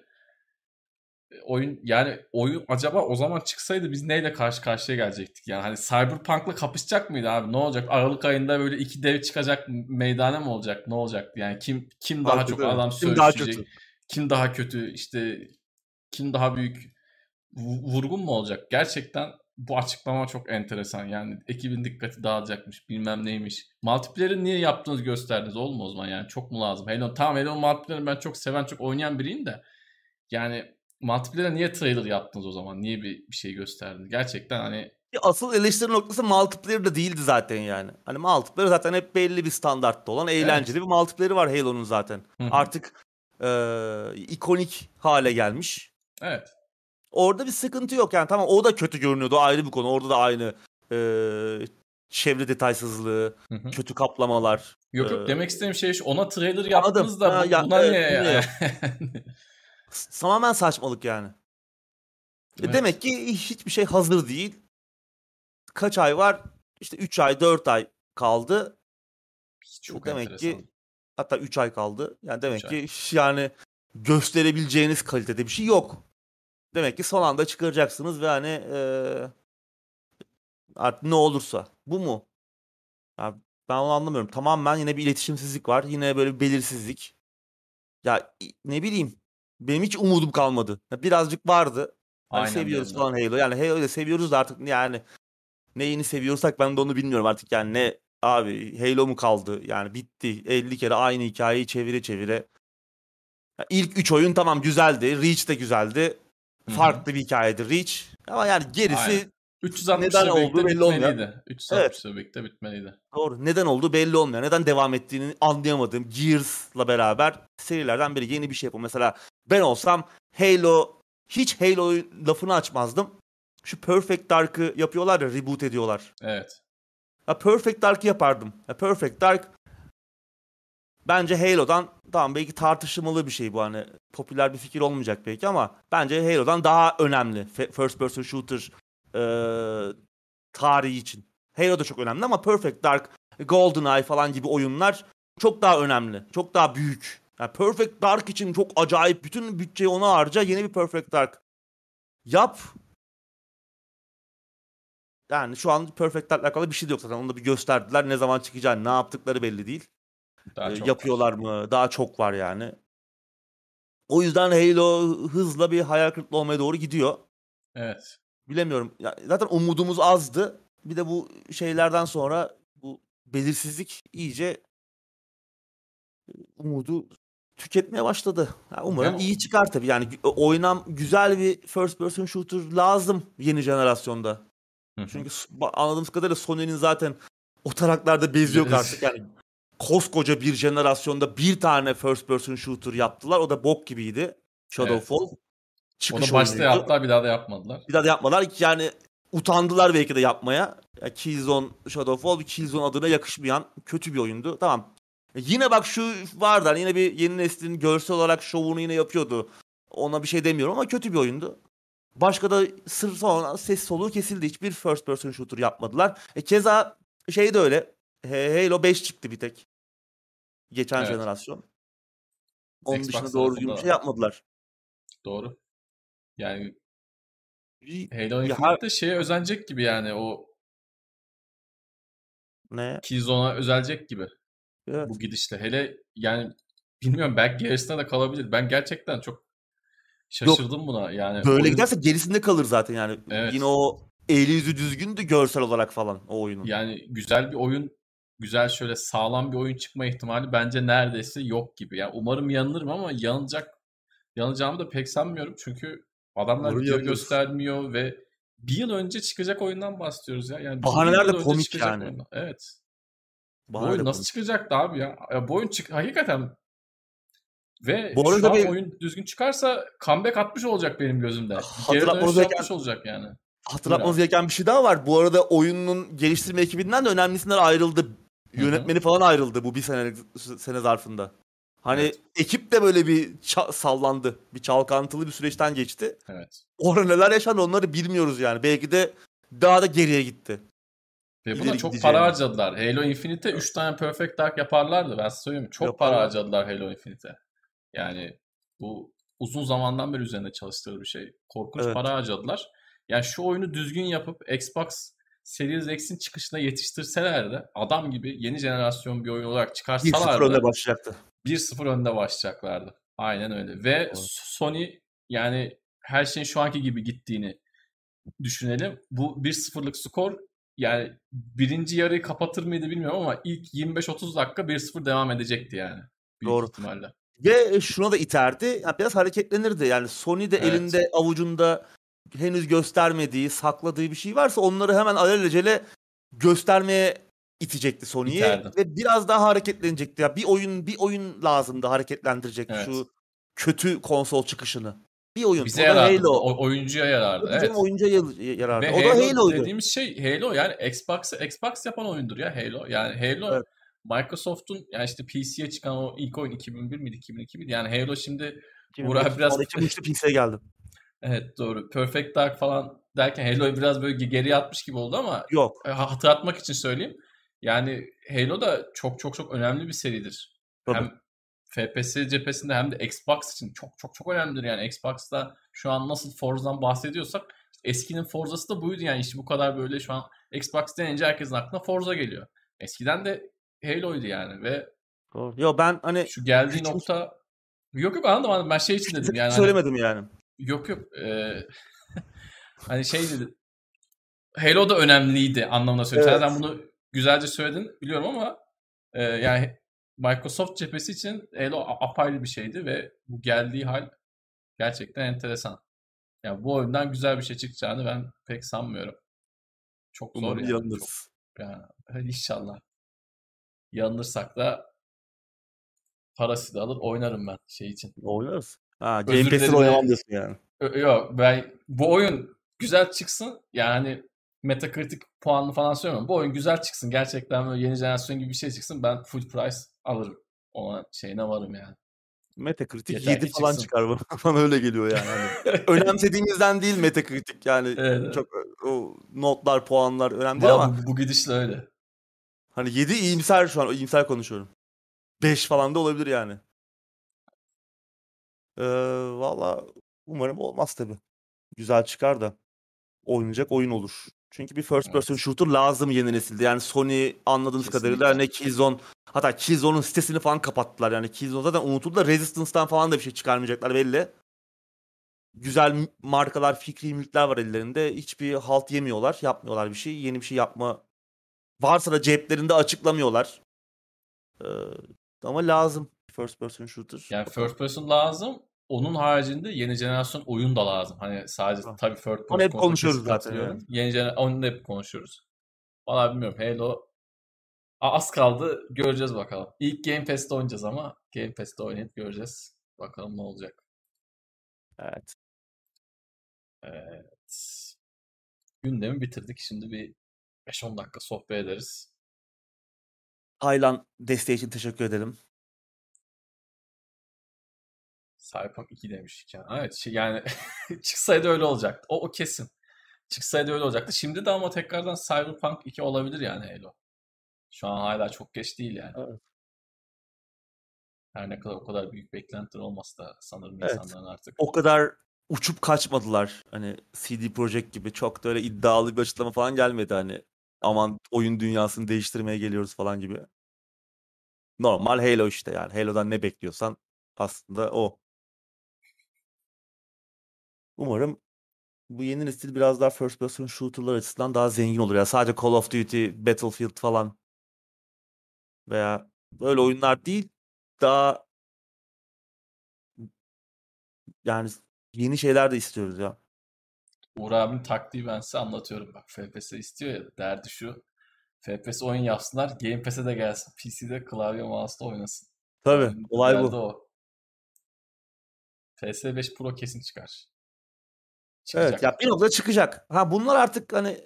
E, Oyun yani oyun acaba o zaman çıksaydı biz neyle karşı karşıya gelecektik? Yani hani Cyberpunk'la kapışacak mıydı abi? Ne olacak? Aralık ayında böyle iki dev çıkacak meydana mı olacak? Ne olacaktı? Yani kim kim daha Fark çok ediyorum. adam Kim daha söğüşecek? kötü? Kim daha kötü? İşte kim daha büyük vu- vurgun mu olacak? Gerçekten bu açıklama çok enteresan. Yani ekibin dikkati dağılacakmış bilmem neymiş. Multiplayer'ı niye yaptığınızı gösterdiniz mu o zaman yani çok mu lazım? Halo, tamam Halo multiplayer'ı ben çok seven çok oynayan biriyim de yani multiplayer'e niye trailer yaptınız o zaman? Niye bir, bir şey gösterdiniz? Gerçekten hani Asıl eleştiri noktası multiplayer da değildi zaten yani. Hani multiplayer zaten hep belli bir standartta olan eğlenceli evet. bir multiplayer'i var Halo'nun zaten. Hı-hı. Artık e, ikonik hale gelmiş. Evet. Orada bir sıkıntı yok yani tamam o da kötü görünüyordu ayrı bir konu. Orada da aynı e, çevre detaysızlığı, Hı-hı. kötü kaplamalar. Yok yok ee, demek istediğim şey şu ona trailer yaptınız da bu, ya, buna evet, ne ya? [laughs] Tamamen saçmalık yani. E, evet. Demek ki hiçbir şey hazır değil kaç ay var? İşte 3 ay 4 ay kaldı. Çok demek enteresan. ki hatta 3 ay kaldı. Yani demek ki ay. yani gösterebileceğiniz kalitede bir şey yok. Demek ki son anda çıkaracaksınız ve hani ee, artık ne olursa. Bu mu? Ya ben onu anlamıyorum. Tamamen yine bir iletişimsizlik var. Yine böyle bir belirsizlik. Ya ne bileyim. Benim hiç umudum kalmadı. Birazcık vardı. Hani Aynen seviyoruz falan Halo. Yani Halo'yu seviyoruz da artık yani neyini seviyorsak ben de onu bilmiyorum artık yani ne abi Halo mu kaldı yani bitti 50 kere aynı hikayeyi çevire çevire. Yani ilk 3 oyun tamam güzeldi Reach de güzeldi farklı bir hikayedir Reach ama yani gerisi Aynen. 360 neden oldu belli olmuyor. 360 evet. birlikte bitmeliydi. Doğru. Neden oldu belli olmuyor. Neden devam ettiğini anlayamadığım Gears'la beraber serilerden biri yeni bir şey yapıyor. Mesela ben olsam Halo hiç Halo lafını açmazdım şu Perfect Dark'ı yapıyorlar ya reboot ediyorlar. Evet. Ya Perfect Dark'ı yapardım. Ya Perfect Dark bence Halo'dan tamam belki tartışılmalı bir şey bu hani popüler bir fikir olmayacak belki ama bence Halo'dan daha önemli first person shooter e, tarihi için. Halo da çok önemli ama Perfect Dark, GoldenEye falan gibi oyunlar çok daha önemli. Çok daha büyük. Yani Perfect Dark için çok acayip bütün bütçeyi ona harca yeni bir Perfect Dark yap yani şu an Perfect Dark'la alakalı bir şey de yok zaten. Onu da bir gösterdiler. Ne zaman çıkacağını, ne yaptıkları belli değil. Daha ee, yapıyorlar var. mı? Daha çok var yani. O yüzden Halo hızla bir hayal kırıklığı olmaya doğru gidiyor. Evet. Bilemiyorum. Ya, zaten umudumuz azdı. Bir de bu şeylerden sonra bu belirsizlik iyice umudu tüketmeye başladı. Ya umarım ya. iyi çıkar tabii. Yani oynam güzel bir first person shooter lazım yeni jenerasyonda. Çünkü anladığımız kadarıyla Sony'nin zaten o taraklarda bezi yok artık. Yani koskoca bir jenerasyonda bir tane first person shooter yaptılar. O da bok gibiydi. Shadowfall. Evet. Çıkış Onu başta oyunuydu. yaptılar bir daha da yapmadılar. Bir daha da yapmadılar. Yani utandılar belki de yapmaya. Yani Killzone Shadowfall bir Killzone adına yakışmayan kötü bir oyundu. Tamam. E yine bak şu vardı. Yine bir yeni neslin görsel olarak şovunu yine yapıyordu. Ona bir şey demiyorum ama kötü bir oyundu. Başka da sır sonra ses soluğu kesildi. Hiçbir first person shooter yapmadılar. E keza şey de öyle. Halo 5 çıktı bir tek. Geçen evet. jenerasyon. Onun Xbox dışında doğru bir şey yapmadılar. Doğru. Yani Halo Infinite'de her... şeye özenecek gibi yani o ne? Killzone'a özelecek gibi. Evet. Bu gidişle. Hele yani bilmiyorum belki gerisine de kalabilir. Ben gerçekten çok Şaşırdım Yok, buna yani. Böyle oyun... giderse gerisinde kalır zaten yani. Evet. Yine o eli yüzü düzgündü görsel olarak falan o oyunun. Yani güzel bir oyun, güzel şöyle sağlam bir oyun çıkma ihtimali bence neredeyse yok gibi. Yani umarım yanılırım ama yanılacak yanılacağımı da pek sanmıyorum. Çünkü adamlar Umarım video göstermiyor ve bir yıl önce çıkacak oyundan bahsediyoruz ya. Yani Bahaneler de komik yani. Oyundan. Evet. Bahane bu oyun nasıl komik. çıkacaktı abi ya? ya? Bu oyun çık hakikaten ve Bu şu an bir... oyun düzgün çıkarsa comeback atmış olacak benim gözümde. Hatırlatmamız gereken... olacak yani. Hatırlatmamız gereken bir şey daha var. Bu arada oyunun geliştirme ekibinden de önemlisinden ayrıldı. Yönetmeni falan ayrıldı bu bir sene sene zarfında. Hani evet. ekip de böyle bir sallandı. Bir çalkantılı bir süreçten geçti. Evet. Orada neler yaşandı onları bilmiyoruz yani. Belki de daha da geriye gitti. Ve buna çok para harcadılar. Halo Infinite 3 tane Perfect Dark yaparlardı. Ben size söyleyeyim. Çok Yaparlar. para harcadılar Halo Infinite. Yani bu uzun zamandan beri üzerinde çalıştığı bir şey. Korkunç evet. para harcadılar. Yani şu oyunu düzgün yapıp Xbox Series X'in çıkışına yetiştirselerdi adam gibi yeni jenerasyon bir oyun olarak çıkarsalardı 1-0 önde başlayacaktı. 1-0 önde başlayacaklardı. Aynen öyle. Ve evet. Sony yani her şeyin şu anki gibi gittiğini düşünelim. Bu 1-0'lık skor yani birinci yarıyı kapatır mıydı bilmiyorum ama ilk 25-30 dakika 1-0 devam edecekti yani. Büyük Doğru. ihtimalle. Ve şuna da iterdi. Yani biraz hareketlenirdi. Yani Sony de Evet. elinde avucunda henüz göstermediği, sakladığı bir şey varsa onları hemen alelacele göstermeye itecekti Sony'yi ve biraz daha hareketlenecekti. Ya bir oyun bir oyun lazımdı hareketlendirecek Evet. şu kötü konsol çıkışını. Bir oyun. Bize o da yarardı. Halo. O, oyuncuya yarardı. Bizim Evet. oyuncuya yar- yarardı. Ve o da Halo, Halo'ydu. dediğimiz şey Halo yani Xbox Xbox yapan oyundur ya Halo. Yani Halo Evet. Microsoft'un yani işte PC'ye çıkan o ilk oyun 2001 miydi 2002 miydi? Yani Halo şimdi 2002, Burak biraz- sonra 2003'te PC'ye geldim. Evet doğru Perfect Dark falan derken Halo'yu biraz böyle geriye atmış gibi oldu ama Yok. e, hatırlatmak için söyleyeyim. Yani Halo da çok çok çok önemli bir seridir. Tabii. Hem FPS cephesinde hem de Xbox için çok çok çok önemlidir. Yani Xbox'ta şu an nasıl Forza'dan bahsediyorsak eskinin Forza'sı da buydu yani işte bu kadar böyle şu an Xbox denince herkesin aklına Forza geliyor. Eskiden de Halo'ydu yani ve Doğru. Yo ben hani şu geldiği Küçük- nokta yok yok anladım anladım ben şey için dedim yani hani- söylemedim yani. Yok yok. Ee, [laughs] hani şey dedi. Halo da önemliydi anlamında söylüyorum. Evet. Sen bunu güzelce söyledin biliyorum ama e, yani Microsoft cephesi için Halo apayrı bir şeydi ve bu geldiği hal gerçekten enteresan. Yani bu oyundan güzel bir şey çıkacağını ben pek sanmıyorum. Çok zor Umarım yani. Çok, yani inşallah. Yanılırsak da parası da alır oynarım ben şey için. Oynarız. Ha, Game dilerim. oynamam diyorsun yani. Yok ben bu oyun güzel çıksın yani Metacritic puanını falan söylemiyorum. Bu oyun güzel çıksın gerçekten böyle yeni jenerasyon gibi bir şey çıksın ben full price alırım. Ona şeyine varım yani. Metacritic Yeter 7 ki falan çıksın. çıkar bana. [laughs] Bana öyle geliyor yani. Hani [laughs] önemsediğimizden değil Metacritic yani. Evet. Çok o notlar, puanlar önemli değil ama bu, bu gidişle öyle. hani 7 iyimser şu an. iyimser konuşuyorum. 5 falan da olabilir yani. Ee, Valla umarım olmaz tabi. Güzel çıkar da oynayacak oyun olur. Çünkü bir first person Evet. shooter lazım yeni nesilde. Yani Sony anladığımız Kesinlikle. kadarıyla ne Killzone hatta Killzone'un sitesini falan kapattılar. Yani Killzone zaten unutuldu da Resistance'dan falan da bir şey çıkarmayacaklar belli. Güzel markalar, fikri mülkler var ellerinde. Hiçbir halt yemiyorlar, yapmıyorlar bir şey. Yeni bir şey yapma varsa da ceplerinde açıklamıyorlar. Ee, ama lazım first person shooter. Yani first person lazım. Onun haricinde yeni jenerasyon oyun da lazım. Hani sadece Tamam. tabii first person hep konuşuyoruz zaten yani. Yeni jener onu hep konuşuyoruz. Valla bilmiyorum. Halo az kaldı. Göreceğiz bakalım. İlk Game Pass'te oynayacağız ama Game Pass'te oynayıp göreceğiz. Bakalım ne olacak. Evet. Evet. Gündemi bitirdik. Şimdi bir 5-10 dakika sohbet ederiz. Taylan desteği için teşekkür ederim. Cyberpunk 2 demiş. Yani, evet şey yani [laughs] çıksaydı öyle olacaktı. O, o kesin. Çıksaydı öyle olacaktı. Şimdi de ama tekrardan Cyberpunk 2 olabilir yani Halo. Şu an hala çok geç değil yani. Evet. Her ne kadar o kadar büyük beklentiler olmasa da sanırım Evet. insanların artık. O kadar uçup kaçmadılar. Hani CD Projekt gibi çok da öyle iddialı bir açıklama falan gelmedi hani. Aman oyun dünyasını değiştirmeye geliyoruz falan gibi. Normal Halo işte yani. Halo'dan ne bekliyorsan aslında o. Umarım bu yeni nesil biraz daha first person shooter'lar açısından daha zengin olur. Ya sadece Call of Duty, Battlefield falan veya böyle oyunlar değil daha yani yeni şeyler de istiyoruz ya. Uğur abinin taktiği ben size anlatıyorum. Bak FPS istiyor ya derdi şu. FPS oyun yapsınlar. Game Pass'e de gelsin. PC'de klavye mouse'da oynasın. Tabii olay bu. o. PS5 Pro kesin çıkar. Evet Çıkacak. ya bir noktada çıkacak. Ha bunlar artık hani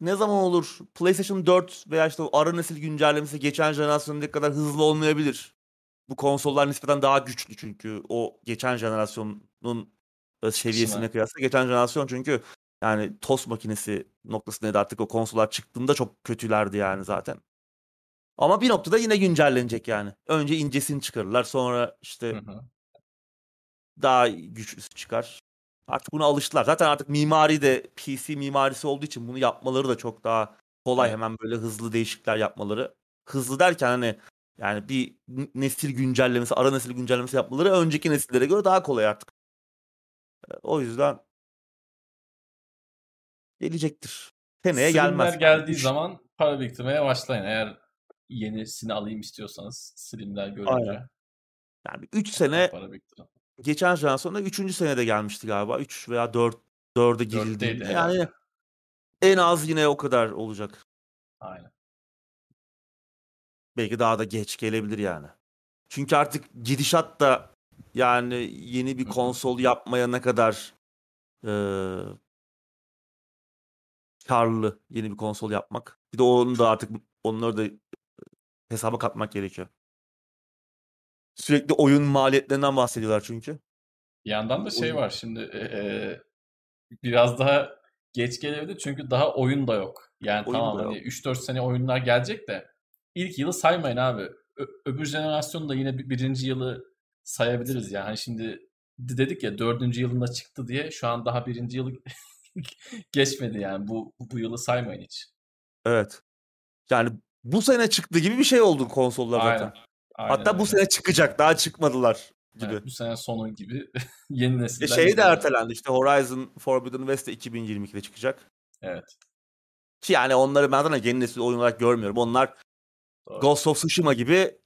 ne zaman olur? PlayStation 4 veya işte ara nesil güncellemesi geçen jenerasyondaki kadar hızlı olmayabilir. Bu konsollar nispeten daha güçlü çünkü o geçen jenerasyonun e, seviyesine kıyasla geçen jenerasyon çünkü yani tost makinesi noktasındaydı artık o konsollar çıktığında çok kötülerdi yani zaten. Ama bir noktada yine güncellenecek yani. Önce incesini çıkarırlar sonra işte Hı hı. daha güçlüsü çıkar. Artık buna alıştılar. Zaten artık mimari de PC mimarisi olduğu için bunu yapmaları da çok daha kolay. Hemen böyle hızlı değişiklikler yapmaları. Hızlı derken hani yani bir nesil güncellemesi, ara nesil güncellemesi yapmaları önceki nesillere göre daha kolay artık. E, O yüzden Gelecektir. Seneye gelmez. geldiği Üç- zaman para biriktirmeye başlayın. Eğer yenisini alayım istiyorsanız Slimler görünce Aynen. Yani 3 sene para biriktirin. Geçen jenerasyonda 3. senede gelmişti galiba. 3 veya 4 4'e Dörtteydi girildiğinde. herhalde. Yani en az yine o kadar olacak. Aynen. Belki daha da geç gelebilir yani. Çünkü artık gidişat da yani yeni bir konsol yapmaya ne kadar eee karlı yeni bir konsol yapmak. Bir de onu da artık onları da hesaba katmak gerekiyor. Sürekli oyun maliyetlerinden bahsediyorlar çünkü. Bir yandan da şey Oyun- var şimdi e, e, biraz daha geç gelebilir çünkü daha oyun da yok. Yani Oyun tamam hani yok. 3-4 sene oyunlar gelecek de ilk yılı saymayın abi. Ö- öbür jenerasyon da yine bir, birinci yılı sayabiliriz yani. Hani şimdi de- dedik ya dördüncü yılında çıktı diye şu an daha birinci yılı [laughs] geçmedi yani. Bu, bu yılı saymayın hiç. Evet. Yani bu sene çıktı gibi bir şey oldu konsollar zaten. Aynen. Hatta bu öyle. sene çıkacak. Daha çıkmadılar gibi. Evet, bu sene sonu gibi [laughs] yeni E nesiller şey de ertelendi işte Horizon Forbidden West de 2022'de çıkacak. Evet. Ki yani onları ben zaten yeni nesil oyun olarak görmüyorum. Onlar Doğru. Ghost of Tsushima gibi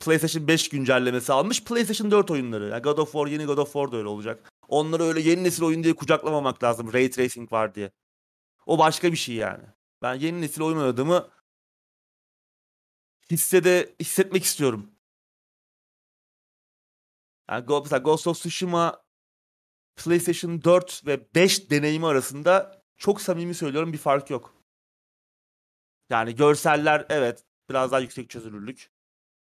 PlayStation 5 güncellemesi almış PlayStation 4 oyunları. Yani God of War, yeni God of War da öyle olacak. Onları öyle yeni nesil oyun diye kucaklamamak lazım. Ray Tracing var diye. O başka bir şey yani. Ben yeni nesil oyun oynadığımı hissede hissetmek istiyorum. Yani Go- mesela Ghost of Tsushima PlayStation 4 ve 5 deneyimi arasında çok samimi söylüyorum bir fark yok. Yani görseller evet biraz daha yüksek çözünürlük.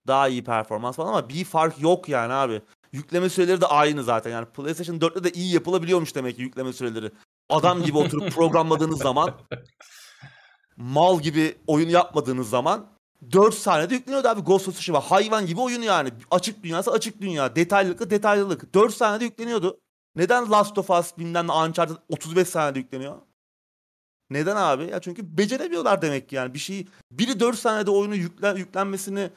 Daha iyi performans falan ama bir fark yok yani abi. Yükleme süreleri de aynı zaten. Yani PlayStation 4'te de iyi yapılabiliyormuş demek ki yükleme süreleri. Adam gibi oturup [laughs] programladığınız zaman mal gibi oyun yapmadığınız zaman 4 saniyede yükleniyordu abi Ghost of Tsushima. Hayvan gibi oyun yani. Açık dünyası açık dünya. Detaylılıkla detaylılık. 4 saniyede yükleniyordu. Neden Last of Us bilmem Uncharted 35 saniyede yükleniyor? Neden abi? Ya çünkü beceremiyorlar demek ki yani. Bir şeyi biri 4 saniyede oyunu yüklen, yüklenmesini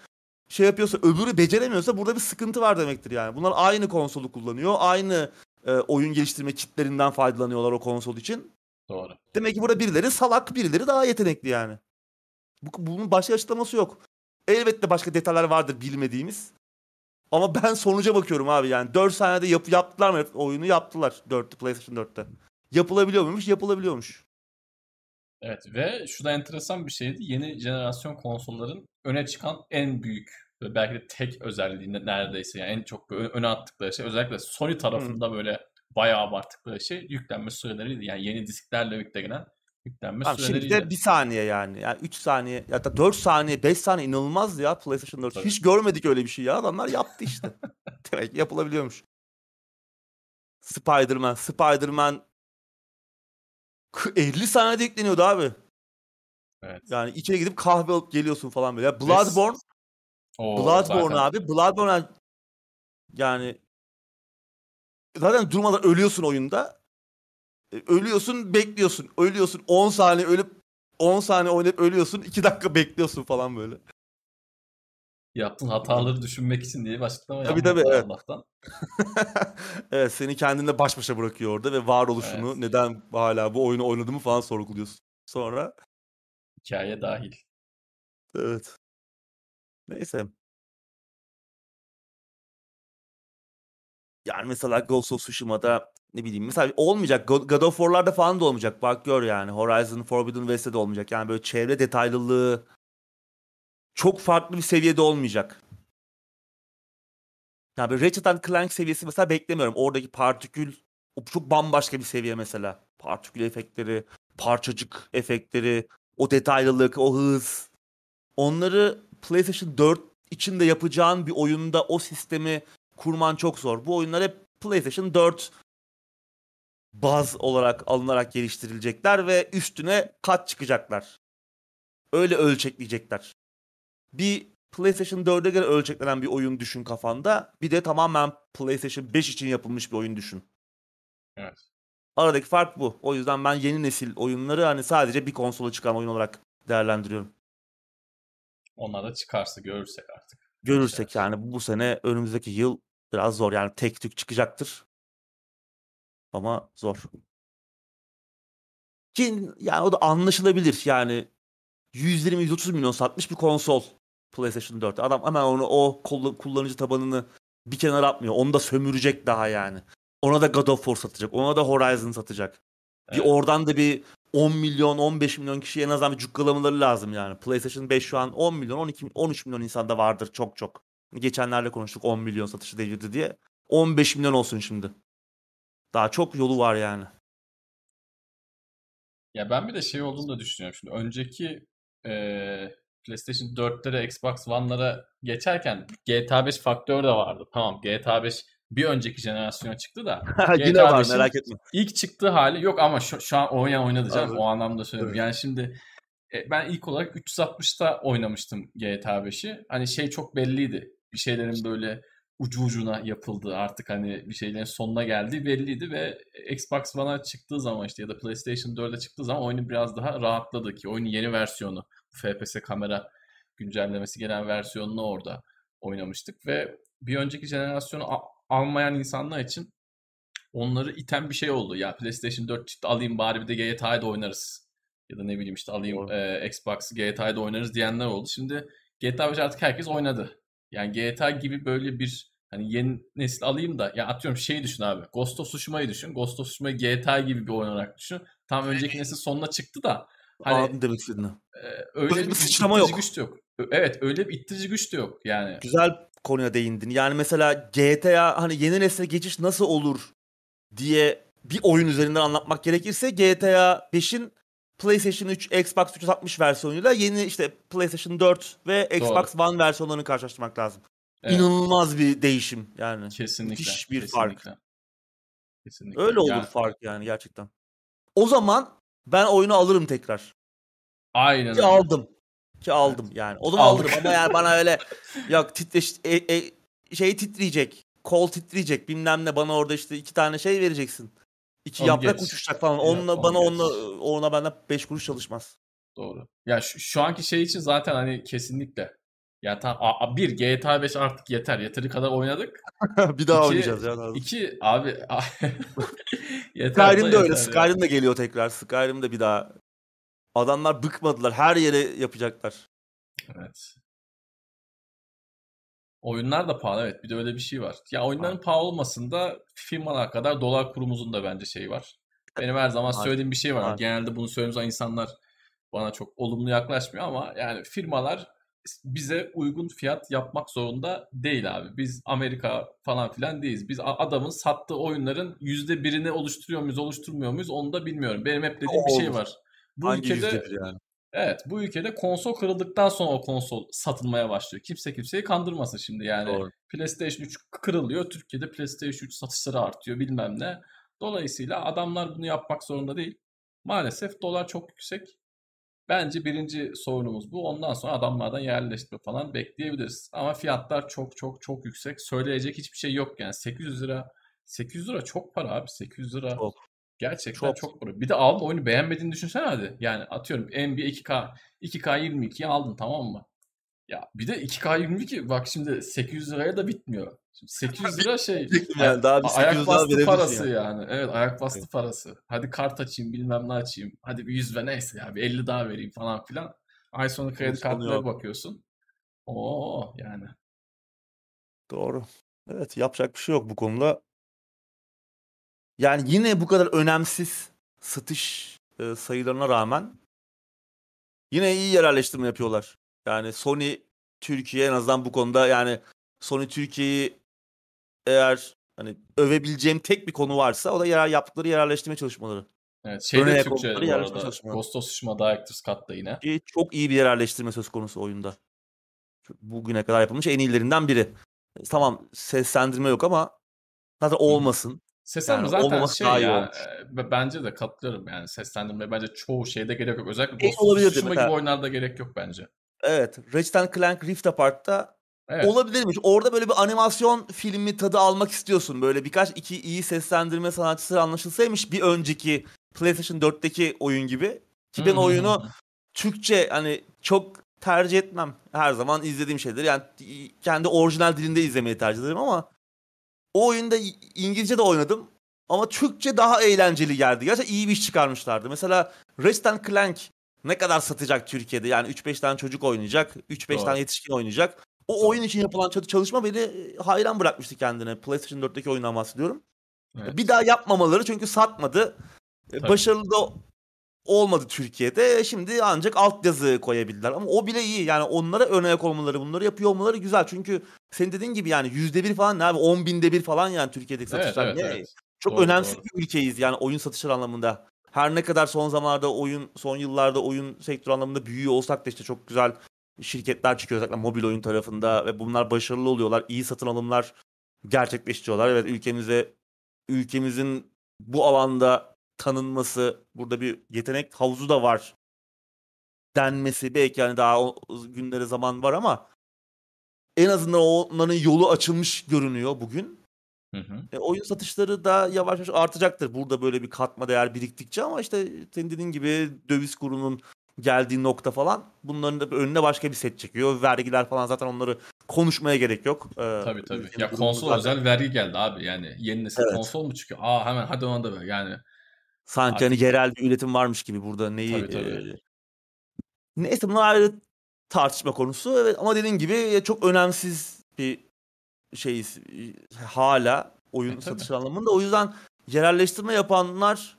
şey yapıyorsa öbürü beceremiyorsa burada bir sıkıntı var demektir yani. Bunlar aynı konsolu kullanıyor. Aynı e, oyun geliştirme kitlerinden faydalanıyorlar o konsol için. Doğru. Demek ki burada birileri salak, birileri daha yetenekli yani. Bu, bunun başka açıklaması yok. Elbette başka detaylar vardır bilmediğimiz. Ama ben sonuca bakıyorum abi yani. 4 saniyede yap, yaptılar mı oyunu? Yaptılar 4'te PlayStation 4'te. Yapılabiliyor muymuş? Yapılabiliyormuş. Evet ve şu da enteresan bir şeydi. Yeni jenerasyon konsolların öne çıkan en büyük ve belki de tek özelliği ne- neredeyse yani en çok öne attıkları şey özellikle Sony tarafında böyle bayağı abarttıkları şey yüklenme süreleriydi. Yani yeni disklerle yüklenen yüklenme Tamam, şimdi de bir saniye yani. Yani 3 saniye ya da 4 saniye 5 saniye inanılmazdı ya PlayStation 4. Tabii. Hiç görmedik öyle bir şey ya. Adamlar yaptı işte. [laughs] Demek yapılabiliyormuş. Spider-Man. Spider-Man [laughs] 50 saniyede yükleniyordu abi. Evet. Yani içeri gidip kahve alıp geliyorsun falan böyle. Ya Bloodborne, O Bloodborne zaten abi. Bloodborne yani zaten durmadan ölüyorsun oyunda. E, Ölüyorsun, bekliyorsun. Ölüyorsun 10 saniye ölüp 10 saniye oynayıp ölüyorsun. 2 dakika bekliyorsun falan böyle. yaptığın hataları düşünmek için diye bir açıklama Tabii, tabii, evet. Allah'tan. [laughs] evet seni kendinle baş başa bırakıyor orada ve varoluşunu Evet. neden hala bu oyunu oynadığımı falan sorguluyorsun. Sonra Hikaye dahil. evet. Neyse. Yani mesela Ghost of Tsushima'da ne bileyim mesela olmayacak. God of War'larda falan da olmayacak. Bak gör yani. Horizon Forbidden West'te de olmayacak. Yani böyle çevre detaylılığı çok farklı bir seviyede olmayacak. Yani böyle Ratchet and Clank seviyesi mesela beklemiyorum. Oradaki partikül çok bambaşka bir seviye mesela. Partikül efektleri, parçacık efektleri, o detaylılık, o hız. Onları PlayStation 4 içinde yapacağın bir oyunda o sistemi kurman çok zor. Bu oyunlar hep PlayStation 4 baz olarak alınarak geliştirilecekler ve üstüne kat çıkacaklar. Öyle ölçekleyecekler. Bir PlayStation 4'e göre ölçeklenen bir oyun düşün kafanda. Bir de tamamen PlayStation 5 için yapılmış bir oyun düşün. Evet. Aradaki fark bu. O yüzden ben yeni nesil oyunları hani sadece bir konsola çıkan oyun olarak değerlendiriyorum. Onlar da çıkarsa görürsek artık. Görürsek yani bu sene önümüzdeki yıl biraz zor yani tek tük çıkacaktır. Ama zor. Ki yani o da anlaşılabilir yani 120-130 milyon satmış bir konsol PlayStation 4. Adam hemen onu o kullanıcı tabanını bir kenara atmıyor. Onu da sömürecek daha yani. Ona da God of War satacak. Ona da Horizon satacak. Evet. Bir oradan da bir 10 milyon 15 milyon kişi en azından bir cukkalamaları lazım yani. PlayStation 5 şu an 10 milyon 12 13 milyon insanda vardır çok çok. Geçenlerde konuştuk 10 milyon satışı devirdi diye. 15 milyon olsun şimdi. Daha çok yolu var yani. Ya ben bir de şey olduğunu da düşünüyorum şimdi. Önceki e, PlayStation 4'lere, Xbox One'lara geçerken GTA 5 faktör de vardı. Tamam GTA 5 bir önceki jenerasyona çıktı da. [laughs] Yine var merak etme. İlk çıktığı hali yok ama şu, şu an oynayan oynadı canım. O anlamda söylüyorum. Evet. Yani şimdi e, ben ilk olarak 360'ta oynamıştım GTA 5'i. Hani şey çok belliydi. Bir şeylerin böyle ucu ucuna yapıldığı artık hani bir şeylerin sonuna geldiği belliydi ve Xbox One'a çıktığı zaman işte ya da PlayStation 4'e çıktığı zaman oyunu biraz daha rahatladı ki oyunun yeni versiyonu FPS kamera güncellemesi gelen versiyonunu orada oynamıştık ve bir önceki jenerasyonu almayan insanlar için onları iten bir şey oldu. Ya PlayStation 4 çıktı alayım bari bir de GTA'da oynarız. Ya da ne bileyim işte alayım e, Xbox GTA'da oynarız diyenler oldu. Şimdi GTA 5 artık herkes oynadı. Yani GTA gibi böyle bir hani yeni nesil alayım da ya atıyorum şeyi düşün abi. Ghost of Tsushima'yı düşün. Ghost of Tsushima'yı GTA gibi bir oyun olarak düşün. Tam önceki nesil sonuna çıktı da hani Anladım demek istediğini. E, öyle bir, bir sıçrama yok. güç de yok. Evet öyle bir ittirici güç de yok yani. Güzel konuya değindin. Yani mesela GTA hani yeni nesle geçiş nasıl olur diye bir oyun üzerinden anlatmak gerekirse GTA 5'in PlayStation 3, Xbox 360 versiyonuyla yeni işte PlayStation 4 ve Xbox Doğru. One versiyonlarını karşılaştırmak lazım. Evet. İnanılmaz bir değişim yani. Kesinlikle. Müthiş bir kesinlikle. fark. Kesinlikle. Öyle olur yani... fark yani gerçekten. O zaman ben oyunu alırım tekrar. Aynen. Ki aldım. Ki aldım evet. yani. O zaman alırım ama yani bana öyle [laughs] yok titreş e, e, şey titreyecek. Kol titreyecek bilmem ne bana orada işte iki tane şey vereceksin. İki Onu yaprak geç. uçuşacak falan. Onunla Onu bana geç. onunla ona benden beş kuruş çalışmaz. Doğru. Ya şu, şu anki şey için zaten hani kesinlikle. Ya tam bir GTA 5 artık yeter. Yeteri kadar oynadık. [laughs] bir daha iki, oynayacağız ya. İki abi [laughs] yeter Skyrim de öyle. Skyrim de geliyor tekrar. Skyrim de bir daha. Adamlar bıkmadılar. Her yere yapacaklar. Evet. Oyunlar da pahalı evet bir de öyle bir şey var. Ya oyunların pahalı olmasında firmalar kadar dolar kurumuzun da bence şeyi var. Benim her zaman söylediğim bir şey var. Genelde bunu söylediğim zaman insanlar bana çok olumlu yaklaşmıyor ama yani firmalar bize uygun fiyat yapmak zorunda değil abi. Biz Amerika falan filan değiliz. Biz adamın sattığı oyunların yüzde birini oluşturuyor muyuz, oluşturmuyor muyuz onu da bilmiyorum. Benim hep dediğim bir şey var. Bu Hangi ülkede yani? Evet bu ülkede konsol kırıldıktan sonra o konsol satılmaya başlıyor. Kimse kimseyi kandırmasın şimdi yani. Doğru. PlayStation 3 kırılıyor. Türkiye'de PlayStation 3 satışları artıyor bilmem ne. Dolayısıyla adamlar bunu yapmak zorunda değil. Maalesef dolar çok yüksek. Bence birinci sorunumuz bu. Ondan sonra adamlardan yerleştirme falan bekleyebiliriz. Ama fiyatlar çok çok çok yüksek. Söyleyecek hiçbir şey yok yani. 800 lira 800 lira çok para abi. 800 lira çok. gerçekten çok, çok para. Bir de aldın oyunu beğenmediğini düşünsene hadi. Yani atıyorum NBA 2K 2K 22'yi aldın tamam mı? Ya bir de 2K22 bak şimdi 800 liraya da bitmiyor. Şimdi 800 lira [laughs] şey yani daha bir ayak bastı parası yani. yani. Evet ayak bastı evet. parası. Hadi kart açayım bilmem ne açayım. Hadi bir 100 ve neyse ya bir 50 daha vereyim falan filan. Ay sonu kredi kartlara bakıyorsun. Oo yani. Doğru. Evet yapacak bir şey yok bu konuda. Yani yine bu kadar önemsiz satış e, sayılarına rağmen yine iyi yerleştirme yapıyorlar. Yani Sony Türkiye en azından bu konuda yani Sony Türkiye'yi eğer hani övebileceğim tek bir konu varsa o da yer, yaptıkları yerleştirme çalışmaları. Evet, şey de Türkçe bu arada. Ghost of Tsushima Director's Cut'ta yine. Ki çok iyi bir yerleştirme söz konusu oyunda. Bugüne kadar yapılmış en iyilerinden biri. Tamam seslendirme yok ama zaten olmasın. Seslendirme yani zaten şey ya e, bence de katılıyorum yani seslendirme bence çoğu şeyde gerek yok. Özellikle Ghost of Tsushima gibi oyunlarda gerek yok bence. Evet. Ratchet Clank Rift Apart'ta evet. olabilirmiş. Orada böyle bir animasyon filmi tadı almak istiyorsun. Böyle birkaç iki iyi seslendirme sanatçısı anlaşılsaymış bir önceki PlayStation 4'teki oyun gibi. Ki ben oyunu Türkçe hani çok tercih etmem. Her zaman izlediğim şeydir. Yani kendi orijinal dilinde izlemeyi tercih ederim ama o oyunda İngilizce de oynadım. Ama Türkçe daha eğlenceli geldi. Gerçekten iyi bir iş çıkarmışlardı. Mesela Ratchet Clank ne kadar satacak Türkiye'de? Yani 3-5 tane çocuk oynayacak, 3-5 tane yetişkin oynayacak. O oyun için yapılan çalışma beni e, hayran bırakmıştı kendine. PlayStation 4'teki oyundan bahsediyorum. Evet. Bir daha yapmamaları çünkü satmadı. E, Tabii. Başarılı da olmadı Türkiye'de. Şimdi ancak altyazı koyabildiler. Ama o bile iyi. Yani onlara örnek olmaları, bunları yapıyor olmaları güzel. Çünkü senin dediğin gibi yani yüzde bir falan ne abi? On binde bir falan yani Türkiye'deki satışlar. Evet, evet, evet. Çok doğru, önemsiz doğru. bir ülkeyiz yani oyun satışları anlamında. Her ne kadar son zamanlarda oyun, son yıllarda oyun sektörü anlamında büyüyor olsak da işte çok güzel şirketler çıkıyor özellikle mobil oyun tarafında ve bunlar başarılı oluyorlar. iyi satın alımlar gerçekleştiriyorlar. Evet ülkemize ülkemizin bu alanda tanınması, burada bir yetenek havuzu da var denmesi belki yani daha o günlere zaman var ama en azından onların yolu açılmış görünüyor bugün. Hı hı. E, oyun satışları da yavaş yavaş artacaktır burada böyle bir katma değer biriktikçe ama işte senin dediğin gibi döviz kurunun geldiği nokta falan bunların da önüne başka bir set çekiyor. Vergiler falan zaten onları konuşmaya gerek yok. Ee, tabii tabii. Ya konsol zaten... özel vergi geldi abi yani yeni nesil evet. konsol mu çıkıyor? Aa hemen hadi ona da ver yani. Sanki Artık... hani yerel bir üretim varmış gibi burada neyi tabii, tabii. E... Neyse bunlar ayrı tartışma konusu. Evet ama dediğin gibi çok önemsiz bir şey hala oyun e, satışı anlamında. O yüzden yerelleştirme yapanlar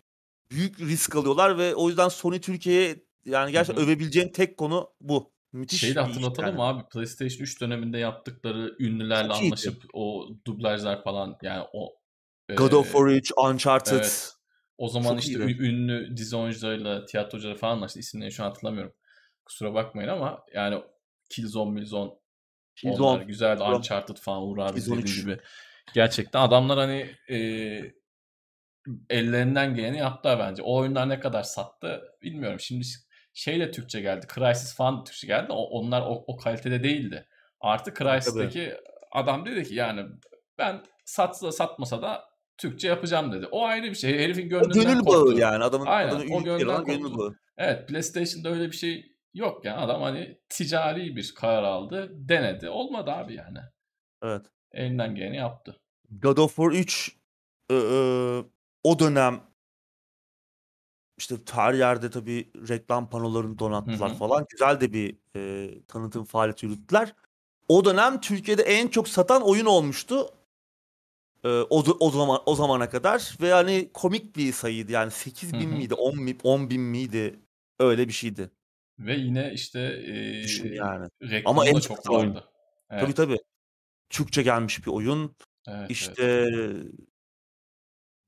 büyük risk alıyorlar ve o yüzden Sony Türkiye'ye yani gerçekten Hı-hı. övebileceğin tek konu bu. Müthiş Şeyi de hatırlatalım yani. abi PlayStation 3 döneminde yaptıkları ünlülerle Çok anlaşıp iyiydi. o dublajlar falan yani o God e, of War 3, Uncharted. Evet. O zaman Çok işte iyiydi. ünlü dizi oyuncularıyla, tiyatrocuları falan anlaştı. İsimlerini şu an hatırlamıyorum. Kusura bakmayın ama yani Killzone, Milzone Killzone. onlar güzeldi. Uncharted falan Uğur abi gibi. Gerçekten adamlar hani e, ellerinden geleni yaptılar bence. O oyunlar ne kadar sattı bilmiyorum. Şimdi şey de Türkçe geldi. Crysis falan Türkçe geldi. O, onlar o, o kalitede değildi. Artı Crysis'teki adam dedi ki yani ben satsa satmasa da Türkçe yapacağım dedi. O ayrı bir şey. Herifin gönlünden o gönül bağı yani. Adamın, Aynen, adamın o gönlünden gönül bağı. Evet PlayStation'da öyle bir şey yok yani. Adam hani ticari bir karar aldı. Denedi. Olmadı abi yani. Evet. Elinden geleni yaptı. God of War 3 ıı, ıı, o dönem işte her yerde tabii reklam panolarını donattılar hı hı. falan. Güzel de bir e, tanıtım faaliyeti yürüttüler. O dönem Türkiye'de en çok satan oyun olmuştu. E, o, o zaman o zamana kadar ve hani komik bir sayıydı. Yani 8 bin hı hı. miydi 10, 10 bin miydi öyle bir şeydi. Ve yine işte e, Düşün yani. Ama en çok vardı. Evet. Tabii tabii. Türkçe gelmiş bir oyun. Evet, işte evet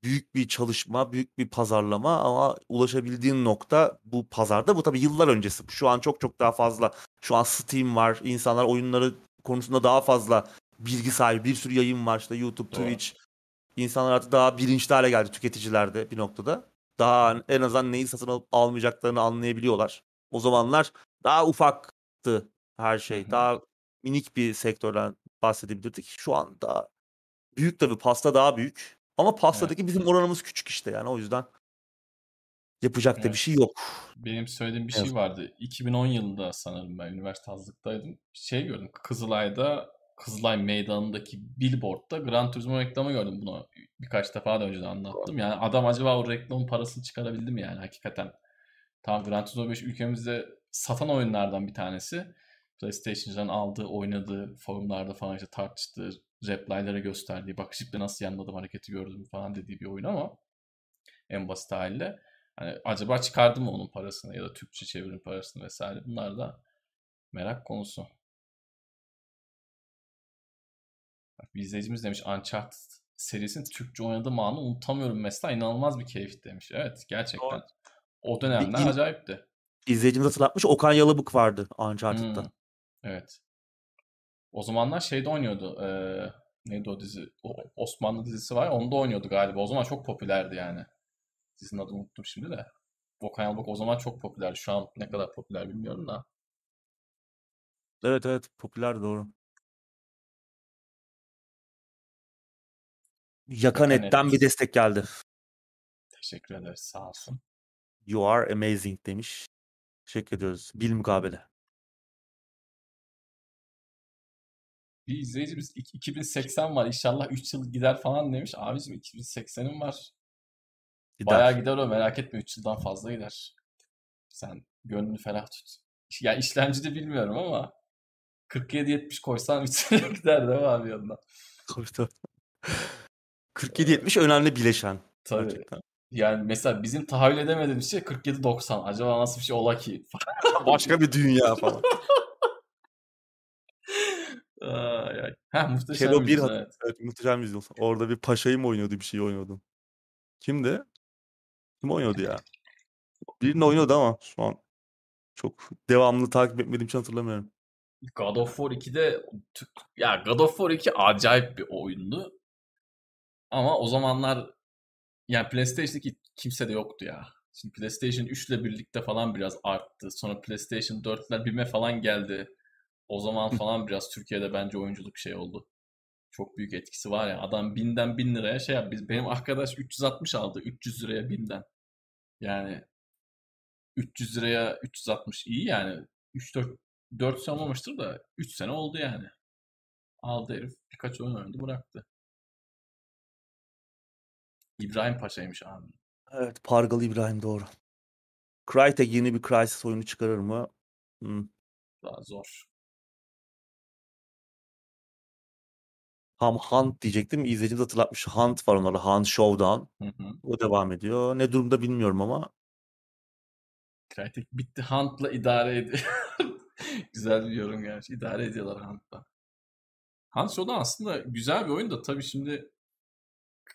büyük bir çalışma, büyük bir pazarlama ama ulaşabildiğin nokta bu pazarda. Bu tabii yıllar öncesi. Şu an çok çok daha fazla. Şu an Steam var. İnsanlar oyunları konusunda daha fazla bilgi sahibi. Bir sürü yayın var işte YouTube. Twitch. İnsanlar artık daha bilinçli hale geldi tüketicilerde bir noktada. Daha en azından neyi satın alıp almayacaklarını anlayabiliyorlar. O zamanlar daha ufaktı her şey. Hı-hı. Daha minik bir sektörden bahsedebilirdik. Şu an daha büyük tabii pasta daha büyük. Ama pastadaki evet. bizim oranımız küçük işte yani o yüzden yapacak evet. da bir şey yok. Benim söylediğim bir evet. şey vardı. 2010 yılında sanırım ben üniversite hazırlıktaydım. Şey gördüm Kızılay'da Kızılay meydanındaki billboardda Gran Turismo reklamı gördüm bunu. Birkaç defa da önce de anlattım. Yani adam acaba o reklamın parasını çıkarabildi mi yani hakikaten? Tamam Gran Turismo 5 ülkemizde satan oyunlardan bir tanesi. PlayStation'dan aldığı, oynadığı, forumlarda falan işte tartıştığı replaylara gösterdiği bak şimdi nasıl yanladım hareketi gördüm falan dediği bir oyun ama en basit haliyle hani acaba çıkardı mı onun parasını ya da Türkçe çevirim parasını vesaire bunlar da merak konusu. Bak, bir izleyicimiz demiş Uncharted serisinin Türkçe oynadığım anı unutamıyorum mesela inanılmaz bir keyif demiş. Evet gerçekten. O dönemler bir, acayipti. İzleyicimiz hatırlatmış Okan Yalıbık vardı Uncharted'da. Hmm, evet. O zamanlar şeyde oynuyordu. E, neydi o dizi? O Osmanlı dizisi var. Onda oynuyordu galiba. O zaman çok popülerdi yani. Dizinin adını unuttum şimdi de. Volkan Yalbak o zaman çok popülerdi. Şu an ne kadar popüler bilmiyorum da. Evet evet popüler doğru. Yakanet'ten bir destek geldi. Teşekkür ederiz sağ olsun. You are amazing demiş. Teşekkür ediyoruz. Bil mukabele. Bir izleyicimiz 2080 var inşallah 3 yıl gider falan demiş. Abicim 2080'im var. Gider. Bayağı gider o merak etme 3 yıldan fazla gider. Sen gönlünü ferah tut. Ya işlemci de bilmiyorum ama 47-70 koysam içine [laughs] gider değil mi abi yanına? Tabii tabii. 47-70 önemli bileşen. Tabii. Gerçekten. Yani mesela bizim tahayyül edemediğimiz şey 47-90. Acaba nasıl bir şey ola ki? Başka bir dünya falan. [laughs] Ay, ay. Heh, muhteşem Kero bir evet. evet, muhteşem yüzyıl. Orada bir paşayı mı oynuyordu bir şey oynuyordu. Kimdi? Kim oynuyordu ya? Birini oynuyordu ama şu an çok devamlı takip etmediğim için hatırlamıyorum. God of War 2'de ya God of War 2 acayip bir oyundu. Ama o zamanlar yani PlayStation 2 kimse de yoktu ya. Şimdi PlayStation 3 ile birlikte falan biraz arttı. Sonra PlayStation 4'ler BİM'e falan geldi. O zaman falan biraz Türkiye'de bence oyunculuk şey oldu. Çok büyük etkisi var ya. Adam binden bin liraya şey yap. Biz, benim arkadaş 360 aldı. 300 liraya binden. Yani 300 liraya 360 iyi yani. 3-4 4 sene olmamıştır da 3 sene oldu yani. Aldı herif. Birkaç oyun oynadı bıraktı. İbrahim Paşa'ymış abi. Evet, Pargalı İbrahim doğru. Crytek yeni bir Crysis oyunu çıkarır mı? Hmm. Daha zor. Ham Hunt diyecektim. İzleyicimiz hatırlatmış. Hunt var onlarda. Hunt Showdown. Hı hı. O devam ediyor. Ne durumda bilmiyorum ama. Crytek bitti. Hunt'la idare ediyor. [laughs] güzel bir yorum gerçi. İdare ediyorlar Hunt'la. Hunt Show'da aslında güzel bir oyun da tabii şimdi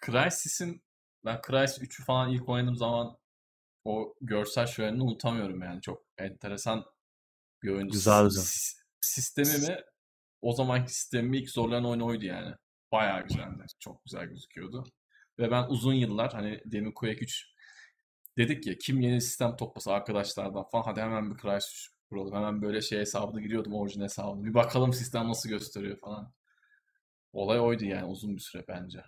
Crysis'in ben Crysis 3'ü falan ilk oynadığım zaman o görsel şölenini unutamıyorum yani. Çok enteresan bir oyundu. Güzel, güzel. S- Sistemimi o zamanki sistemimi ilk zorlayan oyun oydu yani. Bayağı güzeldi. Çok güzel gözüküyordu. Ve ben uzun yıllar hani demin Quake 3 dedik ya kim yeni sistem toplasa arkadaşlardan falan hadi hemen bir Crysis 3 kuralım. Hemen böyle şey hesabına giriyordum orijinal hesabına. Bir bakalım sistem nasıl gösteriyor falan. Olay oydu yani uzun bir süre bence.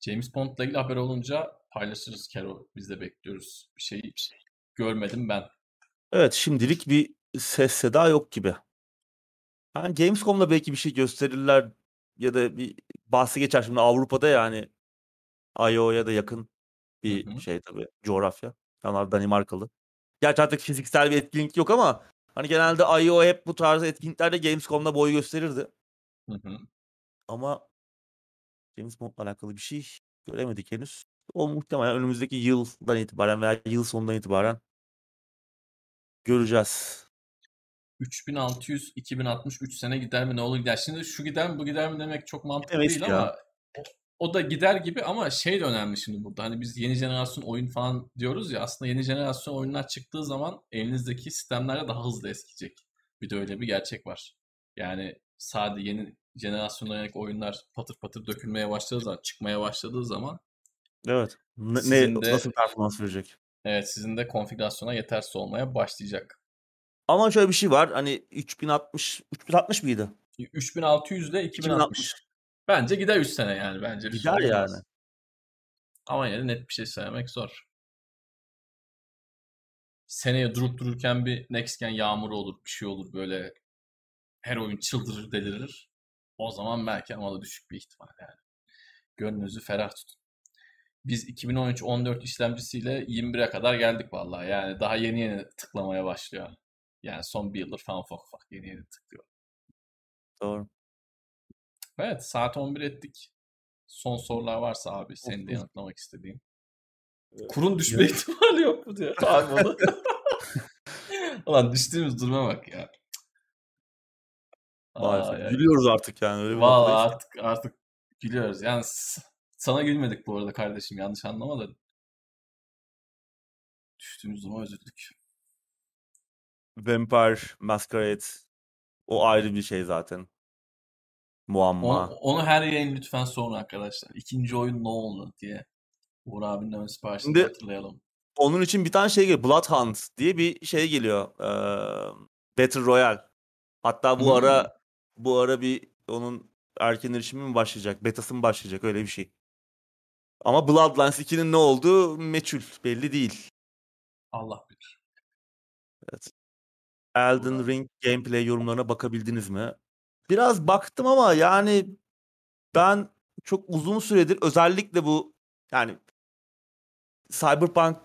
James Bond'la ilgili haber olunca paylaşırız Kero. Biz de bekliyoruz. Bir şey, bir şey görmedim ben. Evet şimdilik bir ses seda yok gibi. Yani Gamescom'da belki bir şey gösterirler ya da bir bahsi geçer şimdi Avrupa'da yani IO'ya da yakın bir Hı hı. şey tabii coğrafya. Onlar Danimarkalı. Gerçi artık fiziksel bir etkinlik yok ama hani genelde IO hep bu tarz etkinliklerde Gamescom'da boy gösterirdi. Hı hı. Ama James Bond'la alakalı bir şey göremedik henüz. O muhtemelen önümüzdeki yıldan itibaren veya yıl sonundan itibaren göreceğiz. 3600 2060 3 sene gider mi ne olur gider. Şimdi şu gider mi bu gider mi demek çok mantıklı Demeyiz değil ya. ama o, da gider gibi ama şey de önemli şimdi burada. Hani biz yeni jenerasyon oyun falan diyoruz ya aslında yeni jenerasyon oyunlar çıktığı zaman elinizdeki sistemlerle daha hızlı eskiyecek. Bir de öyle bir gerçek var. Yani sadece yeni jenerasyona yönelik oyunlar patır patır dökülmeye başladığı zaman, çıkmaya başladığı zaman Evet. Ne, ne- de- nasıl performans verecek? evet sizin de konfigürasyona yetersiz olmaya başlayacak. Ama şöyle bir şey var. Hani 3060 3060 mıydı? 3600 ile 2060. Bence gider 3 sene yani bence. Gider yani. olmaz. Ama yine net bir şey söylemek zor. Seneye durup dururken bir next gen yağmuru olur, bir şey olur böyle her oyun çıldırır, delirir. O zaman belki ama da düşük bir ihtimal yani. Gönlünüzü ferah tutun. Biz 2013-14 işlemcisiyle 21'e kadar geldik vallahi. Yani daha yeni yeni tıklamaya başlıyor. Yani son bir yıldır falan ufak ufak yeni yeni tıklıyor. Doğru. Evet saat 11 ettik. Son sorular varsa abi senin de yanıtlamak istediğin. Kurun düşme ihtimali yok mu diyor. [laughs] Abi onu. [laughs] Ulan düştüğümüz duruma bak ya. Maalesef. Gülüyoruz artık yani. Öyle ki. artık artık gülüyoruz. Yani sana gülmedik bu arada kardeşim yanlış anlama da. Düştüğümüz duruma üzüldük. Vampire Masquerade o ayrı bir şey zaten. Muamma. Onu, onu her yayın lütfen sorun arkadaşlar. İkinci oyun ne oldu diye. Uğur abinin ön siparişini Şimdi- hatırlayalım. Onun için bir tane şey geliyor. Bloodhound diye bir şey geliyor. Ee, Battle Royale. Hatta bu Hmm. ara bu ara bir onun erken erişimi mi başlayacak? Betası mı başlayacak? Öyle bir şey. Ama Bloodlines 2'nin ne olduğu meçhul. Belli değil. Allah bilir. Elden. Ring gameplay yorumlarına bakabildiniz mi? Biraz baktım ama yani ben çok uzun süredir özellikle bu yani Cyberpunk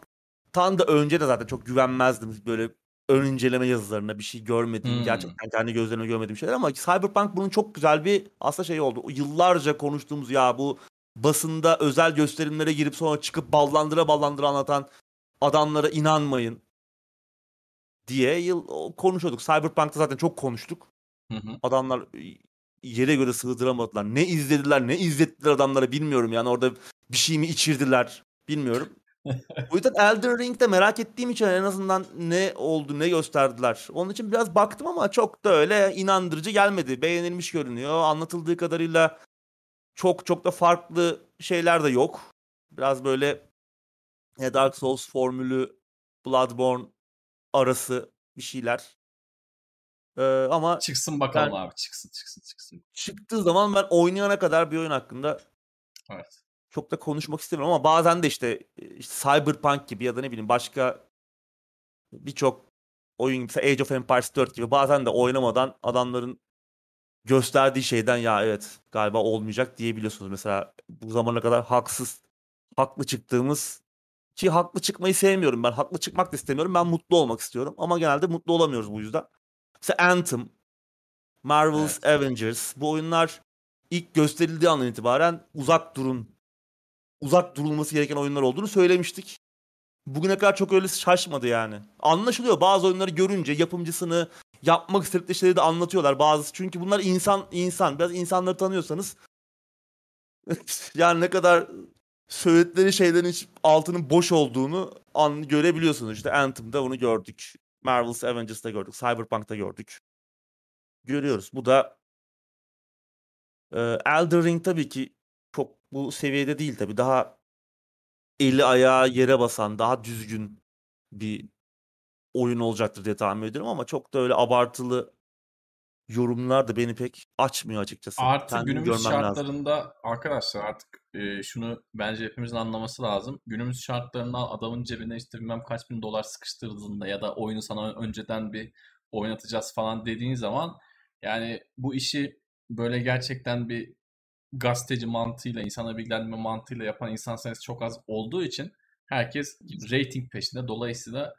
Tam da önce de zaten çok güvenmezdim böyle ön inceleme yazılarına bir şey görmediğim, Hmm. gerçekten kendi gözlerime görmediğim şeyler ama Cyberpunk bunun çok güzel bir aslında şey oldu. O Yıllarca konuştuğumuz ya bu basında özel gösterimlere girip sonra çıkıp ballandıra ballandıra anlatan adamlara inanmayın diye yıl konuşuyorduk. Cyberpunk'ta zaten çok konuştuk. Hı hı. Adamlar yere göre sığdıramadılar. Ne izlediler, ne izlettiler adamlara bilmiyorum. Yani orada bir şey mi içirdiler bilmiyorum. [laughs] o yüzden Elden Ring'de merak ettiğim için en azından ne oldu, ne gösterdiler. Onun için biraz baktım ama çok da öyle inandırıcı gelmedi. Beğenilmiş görünüyor. Anlatıldığı kadarıyla çok çok da farklı şeyler de yok. Biraz böyle e, Dark Souls formülü, Bloodborne arası bir şeyler. Ee, ama Çıksın bakalım abi. Çıksın çıksın çıksın. çıktığı zaman ben oynayana kadar bir oyun hakkında Evet. çok da konuşmak istemiyorum ama bazen de işte, işte Cyberpunk gibi ya da ne bileyim başka birçok oyun gibi Age of Empires 4 gibi bazen de oynamadan adamların gösterdiği şeyden ya evet galiba olmayacak diyebiliyorsunuz. Mesela bu zamana kadar haksız haklı çıktığımız ki haklı çıkmayı sevmiyorum ben. Haklı çıkmak da istemiyorum. Ben mutlu olmak istiyorum. Ama genelde mutlu olamıyoruz bu yüzden. Mesela Anthem, Marvel's Avengers bu oyunlar ilk gösterildiği andan itibaren uzak durun. Uzak durulması gereken oyunlar olduğunu söylemiştik. Bugüne kadar çok öyle şaşmadı yani. Anlaşılıyor bazı oyunları görünce yapımcısını yapmak istedikleri şeyleri de anlatıyorlar bazısı. Çünkü bunlar insan insan. Biraz insanları tanıyorsanız [laughs] yani ne kadar söyledikleri şeylerin hiç altının boş olduğunu an görebiliyorsunuz. İşte Anthem'da onu gördük. Marvel's Avengers'ta gördük. Cyberpunk'ta gördük. Görüyoruz. Bu da e, Elden Ring tabii ki çok bu seviyede değil tabii. Daha eli ayağı yere basan, daha düzgün bir oyun olacaktır diye tahmin ediyorum ama çok da öyle abartılı yorumlar da beni pek açmıyor açıkçası. Artı Kendimi günümüz görmem lazım. şartlarında arkadaşlar artık e, şunu bence hepimizin anlaması lazım. Günümüz şartlarında adamın cebine işte bilmem kaç bin dolar sıkıştırdığında ya da oyunu sana önceden bir oynatacağız falan dediğin zaman yani bu işi böyle gerçekten bir gazeteci mantığıyla, insana bilgilendirme mantığıyla yapan insan sayısı çok az olduğu için herkes rating peşinde. Dolayısıyla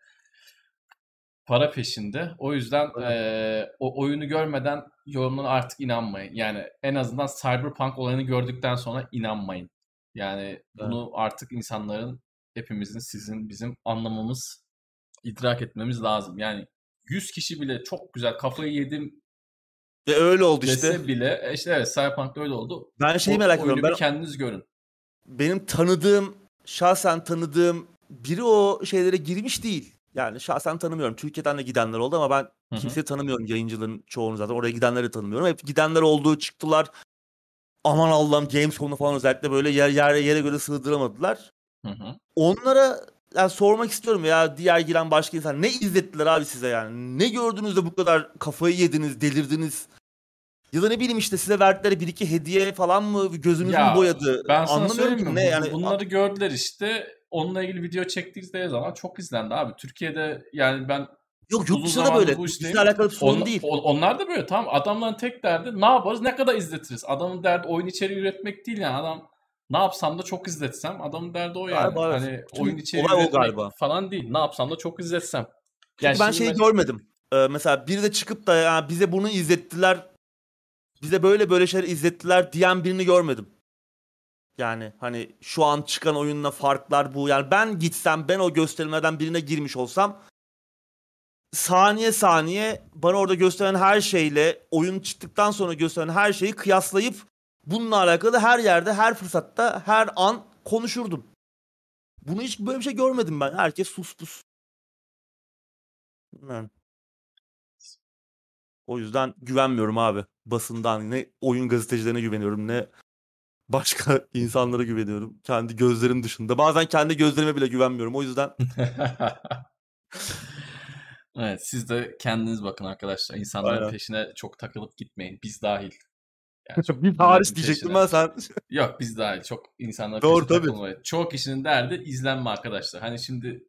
para peşinde. O yüzden eee, o oyunu görmeden yorumlara artık inanmayın. Yani en azından Cyberpunk olayını gördükten sonra inanmayın. Yani bunu artık insanların, hepimizin, sizin, bizim anlamamız, idrak etmemiz lazım. Yani 100 kişi bile çok güzel kafayı yedim Ve öyle oldu dese işte. bile e işte evet Cyberpunk'ta öyle oldu. Ben şeyi O merak ediyorum. Ben kendiniz görün. benim tanıdığım, şahsen tanıdığım biri o şeylere girmiş değil. Yani şahsen tanımıyorum. Türkiye'den de gidenler oldu ama ben kimseyi tanımıyorum. Yayıncıların çoğunu zaten. Oraya gidenleri tanımıyorum. Hep gidenler olduğu çıktılar. Aman Allah'ım Gamescom'u falan özellikle böyle yer, yer yere göre sığdıramadılar. Onlara yani sormak istiyorum ya diğer giren başka insan ne izlettiler abi size yani? Ne gördünüz de bu kadar kafayı yediniz, delirdiniz? Ya da ne bileyim işte size verdikleri bir iki hediye falan mı gözünüz mü Ya, boyadı? Ben sana Anlamıyorum söyleyeyim mi? ne yani. Bunları gördüler işte. Onunla ilgili video çektiği zaman çok izlendi abi. Türkiye'de yani ben Yok yurt dışında da böyle. bu Bizle alakalı bir sorun on- değil. on- onlar da böyle tamam. Adamların tek derdi ne yaparız ne kadar izletiriz. Adamın derdi oyun içeriği üretmek değil yani. Adam ne yapsam da çok izletsem. Adamın derdi o yani. Galiba. Hani oyun içeriği üretmek galiba. falan değil. Ne yapsam da çok izletsem. Çünkü Yani ben şeyi mes- görmedim. Ee, mesela biri de çıkıp da ya bize bunu izlettiler. Bize böyle böyle şeyler izlettiler diyen birini görmedim. Yani hani şu an çıkan oyunla farklar bu. Yani ben gitsem ben o gösterilmeden birine girmiş olsam saniye saniye bana orada gösteren her şeyle oyun çıktıktan sonra gösteren her şeyi kıyaslayıp bununla alakalı her yerde her fırsatta her an konuşurdum. Bunu hiç böyle bir şey görmedim ben. Herkes sus pus. O yüzden güvenmiyorum abi basından. Ne oyun gazetecilerine güveniyorum ne başka [laughs] insanlara güveniyorum. Kendi gözlerim dışında. Bazen kendi gözlerime bile güvenmiyorum. O yüzden [laughs] evet siz de kendiniz bakın arkadaşlar. İnsanların Aynen. peşine çok takılıp gitmeyin. Biz dahil. Yani çok [laughs] bir hariç diyecektim ben sen. Yok biz dahil. Çok insanlar Doğru, peşine tabii. takılmayın. Çoğu kişinin derdi izlenme arkadaşlar. Hani şimdi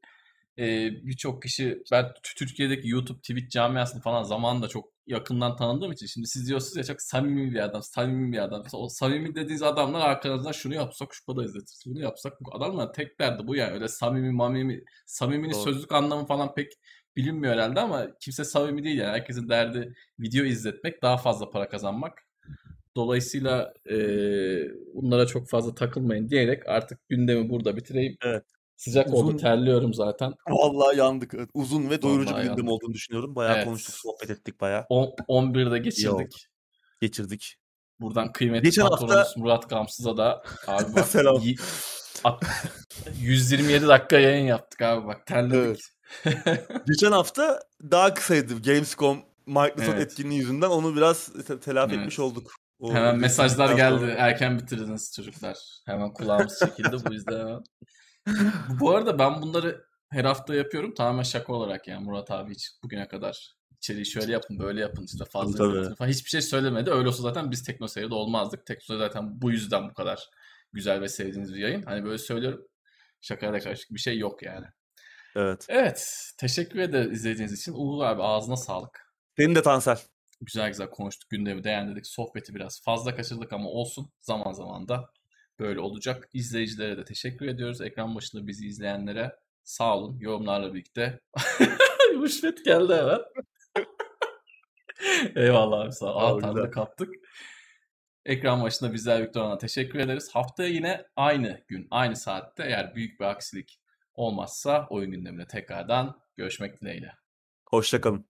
e, birçok kişi ben Türkiye'deki YouTube, Twitch camiasını falan zamanında çok yakından tanıdığım için şimdi siz diyorsunuz ya çok samimi bir adam, samimi bir adam. O samimi dediğiniz adamlar arkanızdan şunu yapsak şu kadar izletiriz, bunu yapsak bu adamlar tek derdi bu yani öyle samimi mamimi, samiminin Doğru. sözlük anlamı falan pek bilinmiyor herhalde ama kimse samimi değil yani herkesin derdi video izletmek daha fazla para kazanmak. Dolayısıyla eee, bunlara çok fazla takılmayın diyerek artık gündemi burada bitireyim. Evet. Sıcak oldu Uzun- terliyorum zaten. Vallahi yandık. Evet, Uzun ve doyurucu Vallahi bir gündem olduğunu düşünüyorum. Bayağı Evet. konuştuk, sohbet ettik bayağı. On- 11'de oldu. geçirdik. Geçirdik. Buradan kıymetli Geçen hafta- patronumuz Murat Gamsız'a da abi bak [laughs] Selam. at- 127 dakika yayın yaptık abi bak terledik. [laughs] Geçen hafta daha kısaydı Gamescom Microsoft Evet. etkinliği yüzünden onu biraz te- telafi Evet. etmiş olduk. O Hemen mesajlar geldi. sonra. Erken bitirdiniz çocuklar. Hemen kulağımız çekildi bu yüzden hemen. [laughs] Bu arada ben bunları her hafta yapıyorum. Tamamen şaka olarak yani Murat abi hiç bugüne kadar içeriği şöyle yapın böyle yapın işte fazla Tabii, falan hiçbir şey söylemedi. Öyle olsa zaten biz TeknoSeyir'de olmazdık. TeknoSeyir zaten bu yüzden bu kadar güzel ve sevdiğiniz bir yayın. Hani böyle söylüyorum. Şakayla karışık bir şey yok yani. Evet. Evet. Teşekkür ederiz izlediğiniz için. Uğur abi ağzına sağlık. Senin de Tansel. Güzel güzel konuştuk. Gündemi değerlendirdik. Sohbeti biraz fazla kaçırdık ama olsun. Zaman zaman da böyle olacak. İzleyicilere de teşekkür ediyoruz. Ekran başında bizi izleyenlere sağ olun. Yorumlarla birlikte. [laughs] Rüşvet geldi hemen. [laughs] Eyvallah abi sağ ol. Aa, kaptık. Ekran başında bizler Viktor'a teşekkür ederiz. Haftaya yine aynı gün, aynı saatte eğer büyük bir aksilik olmazsa oyun gündemine tekrardan görüşmek dileğiyle. Hoşçakalın.